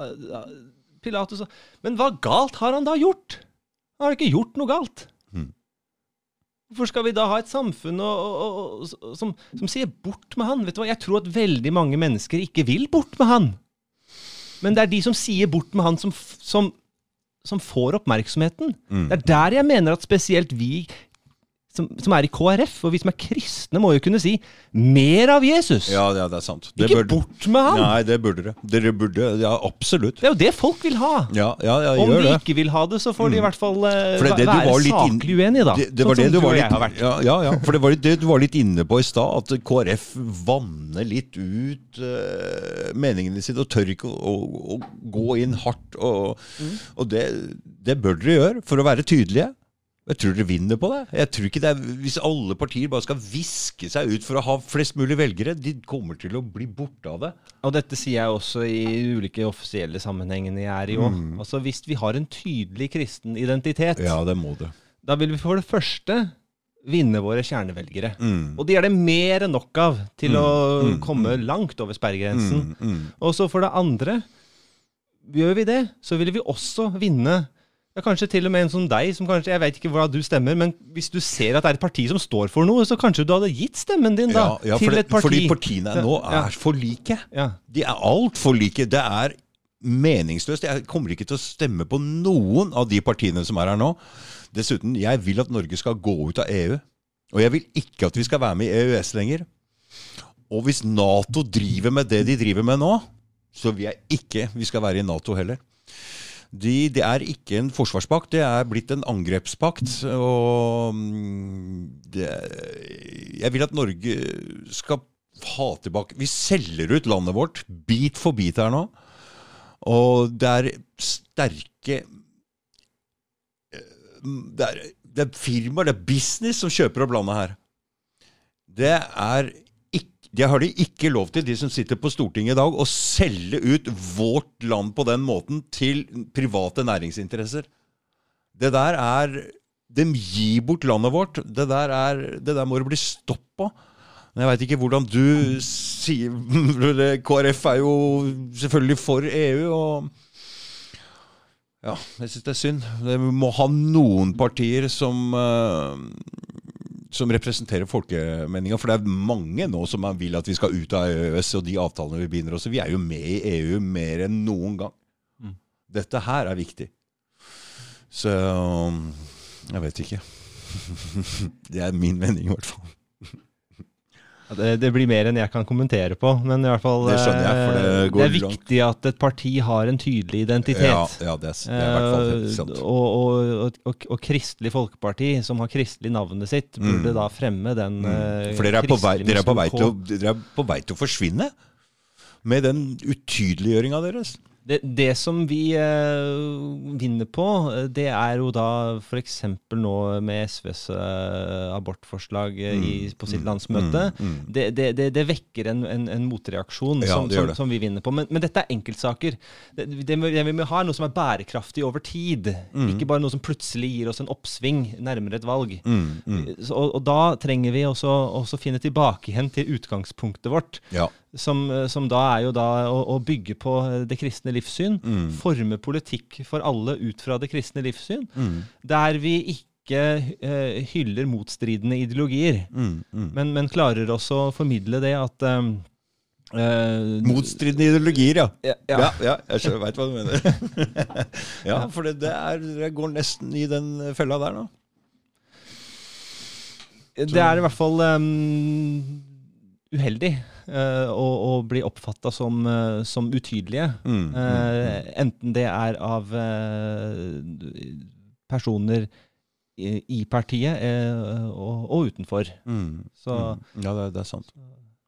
Pilatus sa Men hva galt har han da gjort? Han har ikke gjort noe galt. Mm. Hvorfor skal vi da ha et samfunn og, og, og, som, som sier 'bort med han'? Vet du hva? Jeg tror at veldig mange mennesker ikke vil bort med han. Men det er de som sier 'bort med han', som, som, som får oppmerksomheten. Mm. Det er der jeg mener at spesielt vi som, som er i KrF, og vi som er kristne, må jo kunne si 'mer av Jesus'. Ja, ja, det er sant. Det ikke burde- bort med han! Nei, det burde dere. Dere burde, ja, absolutt. Det er jo det folk vil ha. Ja, ja, ja Om de det. ikke vil ha det, så får de i hvert fall uh, det det være saklig uenige, da. Det, det var Sånn det som du og var jeg litt, har vært. ja, ja, ja, for det var det du var litt inne på i stad, at KrF vanner litt ut uh, meningene sine og tør ikke å, å, å gå inn hardt. Og, Mm. og det, det bør dere gjøre, for å være tydelige. Jeg tror dere vinner på det. Jeg tror ikke det er, Hvis alle partier bare skal viske seg ut for å ha flest mulig velgere, de kommer til å bli borte av det. Og dette sier jeg også i ulike offisielle sammenhengene jeg er i òg. Mm. Altså, hvis vi har en tydelig kristen identitet, Ja, det må det. da vil vi for det første vinne våre kjernevelgere. Mm. Og de er det mer enn nok av til Mm, å mm, komme langt over sperregrensen. Mm, mm. Og så for det andre, gjør vi det, så vil vi også vinne Ja, kanskje til og med en som deg, som kanskje, jeg vet ikke hva du stemmer, men hvis du ser at det er et parti som står for noe, så kanskje du hadde gitt stemmen din da, Ja, ja, til et parti. fordi partiene nå er for like. Ja. De er altfor like. Det er meningsløst. Jeg kommer ikke til å stemme på noen av de partiene som er her nå. Dessuten, jeg vil at Norge skal gå ut av EU. Og jeg vil ikke at vi skal være med i EØS lenger. Og hvis Nato driver med det de driver med nå, så vil jeg ikke vi skal være i Nato heller. De, det er ikke en forsvarspakt, det er blitt en angrepspakt. Og mm, det, jeg vil at Norge skal ha tilbake Vi selger ut landet vårt bit for bit her nå. Og det er sterke det er, det er firmaer, det er business, som kjøper opp landet her. Det er det har de ikke lov til, de som sitter på Stortinget i dag, å selge ut vårt land på den måten til private næringsinteresser. Det der er De gir bort landet vårt. Det der, er, det der må det bli stopp. Men jeg veit ikke hvordan du sier *laughs* KrF er jo selvfølgelig for EU, og ja, jeg syns det er synd. Vi må ha noen partier som eh, som representerer folkemeninga. For det er mange nå som vil at vi skal ut av EØS og de avtalene vi binder oss til. Vi er jo med i EU mer enn noen gang. Mm. Dette her er viktig. Så jeg vet ikke. *laughs* Det er min mening, i hvert fall. Det, det blir mer enn jeg kan kommentere på, men i hvert fall Det skjønner jeg, for det eh, går det er langt. viktig at et parti har en tydelig identitet. Ja, ja det, er, det er i hvert fall helt Eh, sant. og, og, og, og, Kristelig Folkeparti, som har kristelig navnet sitt, burde Mm. da fremme den mm. For dere er, på vei, dere, er på vei til å, dere er på vei til å forsvinne med den utydeliggjøringa deres. Det, det som vi eh, vinner på, eh, det er jo da f.eks. nå med SVs eh, abortforslag eh, i, på sitt landsmøte. Mm, mm. Det, det, det, det vekker en, en, en motreaksjon Ja, som, som, som vi vinner på. Men, men dette er enkeltsaker. Det, vi må ha er noe som er bærekraftig over tid. Mm. Ikke bare noe som plutselig gir oss en oppsving nærmere et valg. Mm, mm. Så, og, og da trenger vi også, å finne tilbake igjen til utgangspunktet vårt. Ja. Som, som da er jo da å, å bygge på det kristne livssyn. Mm. Forme politikk for alle ut fra det kristne livssyn. Mm. Der vi ikke uh, hyller motstridende ideologier, Mm, mm. men, men klarer også å formidle det at um, Uh, Motstridende ideologier, ja. ja, Ja, ja. ja, jeg veit hva du mener. *laughs* ja, for det, det, er, det går nesten i den fella der nå. Det er i hvert fall um, uheldig eh, å, å bli oppfatta som, uh, som utydelige. Mm, Eh, enten det er av eh, personer i, i partiet eh, og, og utenfor. mm, Så, mm. Ja, det, det er sant.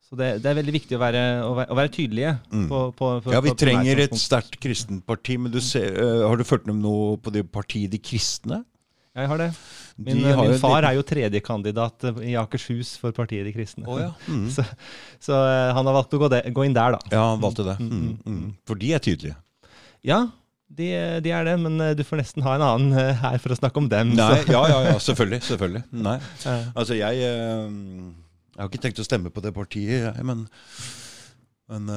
så det, det er veldig viktig å være, å være, å være tydelige. Mm. På, på, på, Ja, vi trenger et sterkt kristent parti, men du ser, har du fulgt med noe på det partiet De kristne? Jeg har det. Min, har min far er jo tredjekandidat i Akershus for partiet De kristne. Oh, ja. *laughs* Mm. Så, så eh, han har valgt å gå, de, gå inn der, da. Ja, han valgte det. Mm, Mm, mm, mm. For de er tydelige. Ja, de, de er det, men eh, du får nesten ha en annen eh, her for å snakke om dem. Nei, så. ja, ja, ja, selvfølgelig. selvfølgelig. *laughs* Nei. Eh, Altså, jeg Jeg har ikke tenkt å stemme på det partiet, jeg, men Men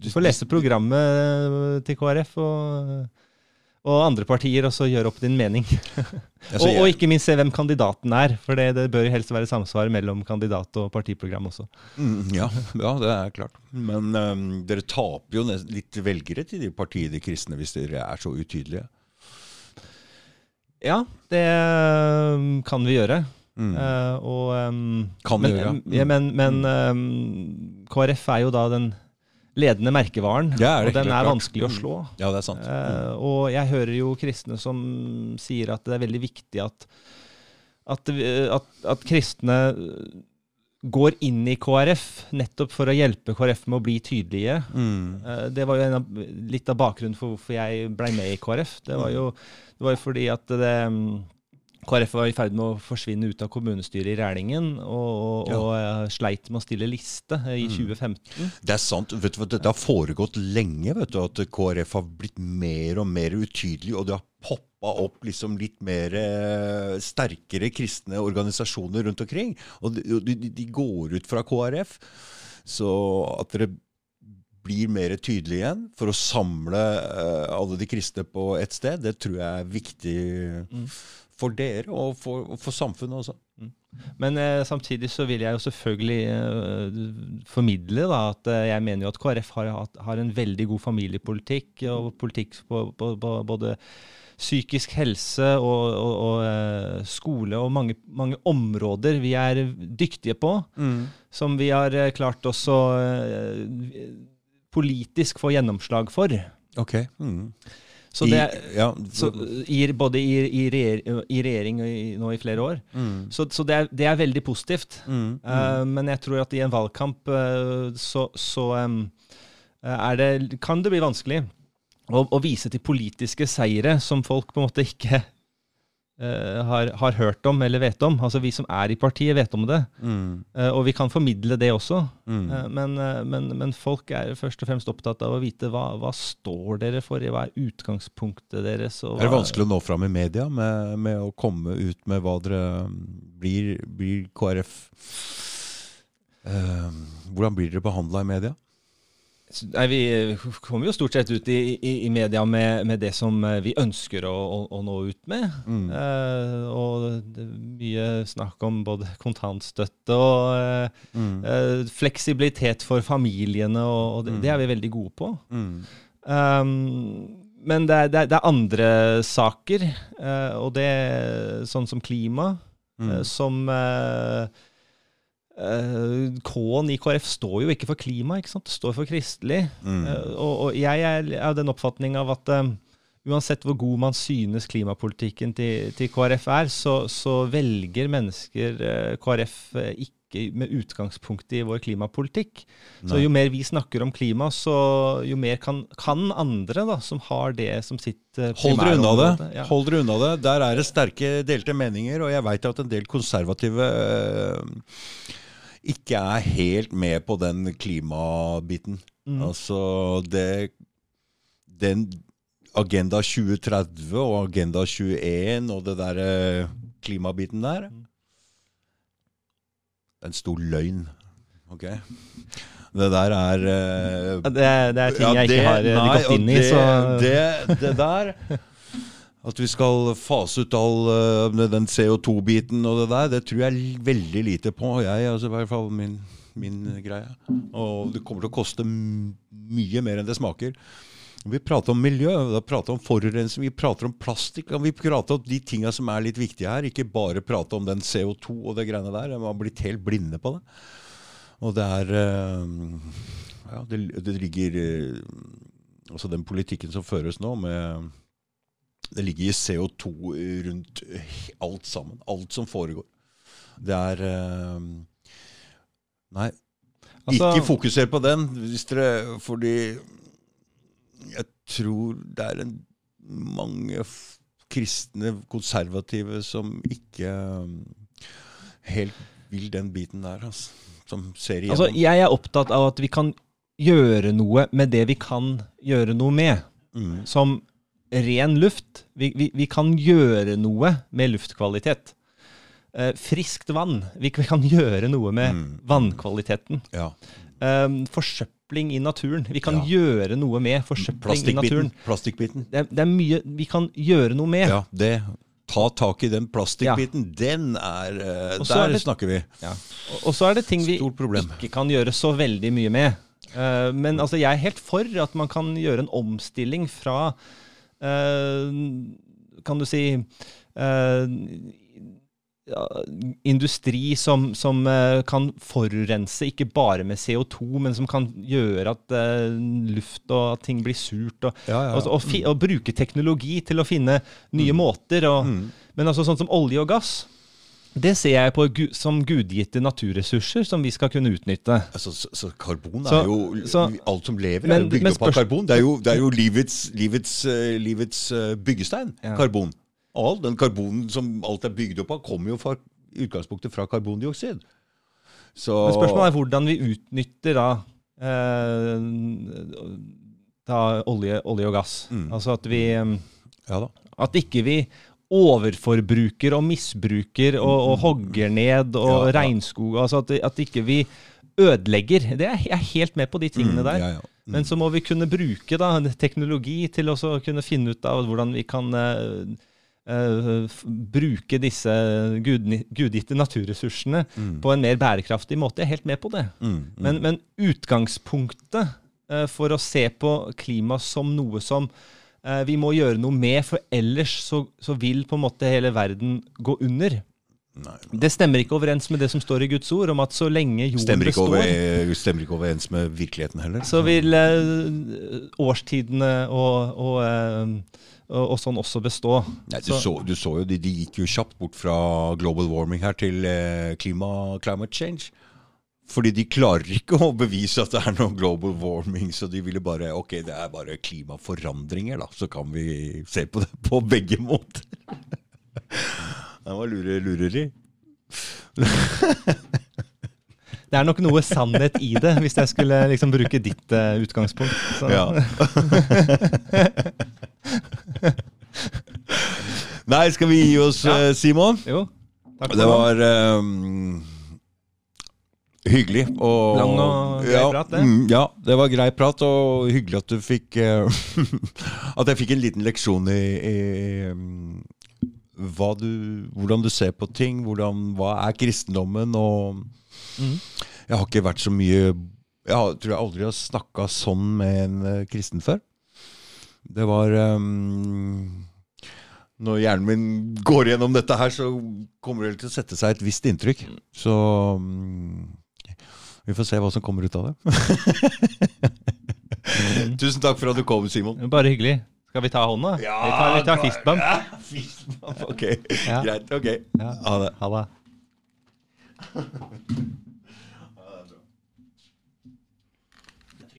Du får lese programmet til KrF og, og andre partier, og så gjøre opp din mening. *laughs* altså, og, og ikke minst se hvem kandidaten er, for det, det bør jo helst være samsvar mellom kandidat og partiprogram også. Mm, ja, ja, det er klart. Men um, dere taper jo litt velgere til de partiene De kristne hvis dere er så utydelige. Ja, det um, kan vi gjøre. Mm. Uh, og, um, Kan men, vi gjøre, ja. ja. ja, men, men um, KrF er jo da den ledende merkevaren, Ja, og den er vanskelig å Mm. slå. Ja, det er sant. Uh, og jeg hører jo kristne som sier at det er veldig viktig at, at, at, at kristne går inn i KrF nettopp for å hjelpe KrF med å bli tydelige. Mm. Eh, Det var jo en av, litt av bakgrunnen for hvorfor jeg ble med i KrF. Det var jo, det var jo fordi at det, KrF var i ferd med å forsvinne ut av kommunestyret i Rælingen, og, og, og eh, sleit med å stille liste eh, i Mm. 2015. Det er sant. vet du Dette har foregått lenge. vet du, At KrF har blitt mer og mer utydelig, og det har poppa opp liksom litt mer eh, sterkere kristne organisasjoner rundt omkring. Og de- de går ut fra KrF. Så at dere blir mer tydelig igjen, for å samle eh, alle de kristne på ett sted, det tror jeg er viktig for dere og for, og for samfunnet også. Men eh, samtidig så vil jeg jo selvfølgelig eh, formidle da, at eh, jeg mener jo at KrF har, har en veldig god familiepolitikk, og politikk på, på, på både psykisk helse og, og, og eh, skole og mange, mange områder vi er dyktige på, som vi har eh, klart også politisk få gjennomslag for. Ok. Mm. Så I, ja, så, i, både i, i, regjer, i regjering og i, nå i flere år. mm. Så, så det, er, det er veldig positivt. Mm. Uh, men jeg tror at i en valgkamp uh, så, så um, det, kan det bli vanskelig å, å vise til politiske seire som folk på en måte ikke har, har hørt om eller vet om. Altså Vi som er i partiet, vet om det. Mm. Eh, og vi kan formidle det også. Mm. Eh, men, eh, men, men folk er først og fremst opptatt av å vite hva, hva står dere for, hva er utgangspunktet deres. Og Er det vanskelig å nå fram i media med, med å komme ut med hva dere blir, blir KrF Uh, Hvordan blir dere behandla i media? Nei, Vi kommer jo stort sett ut i, i, i media med, med det som eh, vi ønsker å, å, å nå ut med. Mm. Eh, og det er mye snakk om både kontantstøtte og eh, Mm. eh, fleksibilitet for familiene, og, og det, det er vi veldig gode på. Mm. Um, men det er, det, er, det er andre saker, eh, og det er sånn som klima, Mm. eh, som eh, eh, K-en i KrF står jo ikke for klima, ikke sant? det står for kristelig. Mm. Eh, og, og jeg er av den oppfatning av at eh, uansett hvor god man synes klimapolitikken til, til KrF er, så, så velger mennesker uh, KrF eh, ikke med utgangspunkt i vår klimapolitikk. Så jo mer vi snakker om klima, så jo mer kan, kan andre da, som har det som sitt eh, Hold dere unna det. ja. Hold dere unna det. Der er det sterke delte meninger, og jeg veit at en del konservative eh, ikke er helt med på den klimabiten. Mm. Altså det Den Agenda 2030 og Agenda 21 og det der eh, klimabiten der Mm. Det er en stor løgn. Ok? Det der er uh, Det, det er ting ja, jeg ikke har eh, nei, gått inn i, så det, det der At vi skal fase ut all eh, den CO2-biten og det der, det tror jeg veldig lite på. Jeg, altså, I hvert fall min, min greie. Og det kommer til å koste mye mer enn det smaker. Vi prater om miljø, vi prater om forurensning, vi prater om plastikk. Vi prater om de tinga som er litt viktige her. Ikke bare prate om den CO2 og det greiene der. Man har blitt helt blinde på det. Og det er eh, Ja, det, det ligger eh, Altså den politikken som føres nå, med Det ligger i CO2 rundt alt sammen. Alt som foregår. Det er eh, Nei, Altså- ikke fokuser på den, hvis dere Fordi jeg tror det er en, mange kristne konservative som ikke um, helt vil den biten der, altså. Som ser igjennom. Altså, jeg er opptatt av at vi kan gjøre noe med det vi kan gjøre noe med. mm. Som ren luft. Vi, vi, vi kan gjøre noe med luftkvalitet. Eh, friskt vann. Vi, vi kan gjøre noe med Mm. vannkvaliteten. Ja. Eh, forsøpling i naturen. Vi kan Ja. gjøre noe med forsøpling i naturen. Plastikkbiten. Det det er mye vi kan gjøre noe med. Ja, det. Ta tak i den plastikkbiten. Den er uh, Der er det- snakker vi. Ja. Og, og så er det ting vi ikke kan gjøre så veldig mye med. Uh, men altså, jeg er helt for at man kan gjøre en omstilling fra Kan du si eh, ja, industri som, som eh, kan forurense, ikke bare med CO2, men som kan gjøre at uh, luft og at ting blir surt. Og, Ja, ja. altså, og, fi, og bruke teknologi til å finne nye måter. Og, Mm. Men altså sånn som olje og gass, det ser jeg på som gudgitte naturressurser som vi skal kunne utnytte. Altså, så, så karbon Så- er jo så- Alt som lever, Men- er jo bygd opp av karbon. Det er jo, det er jo livets, livets, eh, livets eh, byggestein. Ja. Karbon. All den karbonen som alt er bygd opp av, kommer jo fra utgangspunktet fra karbondioksid. Så Men spørsmålet er hvordan vi utnytter da, eh, da olje, olje og gass. Mm. Altså at vi eh, Ja. At ikke vi overforbruker og misbruker og, og hogger ned og Ja, regnskog. Altså at, at ikke vi ødelegger. Det er, jeg er helt med på de tingene Mm, der. ja, ja. Mm. Men så må vi kunne bruke da, teknologi til også å kunne finne ut av hvordan vi kan uh, Uh, bruke disse gudgitte naturressursene på en mer bærekraftig måte. Jeg er helt med på det. Mm, mm. Men, men utgangspunktet uh, for å se på klima som noe som vi må gjøre noe med, for ellers så, så vil på en måte hele verden gå under. Nei. Det stemmer ikke overens med det som står i Guds ord, om at så lenge jorden Stemmer består, over, stemmer ikke overens med virkeligheten heller. så vil eh, årstidene og, og, eh, og, og sånn også bestå. Nei, du, så, du så jo, de, de gikk jo kjapt bort fra global warming her til eh, klima, climate change. Fordi de klarer ikke å bevise at det er noe global warming, så de ville bare Ok, det er bare klimaforandringer, da. Så kan vi se på det på begge måter. Det var lure, lureri. Det er nok noe sannhet i det, hvis jeg skulle liksom bruke ditt uh, utgangspunkt. Så. Ja. Nei, skal vi gi oss, Ja. eh, Simon? Jo, takk for Det var ehm, hyggelig. Og, Lang og grei ja, prat, det. mm, Ja, det var grei prat, og hyggelig at du fikk eh, *laughs* At jeg fikk en liten leksjon i, i du, hvordan du ser på ting. Hvordan, hva er kristendommen? Og mm. jeg har ikke vært så mye Jeg har, tror jeg aldri har snakka sånn med en eh, kristen før. Det var um, Når hjernen min går gjennom dette her, så kommer det til å sette seg et visst inntrykk. Så mm, vi får se hva som kommer ut av det. *laughs* Tusen takk for at du kom, Simon. Bare hyggelig. Skal vi ta hånda? vi tar, vi tar fistbump. Ja, fistbump. Ok, Ja. greit. Ok. Ja. Ha det. Ha det.